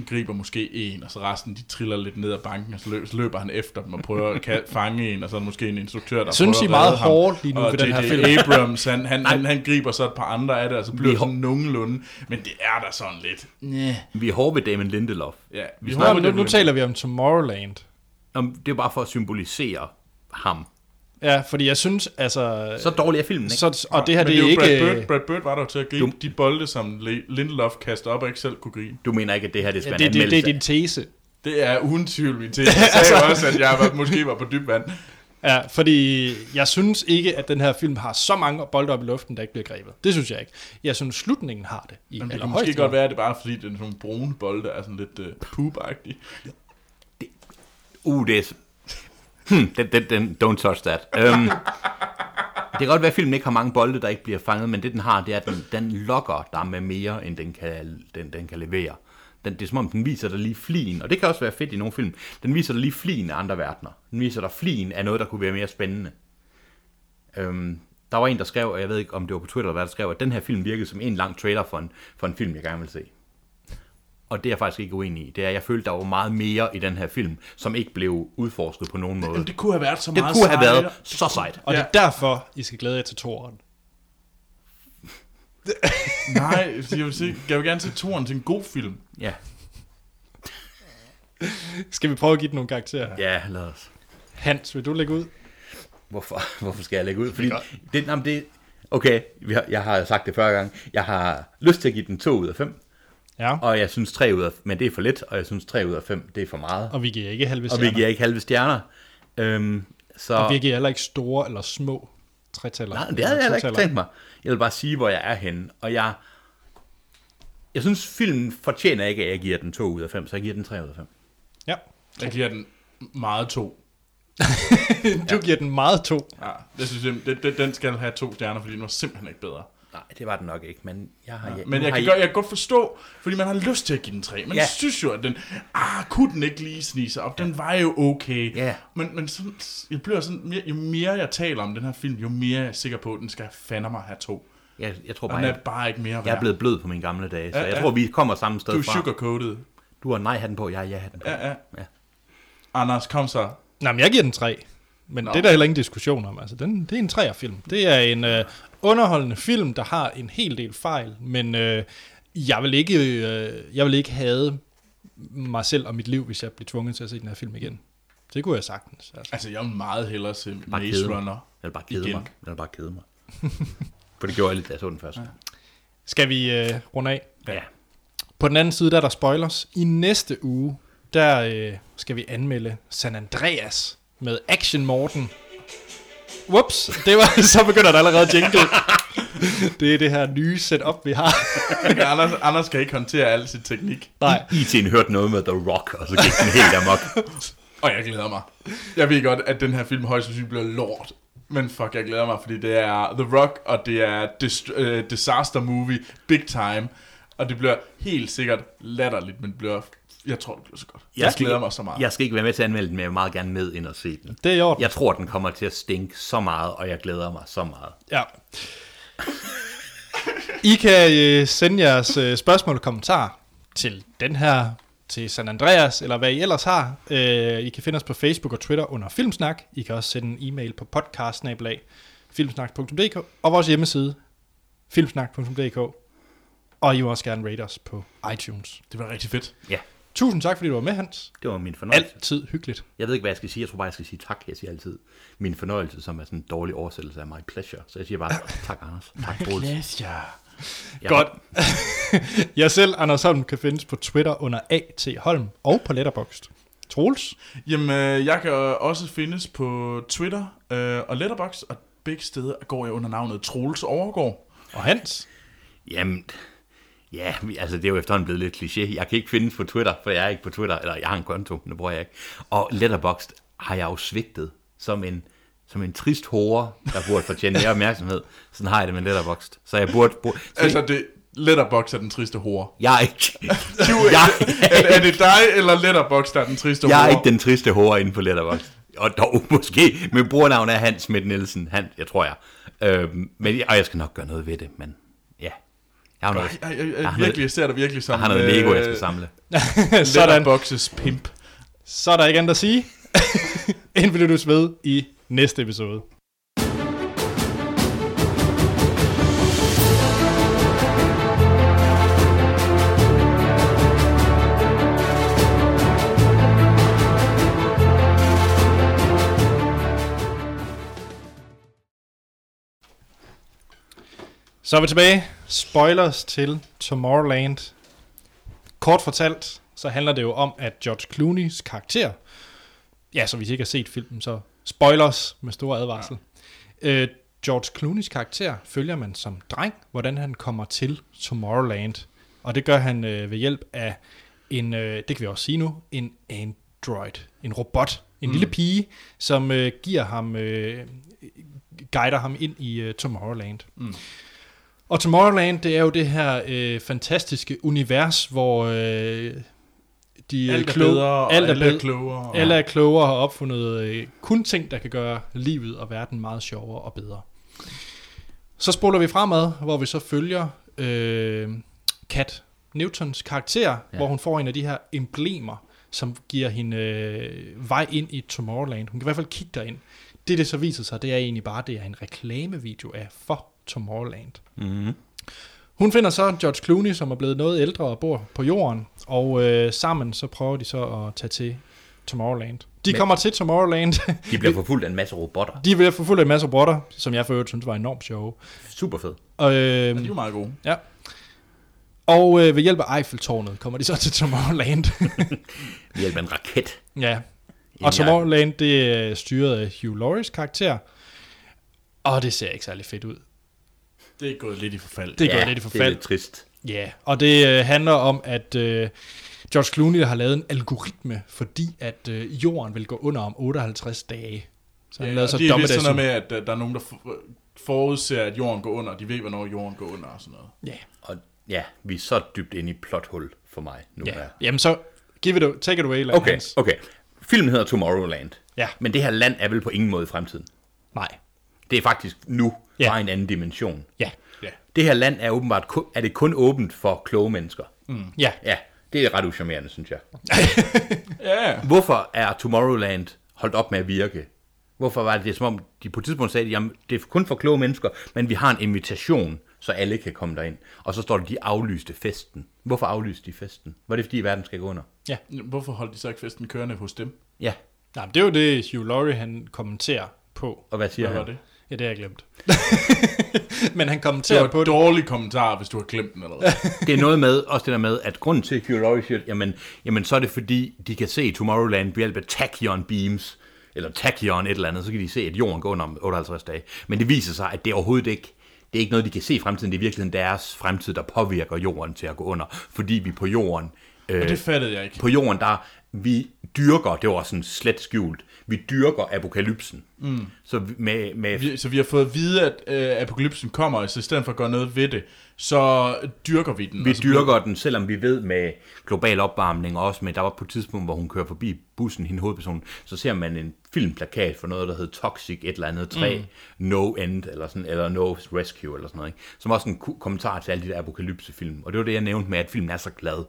griber måske en, og så resten de triller lidt ned ad banken, og så løber, så løber han efter dem og prøver at [laughs] fange en, og så er der måske en instruktør, der Synes, prøver I er meget redde ham. hårdt lige nu og ved den her film? [laughs] Abrams, han, han, han, han griber så et par andre af det, og så bliver Vi det sådan nogenlunde, men det er da sådan lidt, næh. Vi er hårde ved Damon Lindelof. Ja, vi men det nu, nu taler vi om Tomorrowland. Om, det er bare for at symbolisere ham. Ja, fordi jeg synes, altså... Så dårlig er filmen, ikke? Så, og det her, Men det er jo ikke... Brad Bird, Brad Bird var der til at gribe Du- de bolde, som Lindelof kastede op og ikke selv kunne gribe. Du mener ikke, at det her det skal Ja, det, det, det er din tese. Det er uden tvivl min til. [laughs] Jeg sagde også, at jeg var, måske var på dyb vand. Ja, fordi jeg synes ikke, at den her film har så mange bolde op i luften, der ikke bliver grebet. Det synes jeg ikke. Jeg synes, slutningen har det. I Men det kan måske godt være, at det er bare fordi, det er sådan nogle brune bolde, der er sådan lidt uh, poop-agtige. Uh, det er... Hmm, den, den, den, don't touch that. Um, [laughs] det kan godt være, at filmen ikke har mange bolde, der ikke bliver fanget, men det den har, det er, at den, den lokker dig med mere, end den kan, den, den kan levere. Den, det er som om, den viser dig lige flien, og det kan også være fedt i nogle film. Den viser dig lige flien af andre verdener. Den viser dig flien af noget, der kunne være mere spændende. Um, der var en, der skrev, og jeg ved ikke, om det var på Twitter eller hvad, der skrev, at den her film virkede som en lang trailer for en, for en film, jeg gerne vil se. Og det er jeg faktisk ikke uenig i. Det er, at jeg følte, der var meget mere i den her film, som ikke blev udforsket på nogen måde. Jamen, det kunne have været så Det meget kunne have sejere. været så sejt. Og det Ja. er derfor, I skal glæde jer til toren. [laughs] Nej, jeg vil, sige, jeg vil gerne se toren til en god film. Ja, Skal vi prøve at give den nogle karakterer? ja lad os. Hans, vil du lægge ud? Hvorfor, hvorfor skal jeg lægge ud? Fordi det, jamen det, okay, jeg har sagt det før gang. Jeg har lyst til at give den 2 ud af 5, Ja. og jeg synes 3 ud af, men det er for lidt, og jeg synes 3 ud af 5, det er for meget. Og vi giver ikke halve Og stjerner. vi giver ikke halve stjerner. Øhm, så, Og vi giver heller ikke store eller små tretaller. nej, det havde jeg heller ikke tænkt mig. Jeg vil bare sige, hvor jeg er henne. Og jeg, jeg synes, filmen fortjener ikke, at jeg giver den 2 ud af 5, så jeg giver den 3 ud af 5. Ja. Jeg giver den meget to. [laughs] Du giver den meget to. Ja, det synes jeg, det, den skal have to stjerner, fordi den var simpelthen ikke bedre. Nej, det var den nok ikke, men jeg har... Ja, Men nu jeg har kan, godt, jeg kan godt forstå, fordi man har lyst til at give den tre. Man Ja. ja. synes jo, at den, ah, kunne den ikke lige snige sig op? Den var jo okay. Ja. Men, men sådan, jeg bliver sådan, jo mere jeg taler om den her film, jo mere er jeg sikker på, at den skal fandme mig have to. jeg, jeg tror bare, den er jeg, bare ikke mere værd. jeg er blevet blød på mine gamle dage, så Ja, jeg ja. tror, vi kommer samme sted Du er fra. sugarcoated. Du har nej-hatten på, jeg har ja-hatten på. Ja, ja. Ja. Anders, kom så. Nej, men jeg giver den tre. Men Nå. det er der heller ingen diskussion om. Altså, den, det er en træerfilm. Det er en øh, underholdende film, der har en hel del fejl, men øh, jeg vil ikke øh, jeg vil ikke have mig selv og mit liv, hvis jeg blev tvunget til at se den her film igen. Det kunne jeg sagtens. Altså. Altså, jeg vil meget hellere se Bare Maze. Runner. Jeg vil bare kede Igen. mig. Jeg vil bare kede mig. [laughs] For det gjorde jeg lidt, da jeg så den først. Skal vi øh, runde af? Ja. På den anden side, der er der spoilers. I næste uge, der øh, skal vi anmelde San Andreas med Action Morten. Whoops, det var, [laughs] så begynder der allerede at jingle. Det er det her nye setup, vi har. [laughs] Anders, Anders kan ikke håndtere al sin teknik. Nej, IT'en hørte noget med The Rock, og så gik den helt amok. Og jeg glæder mig. Jeg ved godt, at den her film højst sandsynligt bliver lort. Men fuck, jeg glæder mig, fordi det er The Rock, og det er dist- uh, Disaster Movie, Big Time. Og det bliver helt sikkert latterligt, men det bliver, jeg tror, det bliver så godt. Jeg, jeg glæder ikke- mig så meget. Jeg skal ikke være med til at anmelde den, men jeg vil meget gerne med ind og se den. det er i orden. Jeg tror, den kommer til at stinke så meget, og jeg glæder mig så meget. Ja. I kan øh, sende jeres øh, spørgsmål og kommentarer til den her, til San Andreas, eller hvad I ellers har. Øh, I kan finde os på Facebook og Twitter under Filmsnak. I kan også sende en e-mail på podcast filmsnak.dk og vores hjemmeside filmsnak.dk og I må også gerne rate os på iTunes. Det var rigtig fedt. Ja, Tusind tak, fordi du var med, Hans. det var min fornøjelse. Altid hyggeligt. Jeg ved ikke, hvad jeg skal sige. Jeg tror bare, jeg skal sige tak. Jeg siger altid min fornøjelse, som er sådan en dårlig oversættelse af my pleasure. Så jeg siger bare [laughs] tak, Anders. Tak, Troels. ja. Jeg Godt. [laughs] jeg selv, Anders Holm, kan findes på Twitter under A.T. Holm og på Letterboxd. Troels? Jamen, øh, jeg kan også findes på Twitter øh, og Letterboxd, og begge steder går jeg under navnet Troels Overgaard. Og Hans? Jamen, ja, altså det er jo efterhånden blevet lidt kliché. Jeg kan ikke findes på Twitter, for jeg er ikke på Twitter, eller jeg har en konto, det bruger jeg ikke. Og Letterboxd har jeg jo svigtet som en, som en trist hore, der burde fortjene mere opmærksomhed. Sådan har jeg det med Letterboxd. Så jeg burde... burde så Altså, det Letterboxd er den triste hore. jeg er ikke... [laughs] Du, jeg, er, er det dig eller Letterboxd, der er den triste jeg hore? er ikke den triste hore inde på Letterboxd. Og dog [laughs] måske, min brugernavn er Hans Schmidt Nielsen. Han, jeg tror jeg. Øhm, men, og jeg skal nok gøre noget ved det, men. Jeg har noget, Jeg, jeg, jeg, har jeg, noget- virkelig, jeg ser dig virkelig som... jeg har noget Lego, jeg skal samle. [laughs] Sådan. Boxes pimp. Så er der ikke andet at sige. [laughs] Vi lyttes ved i næste episode. Så er vi tilbage. Spoilers til Tomorrowland. Kort fortalt, så handler det jo om, at George Clooney's karakter, ja, så hvis I ikke har set filmen, så spoilers med stor advarsel. Ja. Øh, George Clooney's karakter følger man som dreng, hvordan han kommer til Tomorrowland. Og det gør han øh, ved hjælp af en, øh, det kan vi også sige nu, en android, en robot, en mm. lille pige, som øh, giver ham, øh, guider ham ind i øh, Tomorrowland. Mm. Og Tomorrowland, det er jo det her øh, fantastiske univers, hvor øh, de Alt er kloge- bedre, og alt er, alle er klogere. og- alle er klogere og har opfundet øh, kun ting, der kan gøre livet og verden meget sjovere og bedre. Så spoler vi fremad, hvor vi så følger øh, Kat Newtons karakter, ja. hvor hun får en af de her emblemer, som giver hende øh, vej ind i Tomorrowland. Hun kan i hvert fald kigge derind. Det, det så viser sig, det er egentlig bare, det er en reklamevideo af for Tomorrowland. Mm-hmm. Hun finder så George Clooney, som er blevet noget ældre og bor på jorden, og øh, sammen så prøver de så at tage til Tomorrowland. De Men- kommer til Tomorrowland. De bliver [laughs] forfulgt af en masse robotter. de få fuld af en masse robotter, som jeg for øvrigt synes var enormt sjove. Super fed. Og, De øh, er jo meget gode. ja. Og øh, ved hjælp af Eiffeltårnet kommer de så til Tomorrowland. [laughs] Ved hjælp af en raket. ja. Og Tomorrowland, det er styret af Hugh Laurie's karakter. Og det ser ikke særlig fedt ud. Det er gået lidt i forfald. Det går ja, lidt i det er forfald. lidt trist. Ja, og det øh, handler om, at øh, George Clooney har lavet en algoritme, fordi at øh, jorden vil gå under om 58 dage. Så han Ja, lavede så det er vist sådan noget med, at øh, der er nogen, der for- forudser, at jorden går under. De ved, hvornår jorden går under og sådan noget. Ja, Og ja, vi er så dybt inde i plothul for mig nu ja. her. Jamen så, give it, take it away, Lars. Okay, okay. Filmen hedder Tomorrowland. Ja. Men det her land er vel på ingen måde i fremtiden. Nej. Det er faktisk nu Ja. fra en anden dimension. Ja. Ja. Det her land er åbenbart kun, er det kun åbent for kloge mennesker. Ja. Ja, det er ret uschammerende, synes jeg. [laughs] Ja, Hvorfor er Tomorrowland holdt op med at virke? Hvorfor var det, det er, som om, de på et tidspunkt sagde, at det er kun for kloge mennesker, men vi har en invitation, så alle kan komme derind. Og så står der, de aflyste festen. Hvorfor aflyste de festen? Var det, fordi verden skal gå under? Ja. Hvorfor holdt de så ikke festen kørende hos dem? Ja, Nej, men det er jo det, Hugh Laurie han kommenterer på. og hvad siger Hvad var han? det? Ja, det har jeg glemt. [laughs] men han Det kommenterer var på et det. dårlig kommentar, hvis du har glemt den allerede. [laughs] Det er noget med, også det der med, at grunden til, at Hugh Laurie siger, jamen, jamen så er det fordi, de kan se Tomorrowland ved hjælp af tachyon beams, eller tachyon et eller andet, så kan de se, at jorden går under om 58 dage. Men det viser sig, at det er overhovedet ikke, det er ikke noget, de kan se i fremtiden, det er virkelig deres fremtid, der påvirker jorden til at gå under, fordi vi på jorden, øh, Og det fattede jeg ikke. på jorden, der vi dyrker, det var sådan slet skjult, vi dyrker apokalypsen. Mm. Så vi- med, med Vi, så vi har fået at vide, at øh, apokalypsen kommer, så i stedet for at gøre noget ved det, så dyrker vi den. Vi og så dyrker den, selvom vi ved med global opvarmning, og også med, der var på et tidspunkt, hvor hun kører forbi bussen, hende hovedperson, så ser man en filmplakat for noget, der hedder Toxic et eller andet 3, mm. No End, eller, sådan, eller No Rescue, eller sådan noget, ikke? som også en kommentar til alle de der apokalypsefilm. Og det var det, jeg nævnte med, at filmen er så glad.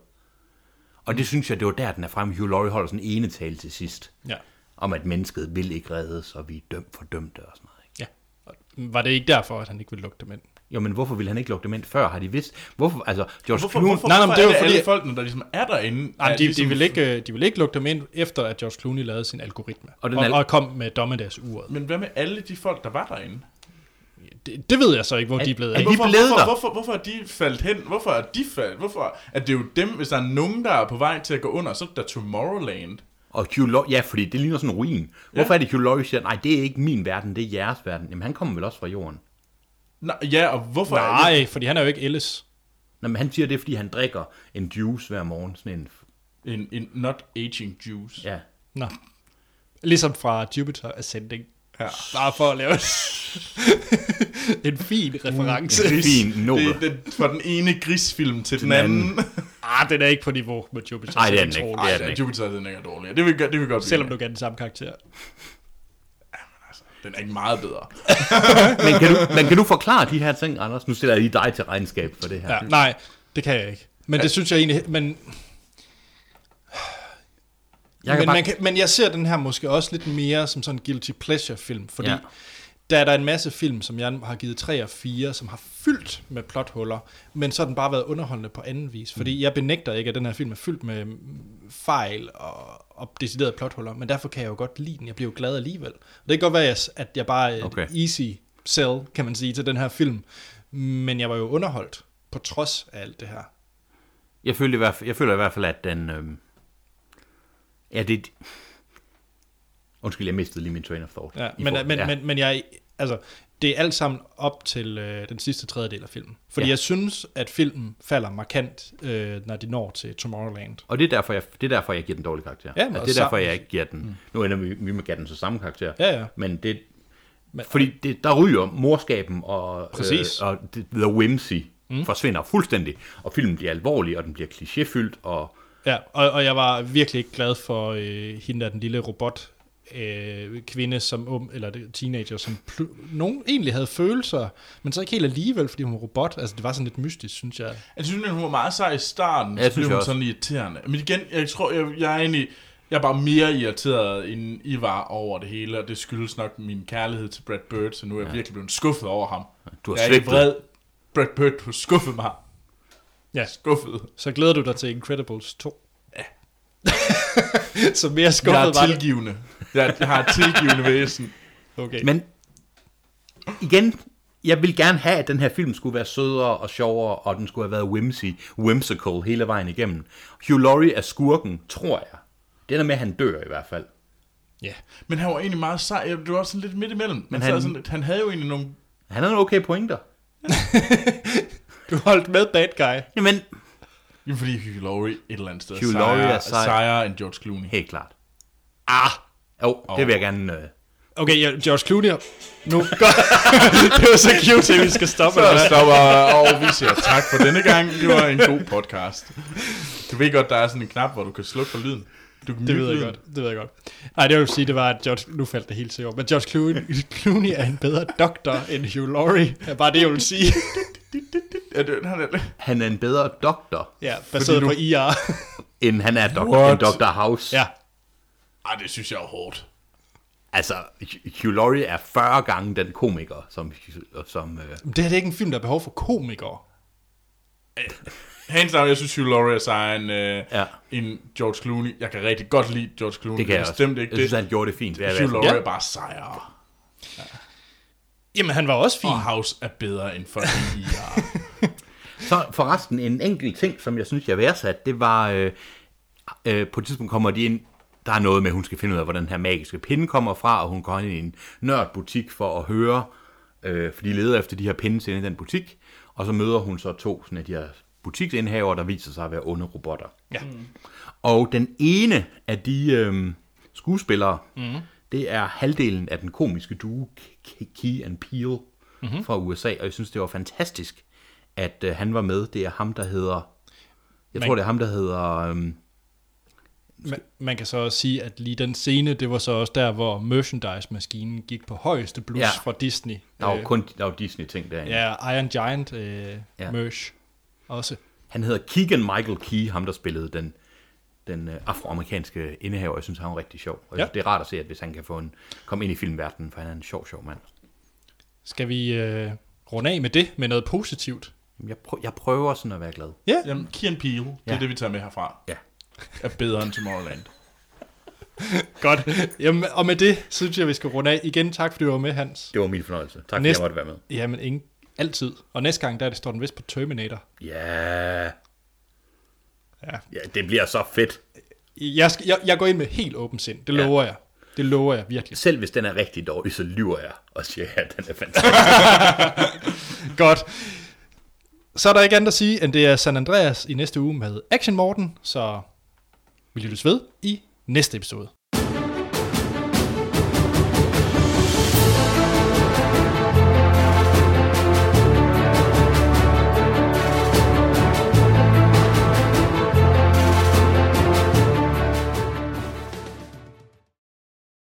Og det synes jeg, det var der, den er fremme. Hugh Laurie holder sådan en ene tale til sidst, Ja. Om at mennesket vil ikke reddes, og vi er dømt for dømte og sådan noget. Ikke? ja. Og Var det ikke derfor, at han ikke ville lukke dem ind? Jo, men hvorfor ville han ikke lukke dem ind før? Har de vidst? Hvorfor, altså, George Hvorfor, Clooney... hvorfor, Nej, nej, hvorfor men det er det fordi- alle folkene, der ligesom er derinde? Nej, er de, ligesom, de, vil ikke, øh, de vil ikke lukke dem ind, efter at George Clooney lavede sin algoritme. Og Og, den og, al- og kom med dommedagsuret. Men hvad med alle de folk, der var derinde? Det, det ved jeg så ikke, hvor Er- de er blevet er af. de Hvorfor, blevet hvorfor, der? hvorfor, hvorfor er de faldt hen? Hvorfor er de faldt? Hvorfor er det jo dem, hvis der er nogen, der er på vej til at gå under, så er det der Tomorrowland. Og Hugh Laurie, ja, fordi det ligner sådan en ruin. Hvorfor er det, Hugh Laurie siger, nej, det er ikke min verden, det er jeres verden. Jamen, han kommer vel også fra jorden. Nå, ja, og hvorfor er det? Nej, fordi han er jo ikke Ellis. Nå, men han siger det, er, fordi han drikker en juice hver morgen. Sådan en, En, en not aging juice. ja. Nå. Ligesom fra Jupiter Ascending. Ja. Bare for at lave [laughs] en fin reference. En fin nobel. Det, det, fra den ene grisfilm til den, den anden. anden. [laughs] Ah, den er ikke på niveau med Jupiter Ej, det er den ikke. er den Ej, ikke. Jupiter den er dårlig. Det vil, det vil godt Selvom du kan den samme karakter. Den er ikke meget bedre. [laughs] Men kan, du, men kan du forklare de her ting, Anders? Nu stiller jeg lige dig til regnskab for det her. Ja, nej, det kan jeg ikke. Men det synes jeg egentlig... Men, Jeg kan men, bare- man kan, men jeg ser den her måske også lidt mere som sådan en guilty pleasure film, fordi Ja. Der er der en masse film, som jeg har givet 3 og 4, som har fyldt med plothuller, men så har den bare været underholdende på anden vis. Fordi Mm. jeg benægter ikke, at den her film er fyldt med fejl og, og deciderede plothuller, men derfor kan jeg jo godt lide den. Jeg bliver jo glad alligevel. Og det kan godt være, at jeg- bare er et Okay. easy sell, kan man sige, til den her film. Men jeg var jo underholdt på trods af alt det her. Jeg føler i hvert fald, jeg føler i hvert fald at den... Øhm, ja, det... Undskyld, jeg mistede lige min train of thought. Ja, men, forhold- men, ja. men, men jeg, altså, det er alt sammen op til øh, den sidste tredjedel af filmen. Fordi Ja. jeg synes, at filmen falder markant, øh, når de når til Tomorrowland. Og det er, derfor, jeg, det er derfor, jeg giver den dårlig karakter. Ja, altså, det er derfor, jeg ikke giver den... Mm. Nu ender vi, vi med at give den så samme karakter. Ja, ja. Men det... Men- fordi det, der ryger morskaben og, Præcis. Øh, og det, the whimsy mm. forsvinder fuldstændig. Og filmen bliver alvorlig, og den bliver klichéfyldt, og Ja, og, og jeg var virkelig ikke glad for øh, hende der, den lille robot øh, kvinde, som um, eller det- teenager, som pl- nogen egentlig havde følelser, men så ikke helt alligevel, fordi hun var robot. Altså, det var sådan lidt mystisk, synes jeg. Jeg synes, at hun var meget sej i starten, Ja, jeg så blev jeg hun også. sådan irriterende. Men igen, jeg tror, jeg, jeg er egentlig, jeg er bare mere irriteret, end I var over det hele, og det skyldes nok min kærlighed til Brad Bird, så nu er jeg ja. virkelig blevet skuffet over ham. du har jeg er ikke vred. Brad Bird, du har skuffet mig. Ja, Skuffet. så glæder du dig til Incredibles 2. Ja. [laughs] så mere Jeg skuffet er var det. tilgivende. Jeg, jeg har et tilgivende væsen. Okay. Men igen, jeg vil gerne have, at den her film skulle være sødere og sjovere, og den skulle have været whimsy, whimsical hele vejen igennem. Hugh Laurie er skurken, tror jeg. Det er med, at han dør i hvert fald. Ja. Men han var egentlig meget sej. Du var sådan lidt midt imellem. Men han, sådan, lidt- han havde jo egentlig nogle... Han har nogle okay pointer. [laughs] Du holdt med bad guy. Jamen, Jamen, fordi Hugh Laurie et eller andet sted Hugh Laurie er sejere, sej. sejere end George Clooney. helt klart. Ah! Jo, det vil jeg gerne... Øh. Okay, ja, George Clooney. Nu, [laughs] godt. det var så cute, at vi skal stoppe. eller Så hvad? stopper, og vi siger tak for denne gang. Det var en god podcast. Du ved godt, der er sådan en knap, hvor du kan slukke for lyden. Du kan Det mute ved jeg lyden. godt. Det ved jeg godt. Nej, det jeg vil sige, det var, at George, nu faldt det helt til jord, men George Clooney, Clooney er en bedre doktor end Hugh Laurie. Det er bare det, jeg vil sige. Ja, [laughs] det, han er, Han er en bedre doktor, Ja, baseret du- på IR. end han er dok- What? end Dr. House. ja. Ej, det synes jeg er hårdt. Altså, Hugh Laurie er 40 gange den komiker, som... som øh, Men Det her det er ikke en film, der er behov for komikere. Hands down, jeg synes Hugh Laurie er sejere end, øh, Ja. end George Clooney. Jeg kan rigtig godt lide George Clooney. det kan jeg også. Bestemt ikke jeg synes, det. han gjorde det fint. være Hugh Laurie Ja. er bare sejere. Jamen, han var også fin. Og House er bedre end fucking [laughs] IR. Så forresten, en enkelt ting, som jeg synes, jeg værdsat, det var, øh, øh, på et tidspunkt kommer de ind, der er noget med, at hun skal finde ud af, hvor den her magiske pinde kommer fra, og hun går ind i en nørdbutik for at høre, øh, for de leder efter de her pinde inde i den butik, og så møder hun så to sådan af de her butiksindhaver, der viser sig at være onde robotter. Ja. Og den ene af de øh, skuespillere, mm. det er halvdelen af den komiske duo Key and Peele mm-hmm. fra USA, og jeg synes, det var fantastisk, at øh, han var med. Det er ham, der hedder... Jeg Man- tror, det er ham, der hedder... Øh, Man, man kan så også sige, at lige den scene, det var så også der, hvor merchandise-maskinen gik på højeste blus Ja. fra Disney. der var Øh, kun der var Disney-ting derinde. Ja, Iron Giant øh, Ja. merch også. Han hedder Keegan Michael Key, ham der spillede den, den øh, afroamerikanske indehaver. Jeg synes, han var rigtig sjov. Og Ja. det er rart at se, at hvis han kan få en, komme ind i filmverdenen, for han er en sjov, sjov mand. Skal vi øh, runde af med det, med noget positivt? Jeg, prø- jeg prøver sådan at være glad. Ja. Jamen, Kian Peele, det er Ja. det, vi tager med herfra. Ja. Er bedre end Tomorrowland. Godt. Jamen, og med det, synes jeg, vi skal runde af. Igen, tak fordi du var med, Hans. Det var min fornøjelse. Tak, fordi jeg måtte være med. Jamen, ingen, altid. Og næste gang, der det står den vist på Terminator. Ja. Ja. ja, det bliver så fedt. Jeg, skal, jeg, jeg går ind med helt åben sind. Det Ja. lover jeg. Det lover jeg virkelig. Selv hvis den er rigtig dårlig, så lyver jeg og siger, at den er fantastisk. [laughs] Godt. Så er der ikke andet at sige, end det er San Andreas i næste uge med Action Morten, så vi lyttes ved i næste episode.